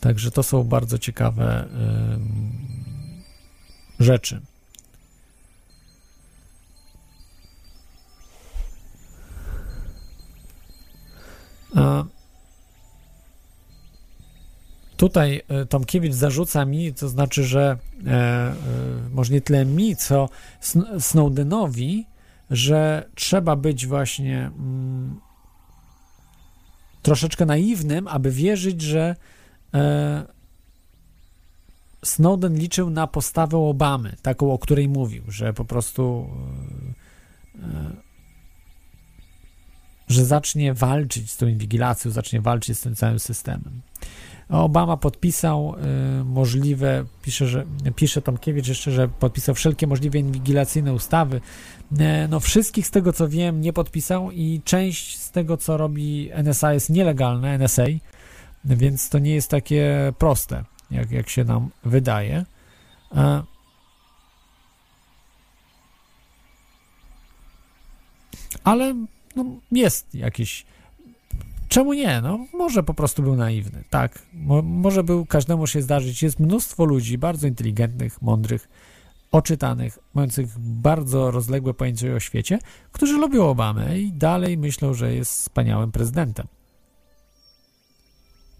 Także to są bardzo ciekawe rzeczy. A tutaj e, Tomkiewicz zarzuca mi, to znaczy, że e, e, może nie tyle mi, co Snowdenowi, że trzeba być właśnie mm, troszeczkę naiwnym, aby wierzyć, że e, Snowden liczył na postawę Obamy, taką, o której mówił, że po prostu e, e, że zacznie walczyć z tą inwigilacją, zacznie walczyć z tym całym systemem. Obama podpisał y, możliwe, pisze, że, pisze Tomkiewicz jeszcze, że podpisał wszelkie możliwe inwigilacyjne ustawy. E, no wszystkich z tego co wiem nie podpisał i część z tego co robi NSA jest nielegalne, NSA, więc to nie jest takie proste, jak, jak się nam wydaje. E, ale no, jest jakiś Czemu nie? No, może po prostu był naiwny, tak. Mo, może był, każdemu się zdarzyć. Jest mnóstwo ludzi bardzo inteligentnych, mądrych, oczytanych, mających bardzo rozległe pojęcie o świecie, którzy lubią Obamę i dalej myślą, że jest wspaniałym prezydentem.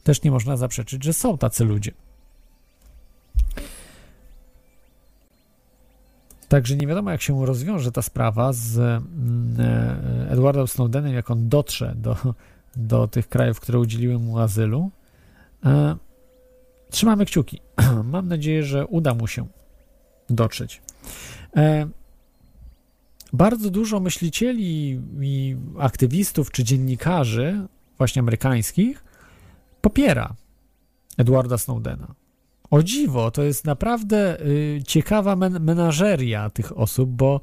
Też nie można zaprzeczyć, że są tacy ludzie. Także nie wiadomo, jak się rozwiąże ta sprawa z mm, e, Edwardem Snowdenem, jak on dotrze do, do tych krajów, które udzieliły mu azylu. E, trzymamy kciuki. *clears throat* Mam nadzieję, że uda mu się dotrzeć. E, bardzo dużo myślicieli i aktywistów czy dziennikarzy, właśnie amerykańskich, popiera Edwarda Snowdena. O dziwo, to jest naprawdę y, ciekawa men menażeria tych osób, bo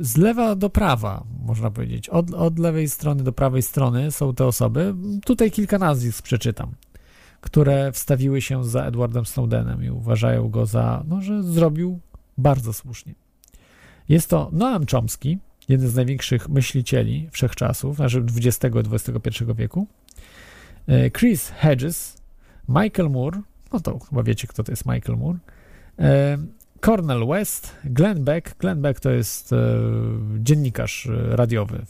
z lewa do prawa, można powiedzieć. Od, od lewej strony do prawej strony są te osoby. Tutaj kilka nazwisk przeczytam, które wstawiły się za Edwardem Snowdenem i uważają go za, no, że zrobił bardzo słusznie. Jest to Noam Chomsky, jeden z największych myślicieli wszechczasów, znaczy XX i XXI wieku, e, Chris Hedges, Michael Moore, no to chyba wiecie, kto to jest Michael Moore, e, Cornel West, Glenn Beck. Glenn Beck to jest e, dziennikarz radiowy,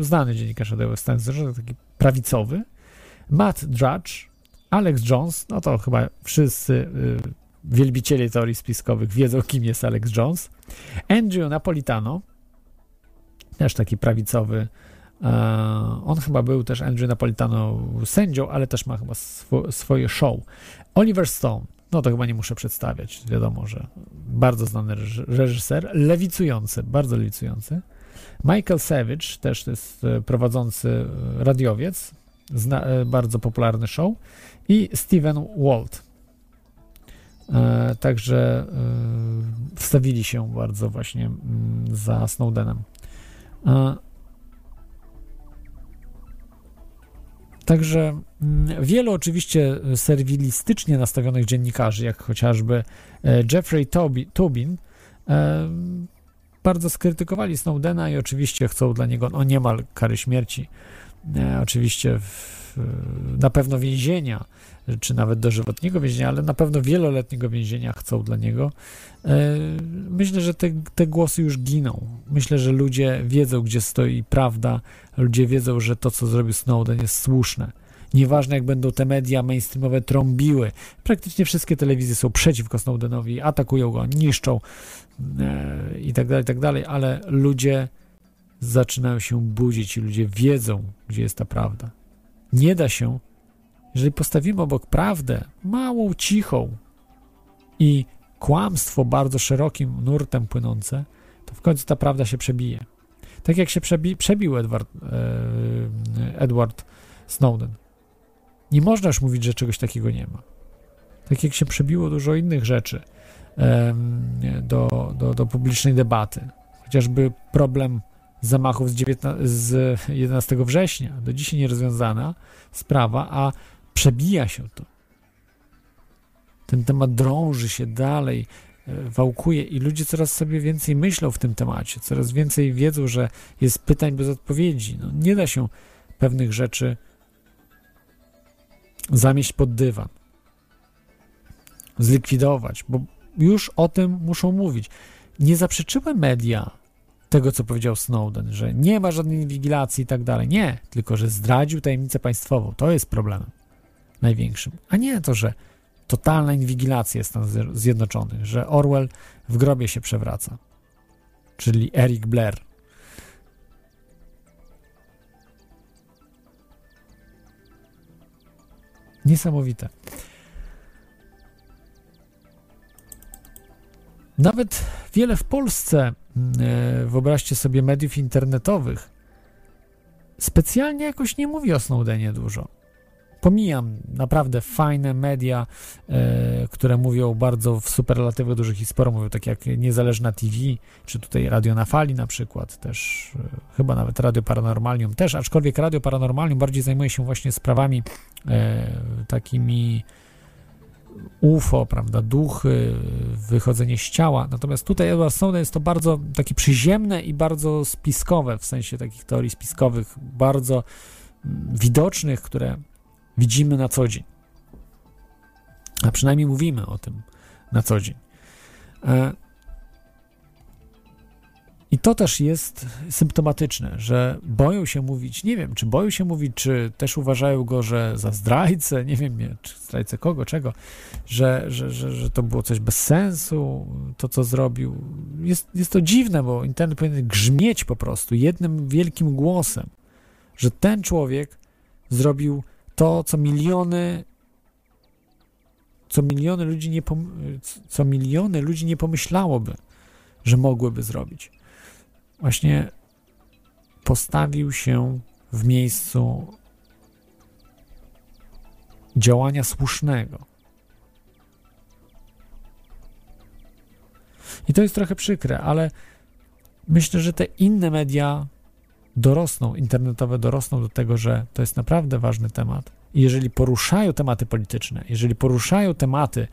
znany dziennikarz radiowy w Stanach taki prawicowy. Matt Drudge, Alex Jones, no to chyba wszyscy e, wielbiciele teorii spiskowych wiedzą, kim jest Alex Jones. Andrew Napolitano, też taki prawicowy. E, on chyba był też Andrew Napolitano sędzią, ale też ma chyba swo, swoje show. Oliver Stone, no to chyba nie muszę przedstawiać. Wiadomo, że bardzo znany reżyser, lewicujący, bardzo lewicujący. Michael Savage, też jest e, prowadzący e, radiowiec, zna, e, bardzo popularny show. I Steven Walt. E, także e, wstawili się bardzo właśnie m, za Snowdenem. E, Także mm, wielu oczywiście serwilistycznie nastawionych dziennikarzy, jak chociażby e, Jeffrey Tobin, e, bardzo skrytykowali Snowdena i oczywiście chcą dla niego no, niemal kary śmierci. E, oczywiście w, na pewno więzienia, czy nawet dożywotniego więzienia, ale na pewno wieloletniego więzienia chcą dla niego. Myślę, że te, te głosy już giną. Myślę, że ludzie wiedzą, gdzie stoi prawda, ludzie wiedzą, że to, co zrobił Snowden, jest słuszne. Nieważne, jak będą te media mainstreamowe trąbiły. Praktycznie wszystkie telewizje są przeciwko Snowdenowi, atakują go, niszczą e, i tak dalej, i tak dalej, ale ludzie zaczynają się budzić i ludzie wiedzą, gdzie jest ta prawda. Nie da się, jeżeli postawimy obok prawdę, małą, cichą i kłamstwo bardzo szerokim nurtem płynące, to w końcu ta prawda się przebije. Tak jak się przebi przebił Edward, e, Edward Snowden. Nie można już mówić, że czegoś takiego nie ma. Tak jak się przebiło dużo innych rzeczy e, do, do, do publicznej debaty. Chociażby problem zamachów z, 19, z 11 września, do dzisiaj nierozwiązana sprawa, a przebija się to. Ten temat drąży się dalej, E, wałkuje i ludzie coraz sobie więcej myślą w tym temacie, coraz więcej wiedzą, że jest pytań bez odpowiedzi. No, nie da się pewnych rzeczy zamieść pod dywan, zlikwidować, bo już o tym muszą mówić. Nie zaprzeczyły media tego, co powiedział Snowden, że nie ma żadnej inwigilacji i tak dalej. Nie, tylko że zdradził tajemnicę państwową. To jest problemem największym. A nie to, że totalna inwigilacja Stanów Zjednoczonych, że Orwell w grobie się przewraca. Czyli Eric Blair. Niesamowite. Nawet wiele w Polsce, e, wyobraźcie sobie, mediów internetowych, specjalnie jakoś nie mówi o Snowdenie dużo. Pomijam naprawdę fajne media, e, które mówią bardzo w superlatywach dużych i sporo mówią, tak jak Niezależna TV, czy tutaj Radio na Fali na przykład, też e, chyba nawet Radio Paranormalium też, aczkolwiek Radio Paranormalium bardziej zajmuje się właśnie sprawami takimi UFO, prawda, duchy, wychodzenie z ciała. Natomiast tutaj Edward Snowden jest to bardzo takie przyziemne i bardzo spiskowe, w sensie takich teorii spiskowych, bardzo mm, widocznych, które widzimy na co dzień. A przynajmniej mówimy o tym na co dzień. E, i to też jest symptomatyczne, że boją się mówić, nie wiem, czy boją się mówić, czy też uważają go, że za zdrajcę, nie wiem, czy zdrajcę kogo, czego, że, że, że, że to było coś bez sensu, to co zrobił. Jest, jest to dziwne, bo internet powinien grzmieć po prostu jednym wielkim głosem, że ten człowiek zrobił to, co miliony co miliony ludzi nie, co miliony ludzi nie pomyślałoby, że mogłyby zrobić właśnie postawił się w miejscu działania słusznego. I to jest trochę przykre, ale myślę, że te inne media dorosną, internetowe dorosną do tego, że to jest naprawdę ważny temat. I jeżeli poruszają tematy polityczne, jeżeli poruszają tematy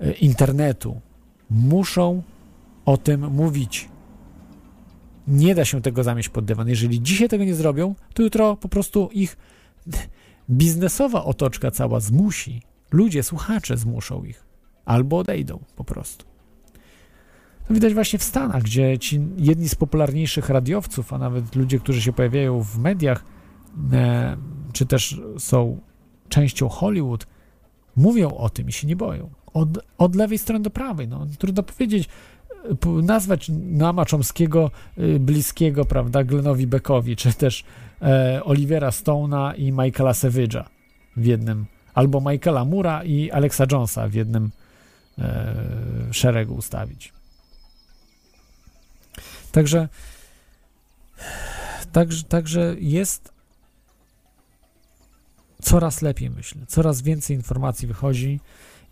e, internetu, muszą o tym mówić. Nie da się tego zamieść pod dywan. Jeżeli dzisiaj tego nie zrobią, to jutro po prostu ich *laughs* biznesowa otoczka cała zmusi. Ludzie, słuchacze zmuszą ich. Albo odejdą po prostu. Widać właśnie w Stanach, gdzie ci jedni z popularniejszych radiowców, a nawet ludzie, którzy się pojawiają w mediach, e, czy też są częścią Hollywood, mówią o tym i się nie boją. Od, od lewej strony do prawej. No, trudno powiedzieć, nazwać Noama Chomskiego y, bliskiego, prawda, Glenowi Beckowi, czy też e, Olivera Stone'a i Michaela Savage'a w jednym, albo Michaela Mura i Alexa Jonesa w jednym e, szeregu ustawić. Także, także, także jest coraz lepiej, myślę. Coraz więcej informacji wychodzi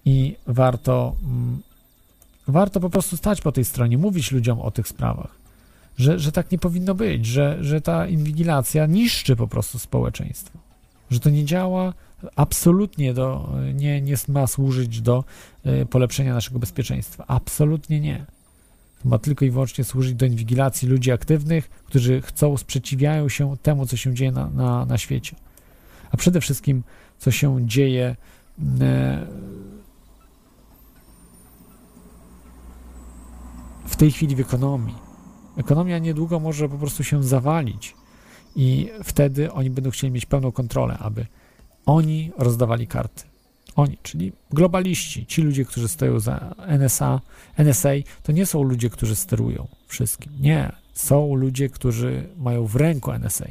i warto mm, Warto po prostu stać po tej stronie, mówić ludziom o tych sprawach, że, że tak nie powinno być, że, że ta inwigilacja niszczy po prostu społeczeństwo, że to nie działa absolutnie do, nie, nie ma służyć do y, polepszenia naszego bezpieczeństwa. Absolutnie nie. Ma tylko i wyłącznie służyć do inwigilacji ludzi aktywnych, którzy chcą, sprzeciwiają się temu, co się dzieje na, na, na świecie. A przede wszystkim, co się dzieje y, w tej chwili w ekonomii. Ekonomia niedługo może po prostu się zawalić i wtedy oni będą chcieli mieć pełną kontrolę, aby oni rozdawali karty. Oni, czyli globaliści, ci ludzie, którzy stoją za NSA, NSA, to nie są ludzie, którzy sterują wszystkim. Nie, są ludzie, którzy mają w ręku NSA.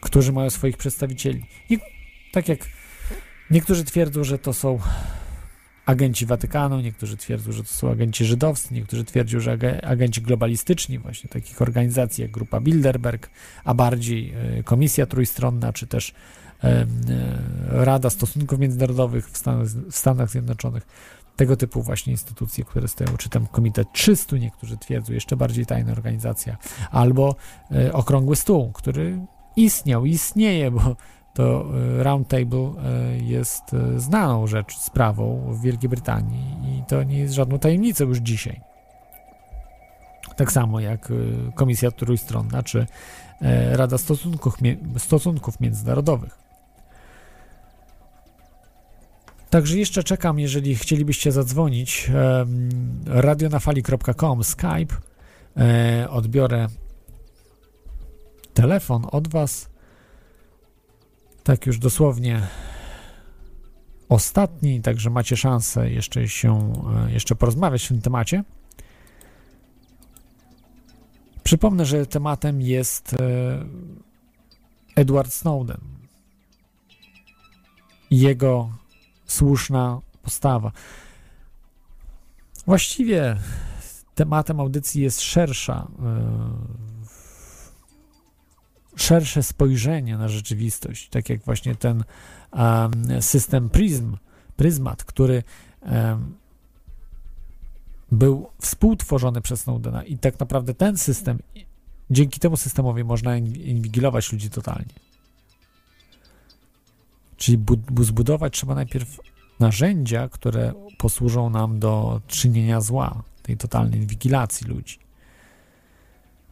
Którzy mają swoich przedstawicieli. I tak jak niektórzy twierdzą, że to są agenci Watykanu, niektórzy twierdzą, że to są agenci żydowscy, niektórzy twierdzą, że agenci globalistyczni, właśnie takich organizacji jak Grupa Bilderberg, a bardziej e, Komisja Trójstronna, czy też e, Rada Stosunków Międzynarodowych w w Stanach Zjednoczonych. Tego typu właśnie instytucje, które stoją, czy tam Komitet 300, niektórzy twierdzą, jeszcze bardziej tajna organizacja, albo e, Okrągły Stół, który istniał, istnieje, bo to e, Roundtable e, jest e, znaną rzecz, sprawą w Wielkiej Brytanii i to nie jest żadną tajemnicą już dzisiaj. Tak samo jak Komisja Trójstronna czy Rada Stosunków, Stosunków Międzynarodowych. Także jeszcze czekam, jeżeli chcielibyście zadzwonić. radionafali.com, Skype. Odbiorę telefon od Was. Tak już dosłownie ostatni, także macie szansę jeszcze się, e, jeszcze porozmawiać w tym temacie. Przypomnę, że tematem jest e, Edward Snowden. Jego słuszna postawa. Właściwie tematem audycji jest szersza, e, szersze spojrzenie na rzeczywistość, tak jak właśnie ten em, system Prism, Pryzmat, który był współtworzony przez Snowdena i tak naprawdę ten system, dzięki temu systemowi można in- inwigilować ludzi totalnie. Czyli bu- zbudować trzeba najpierw narzędzia, które posłużą nam do czynienia zła, tej totalnej inwigilacji ludzi.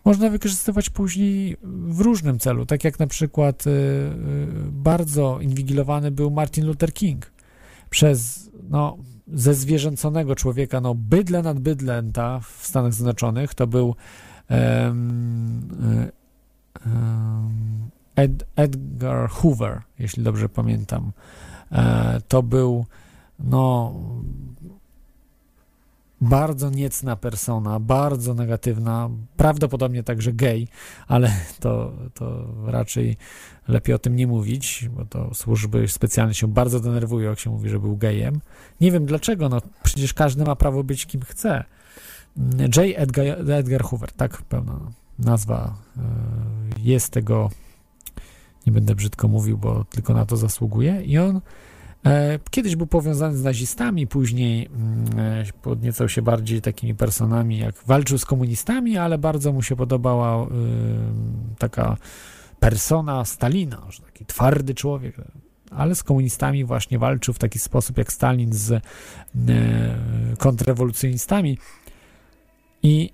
Można wykorzystywać później w różnym celu, tak jak na przykład y, y, bardzo inwigilowany był Martin Luther King przez no, ze zwierzęconego człowieka, no bydle nad bydlęta w Stanach Zjednoczonych, to był y, em, Ed, Edgar Hoover, jeśli dobrze pamiętam. E, to był no bardzo niecna persona, bardzo negatywna, prawdopodobnie także gej, ale to, to raczej lepiej o tym nie mówić, bo to służby specjalnie się bardzo denerwują, jak się mówi, że był gejem. Nie wiem dlaczego, no przecież każdy ma prawo być kim chce. J. Edgar, Edgar Hoover, tak pełna nazwa e, jest tego, nie będę brzydko mówił, bo tylko na to zasługuje i on Kiedyś był powiązany z nazistami, później mm, e, podniecał się bardziej takimi personami, jak walczył z komunistami, ale bardzo mu się podobała y, taka persona Stalina, że taki twardy człowiek, ale z komunistami właśnie walczył w taki sposób jak Stalin z e, kontrrewolucjonistami. I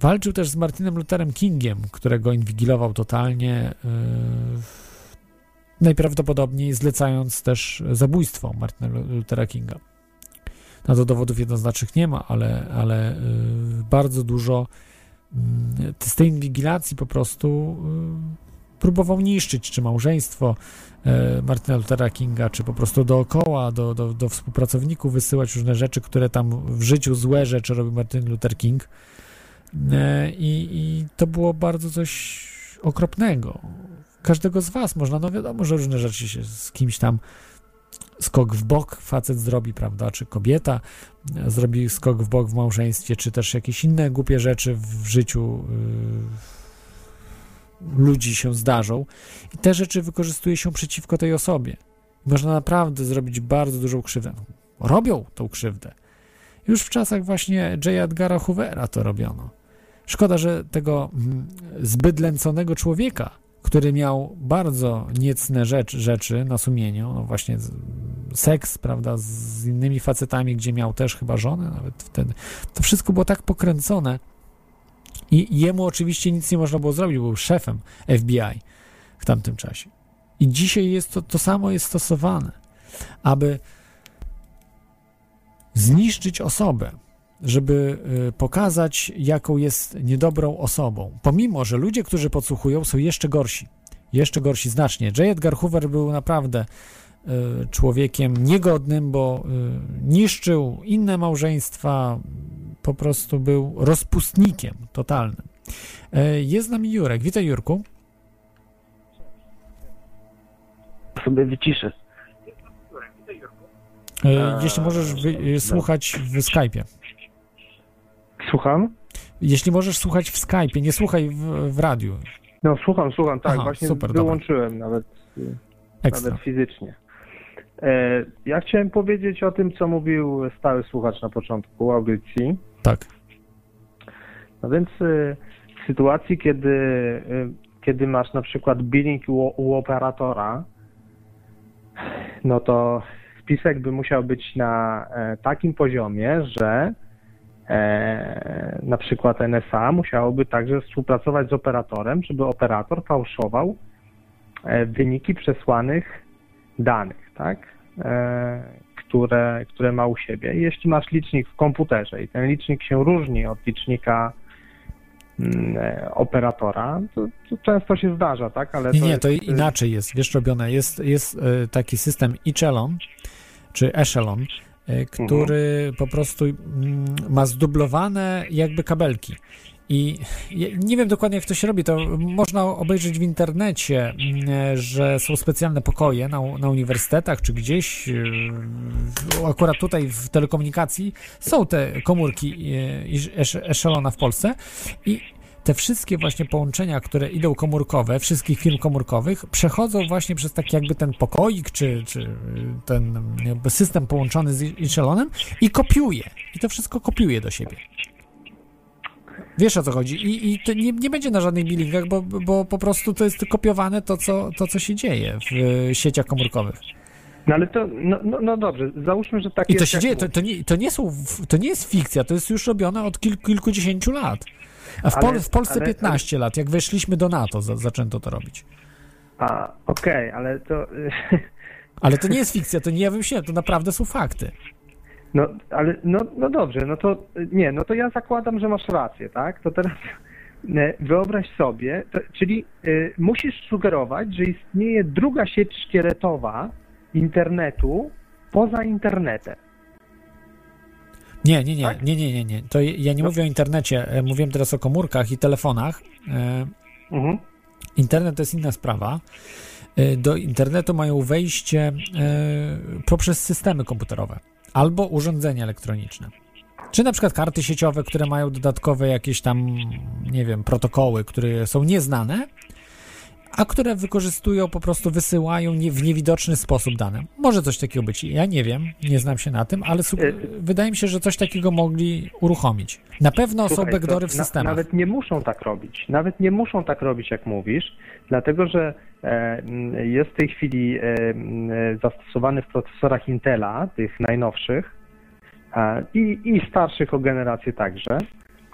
walczył też z Martinem Lutherem Kingiem, którego inwigilował totalnie najprawdopodobniej zlecając też zabójstwo Martina Luthera Kinga. Na to dowodów jednoznacznych nie ma, ale, ale y, bardzo dużo y, z tej inwigilacji po prostu y, próbował niszczyć, czy małżeństwo y, Martina Luthera Kinga, czy po prostu dookoła, do, do, do współpracowników wysyłać różne rzeczy, które tam w życiu złe rzeczy robi Martin Luther King. I, I to było bardzo coś okropnego każdego z was można, no wiadomo, że różne rzeczy się z kimś tam skok w bok facet zrobi, prawda, czy kobieta zrobi skok w bok w małżeństwie, czy też jakieś inne głupie rzeczy w życiu yy, ludzi się zdarzą i te rzeczy wykorzystuje się przeciwko tej osobie. Można naprawdę zrobić bardzo dużą krzywdę. Robią tą krzywdę. Już w czasach właśnie J. Edgara Hoovera to robiono. Szkoda, że tego mm, zbyt lęconego człowieka który miał bardzo niecne rzecz, rzeczy na sumieniu, no właśnie seks, prawda, z innymi facetami, gdzie miał też chyba żonę nawet wtedy. To wszystko było tak pokręcone i jemu oczywiście nic nie można było zrobić, był szefem FBI w tamtym czasie. I dzisiaj jest to, to samo jest stosowane, aby zniszczyć osobę, żeby y, pokazać, jaką jest niedobrą osobą. Pomimo, że ludzie, którzy podsłuchują, są jeszcze gorsi. Jeszcze gorsi znacznie. J. Edgar Hoover był naprawdę y, człowiekiem niegodnym, bo y, niszczył inne małżeństwa, po prostu był rozpustnikiem totalnym. Jest z nami Jurek. Witaj, Jurku. Sobie wyciszę. Jeśli możesz wy- słuchać w Skype'ie. Słucham? Jeśli możesz słuchać w Skype'ie, nie słuchaj w, w radiu. No słucham, słucham, tak, Aha, właśnie super, wyłączyłem nawet, Ekstra. nawet fizycznie. E, ja chciałem powiedzieć o tym, co mówił stały słuchacz na początku audycji. Tak. No więc e, w sytuacji, kiedy, e, kiedy masz na przykład billing u, u operatora, no to spisek by musiał być na e, takim poziomie, że e, na przykład NSA musiałoby także współpracować z operatorem, żeby operator fałszował e, wyniki przesłanych danych, tak? E, które, które ma u siebie. Jeśli masz licznik w komputerze i ten licznik się różni od licznika mm, e, operatora, to, to często się zdarza, tak? Ale Nie, to nie, jest, to inaczej jest, wiesz, robione. Jest, jest e, taki system Echelon, czy Echelon, e, który po prostu mm, ma zdublowane jakby kabelki. I nie wiem dokładnie, jak to się robi. To można obejrzeć w internecie, mm, e, że są specjalne pokoje na, na uniwersytetach czy gdzieś, e, akurat tutaj w telekomunikacji, są te komórki esz- Echelona w Polsce i te wszystkie właśnie połączenia, które idą komórkowe, wszystkich firm komórkowych, przechodzą właśnie przez taki jakby ten pokoik, czy, czy ten jakby system połączony z Echelonem i kopiuje. I to wszystko kopiuje do siebie. Wiesz o co chodzi? I, i to nie, nie będzie na żadnych billingach, bo, bo po prostu to jest kopiowane to, co, to, co się dzieje w e, sieciach komórkowych. No ale to, no, no, no dobrze, załóżmy, że tak I to jest. się jak dzieje, to, to, nie, to, nie są, to nie jest fikcja, to jest już robione od kilku, kilkudziesięciu lat. A w, Ale- Pol- w Polsce ale- 15 lat, jak weszliśmy do NATO, za, zaczęto to robić. A, okej, ale to... *laughs* Ale to nie jest fikcja, to nie ja wymyśliłem, to naprawdę są fakty. No, ale no, no dobrze, no to nie, no to ja zakładam, że masz rację, tak? To teraz e, wyobraź sobie, to, czyli y, musisz sugerować, że istnieje druga sieć szkieletowa internetu poza internetem. Nie, nie, nie, nie, nie, nie, nie. To ja nie mówię o internecie, e, mówiłem teraz o komórkach i telefonach. E, Mhm. Internet to jest inna sprawa. E, Do internetu mają wejście poprzez systemy komputerowe albo urządzenia elektroniczne. Czy na przykład karty sieciowe, które mają dodatkowe jakieś tam, nie wiem, protokoły, które są nieznane, a które wykorzystują, po prostu wysyłają nie, w niewidoczny sposób dane. Może coś takiego być. Ja nie wiem, nie znam się na tym, ale su- wydaje mi się, że coś takiego mogli uruchomić. Na pewno Słuchaj, są backdory w na- systemach. Nawet nie muszą tak robić. Nawet nie muszą tak robić, jak mówisz, dlatego że e, jest w tej chwili e, zastosowany w procesorach Intela, tych najnowszych e, i, i starszych o generację także,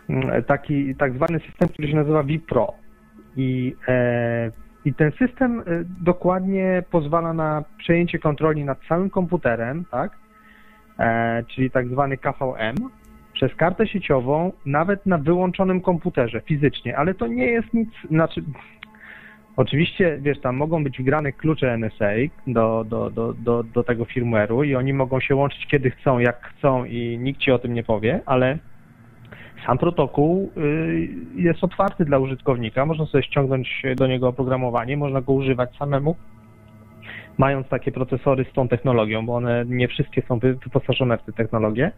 m, taki tak zwany system, który się nazywa vPro. I, e, I ten system e, dokładnie pozwala na przejęcie kontroli nad całym komputerem, tak? E, czyli tak zwany KVM, przez kartę sieciową, nawet na wyłączonym komputerze fizycznie, ale to nie jest nic, znaczy oczywiście, wiesz, tam mogą być wgrane klucze NSA do, do, do, do, do tego firmware'u i oni mogą się łączyć kiedy chcą, jak chcą i nikt ci o tym nie powie, ale sam protokół y, jest otwarty dla użytkownika, można sobie ściągnąć do niego oprogramowanie, można go używać samemu, mając takie procesory z tą technologią, bo one nie wszystkie są wy- wyposażone w tę technologię.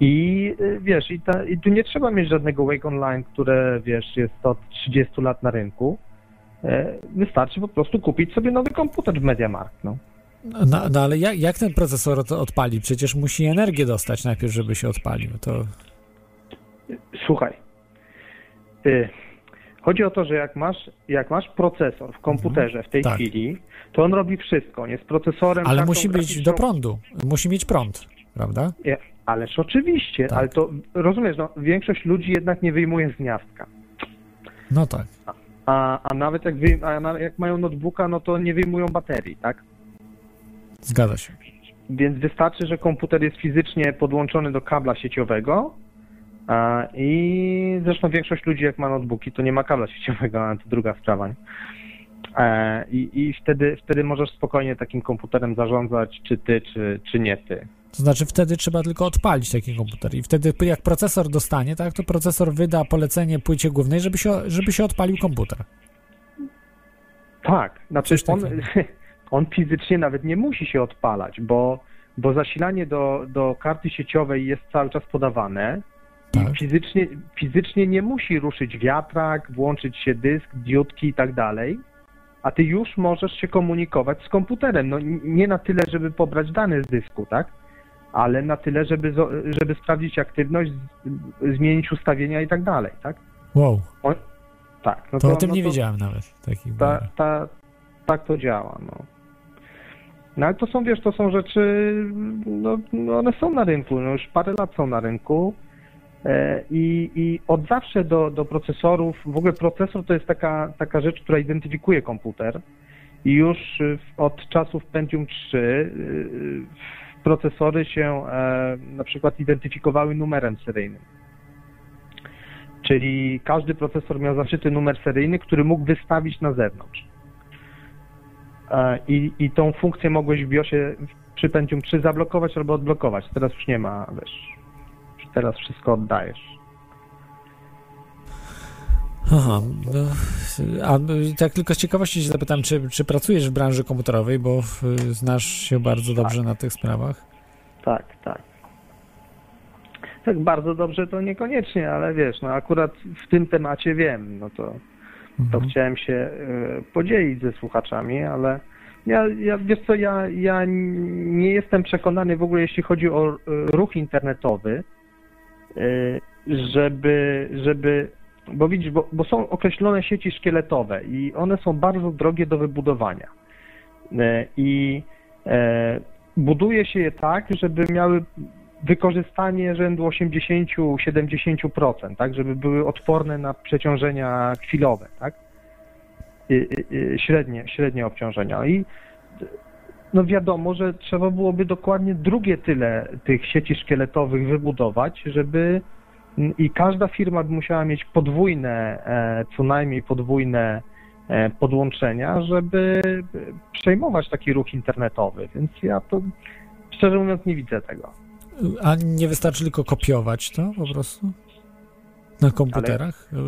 I y, wiesz, i, ta, i tu nie trzeba mieć żadnego Wake Online, które wiesz, jest od 30 lat na rynku. E, Wystarczy po prostu kupić sobie nowy komputer w MediaMarkt. No. No, no ale jak, jak ten procesor to odpali? Przecież musi energię dostać najpierw, żeby się odpalił. To Słuchaj. y, Chodzi o to, że jak masz, jak masz procesor w komputerze w tej Tak. chwili, to on robi wszystko, nie z procesorem. ale musi być do prądu. Musi mieć prąd, prawda? Nie, Ależ oczywiście, Tak. ale to rozumiesz, no, większość ludzi jednak nie wyjmuje z gniazdka. No tak. A, a nawet jak, wyjm, a jak mają notebooka, no to nie wyjmują baterii, tak? Zgadza się. Więc wystarczy, że komputer jest fizycznie podłączony do kabla sieciowego i zresztą większość ludzi jak ma notebooki, to nie ma kabla sieciowego, ale to druga sprawa. nie? E, I, I wtedy, wtedy możesz spokojnie takim komputerem zarządzać, czy ty, czy, czy nie ty. To znaczy wtedy trzeba tylko odpalić taki komputer i wtedy jak procesor dostanie, tak, to procesor wyda polecenie płycie głównej, żeby się, żeby się odpalił komputer. Tak, znaczy on, *laughs* on fizycznie nawet nie musi się odpalać, bo, bo zasilanie do, do karty sieciowej jest cały czas podawane Tak. fizycznie, fizycznie nie musi ruszyć wiatrak, włączyć się dysk, diodki i tak dalej, a ty już możesz się komunikować z komputerem. No nie na tyle, żeby pobrać dane z dysku, tak? Ale na tyle, żeby, żeby sprawdzić aktywność, zmienić ustawienia i tak dalej, tak? Wow, On, tak. No to o tym no nie wiedziałem nawet. Takich ta, ta, tak to działa, no. No ale to są, wiesz, to są rzeczy, no, no one są na rynku, no już parę lat są na rynku i, i od zawsze do, do procesorów, w ogóle procesor to jest taka, taka rzecz, która identyfikuje komputer i już y, od czasów Pentium 3 y, procesory się e, na przykład identyfikowały numerem seryjnym. Czyli każdy procesor miał zaszyty numer seryjny, który mógł wystawić na zewnątrz. E, I, I tą funkcję mogłeś w BIOSie przy Pentium 3 zablokować albo odblokować. Teraz już nie ma, wiesz, teraz wszystko oddajesz. Aha, no, a tak tylko z ciekawości się zapytam, czy, czy pracujesz w branży komputerowej, bo znasz się bardzo dobrze na tych sprawach? Tak, tak. Tak bardzo dobrze to niekoniecznie, ale wiesz, no akurat w tym temacie wiem, no to, to chciałem się e, podzielić ze słuchaczami, ale ja, ja wiesz co, ja, ja nie jestem przekonany w ogóle, jeśli chodzi o e, ruch internetowy, żeby, żeby bo widzisz, bo, bo są określone sieci szkieletowe i one są bardzo drogie do wybudowania. E, I e, buduje się je tak, żeby miały wykorzystanie rzędu 80-70%, tak, żeby były odporne na przeciążenia chwilowe, tak, i, średnie, średnie obciążenia. I no wiadomo, że trzeba byłoby dokładnie drugie tyle tych sieci szkieletowych wybudować, żeby i każda firma by musiała mieć podwójne, e, co najmniej podwójne e, podłączenia, żeby przejmować taki ruch internetowy, więc ja to szczerze mówiąc nie widzę tego. A nie wystarczy tylko kopiować to po prostu? Na komputerach? Ale...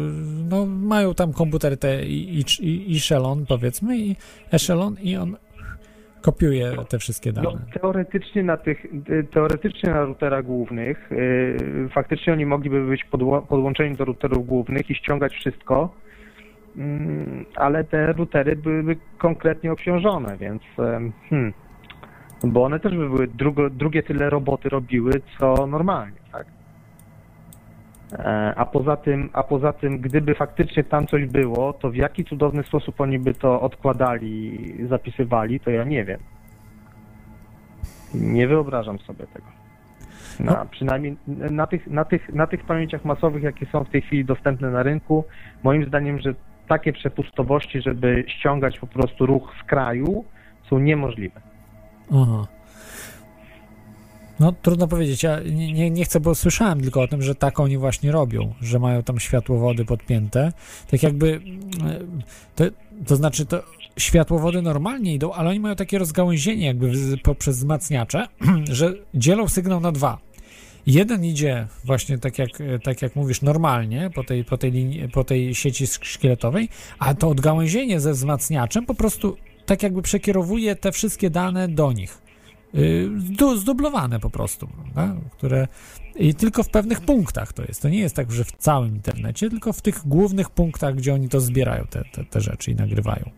No mają tam komputery te i, i, i powiedzmy i Echelon i on kopiuje te wszystkie dane. No, teoretycznie na tych, teoretycznie na routerach głównych, yy, faktycznie oni mogliby być podło, podłączeni do routerów głównych i ściągać wszystko, yy, ale te routery byłyby konkretnie obciążone, więc yy, hmm, bo one też by były drugo, drugie tyle roboty robiły, co normalnie, a poza tym, a poza tym, gdyby faktycznie tam coś było, to w jaki cudowny sposób oni by to odkładali, zapisywali, to ja nie wiem. Nie wyobrażam sobie tego. Na, no. Przynajmniej na tych, na, tych, na tych pamięciach masowych, jakie są w tej chwili dostępne na rynku, moim zdaniem, że takie przepustowości, żeby ściągać po prostu ruch z kraju, są niemożliwe. Aha. No trudno powiedzieć, ja nie, nie, nie, chcę, bo słyszałem tylko o tym, że tak oni właśnie robią, że mają tam światłowody podpięte, tak jakby, e, to, to znaczy to światłowody normalnie idą, ale oni mają takie rozgałęzienie jakby poprzez wzmacniacze, *clears throat* że dzielą sygnał na dwa. Jeden idzie właśnie tak jak, tak jak mówisz, normalnie po tej, po, tej linii, po tej sieci szkieletowej, a to odgałęzienie ze wzmacniaczem po prostu tak jakby przekierowuje te wszystkie dane do nich. Y, zdublowane po prostu, prawda? które i tylko w pewnych punktach to jest. To nie jest tak, że w całym internecie, tylko w tych głównych punktach, gdzie oni to zbierają, te, te, te rzeczy i nagrywają.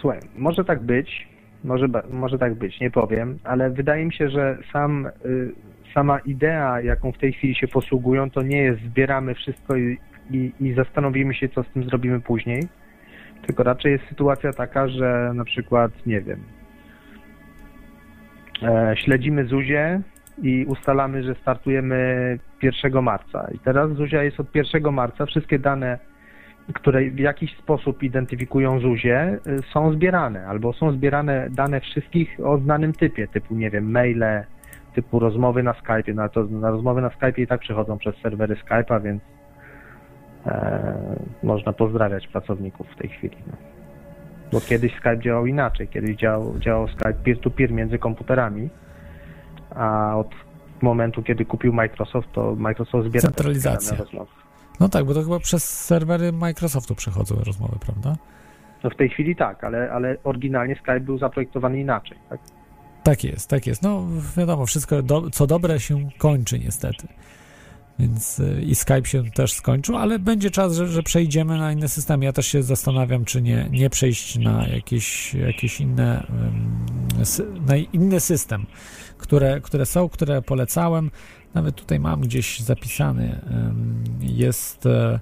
Słuchaj, może tak być, może, może tak być, nie powiem, ale wydaje mi się, że sam, y, sama idea, jaką w tej chwili się posługują, to nie jest zbieramy wszystko i, i, i zastanowimy się, co z tym zrobimy później, tylko raczej jest sytuacja taka, że na przykład, nie wiem, e, śledzimy Zuzię i ustalamy, że startujemy 1 marca. I teraz Zuzia jest od 1 marca. Wszystkie dane, które w jakiś sposób identyfikują Zuzię, e, są zbierane, albo są zbierane dane wszystkich o znanym typie, typu, nie wiem, maile, typu rozmowy na Skype. Na, to, na rozmowy na Skype i tak przechodzą przez serwery Skype'a, więc można pozdrawiać pracowników w tej chwili. No. Bo kiedyś Skype działał inaczej. Kiedyś działał, działał Skype peer-to-peer między komputerami, a od momentu, kiedy kupił Microsoft, to Microsoft zbiera Centralizacja. rozmowy. No tak, bo to chyba przez serwery Microsoftu przechodzą rozmowy, prawda? No w tej chwili tak, ale, ale oryginalnie Skype był zaprojektowany inaczej, tak? Tak jest, tak jest. No wiadomo, wszystko do, co dobre się kończy niestety. Więc y, i Skype się też skończył, ale będzie czas, że, że, przejdziemy na inny system. Ja też się zastanawiam, czy nie, nie przejść na jakieś, jakieś inne, na inny system, które, które są, które polecałem. Nawet tutaj mam gdzieś zapisany. Jest e,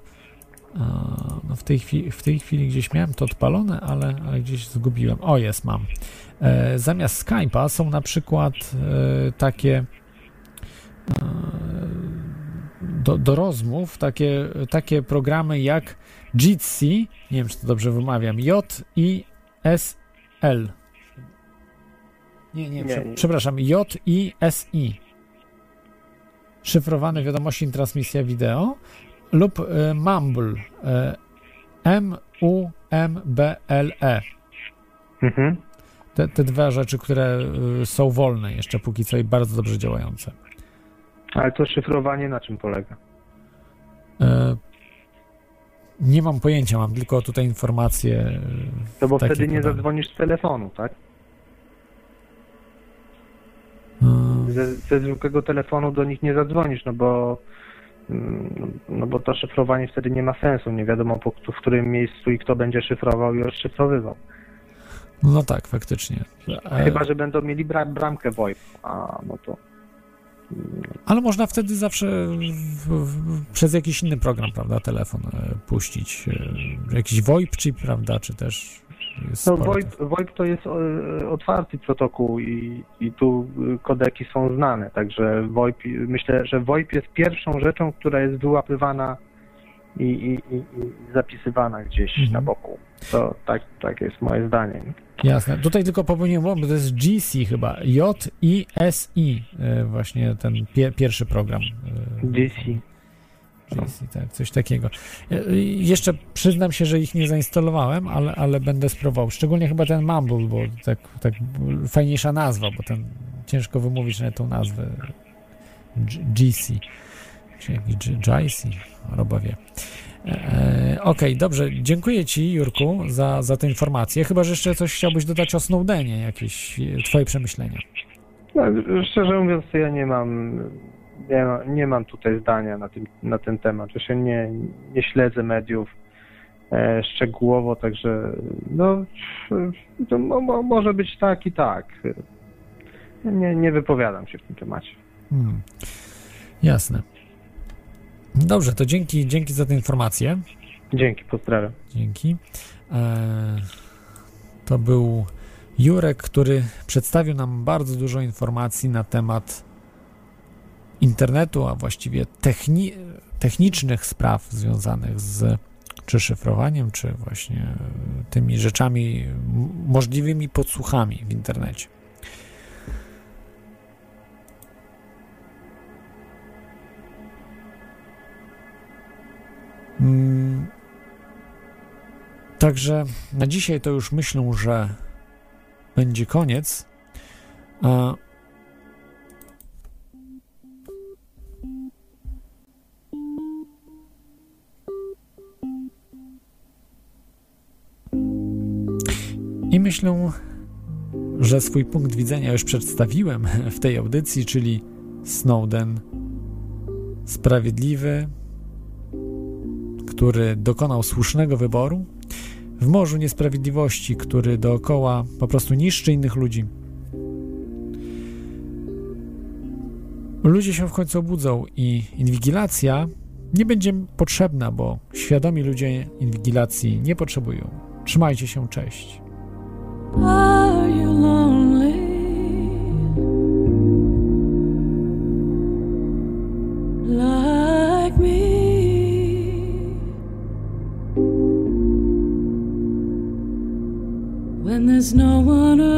no w, tej chwili, w tej chwili gdzieś miałem to odpalone, ale, ale gdzieś zgubiłem. O, jest, mam. E, zamiast Skype'a są na przykład e, takie do, do rozmów takie, takie programy jak Jitsi, nie wiem czy to dobrze wymawiam, J-I-S-L. Nie, nie, Nie, prze, nie. przepraszam, J-I-S-I. Szyfrowane wiadomości i transmisja wideo lub e, Mumble. E, M-U-M-B-L-E. Mhm. Te, te dwie rzeczy, które y, są wolne jeszcze póki co i bardzo dobrze działające. Ale to szyfrowanie na czym polega? E, nie mam pojęcia, mam tylko tutaj informacje. e, No bo wtedy nie podane. zadzwonisz z telefonu, tak? E, Ze, ze zwykłego telefonu do nich nie zadzwonisz, no bo mm, no bo to szyfrowanie wtedy nie ma sensu. Nie wiadomo po, w którym miejscu i kto będzie szyfrował i rozszyfrowywał. No tak, faktycznie. E, Chyba, że będą mieli bra bramkę VoIP, a no to Ale można wtedy zawsze w, w, przez jakiś inny program, prawda, telefon e, puścić. E, jakiś VoIP, czy prawda, czy też No, VoIP, VoIP to jest e, otwarty protokół i, i tu kodeki są znane, także VoIP, myślę, że VoIP jest pierwszą rzeczą, która jest wyłapywana i, i, i, zapisywana gdzieś Mhm. na boku. To tak, tak jest moje zdanie. Jasne. Tutaj tylko popełniłem błąd, bo to jest GC chyba. J-I-S-I. e, Właśnie ten pie, pierwszy program. e, DC. GC, tak, coś takiego. E, Jeszcze przyznam się, że ich nie zainstalowałem, ale, ale będę spróbował. Szczególnie chyba ten Mumble, bo tak, tak fajniejsza nazwa, bo ten ciężko wymówić na tą nazwę. G- GC. Czy jakiś GIC, roba wie. E, Okej, dobrze. Dziękuję Ci, Jurku, za, za tę informację. Chyba, że jeszcze coś chciałbyś dodać o Snowdenie, jakieś e, Twoje przemyślenia. No, szczerze mówiąc, ja nie mam, nie, nie mam tutaj zdania na, tym, na ten temat. Ja się nie, nie śledzę mediów e, szczegółowo, także no, to mo, może być tak i tak. Nie, nie wypowiadam się w tym temacie. Hmm. Jasne. Dobrze, to dzięki, dzięki za tę informację. Dzięki, pozdrawiam. Dzięki. E, to był Jurek, który przedstawił nam bardzo dużo informacji na temat internetu, a właściwie techni- technicznych spraw związanych z czy szyfrowaniem, czy właśnie tymi rzeczami, możliwymi podsłuchami w internecie. Także na dzisiaj to już myślę, że będzie koniec. A I myślę, że swój punkt widzenia już przedstawiłem w tej audycji, czyli Snowden sprawiedliwy, który dokonał słusznego wyboru, w morzu niesprawiedliwości, który dookoła po prostu niszczy innych ludzi. Ludzie się w końcu obudzą i inwigilacja nie będzie potrzebna, bo świadomi ludzie inwigilacji nie potrzebują. Trzymajcie się, cześć. No one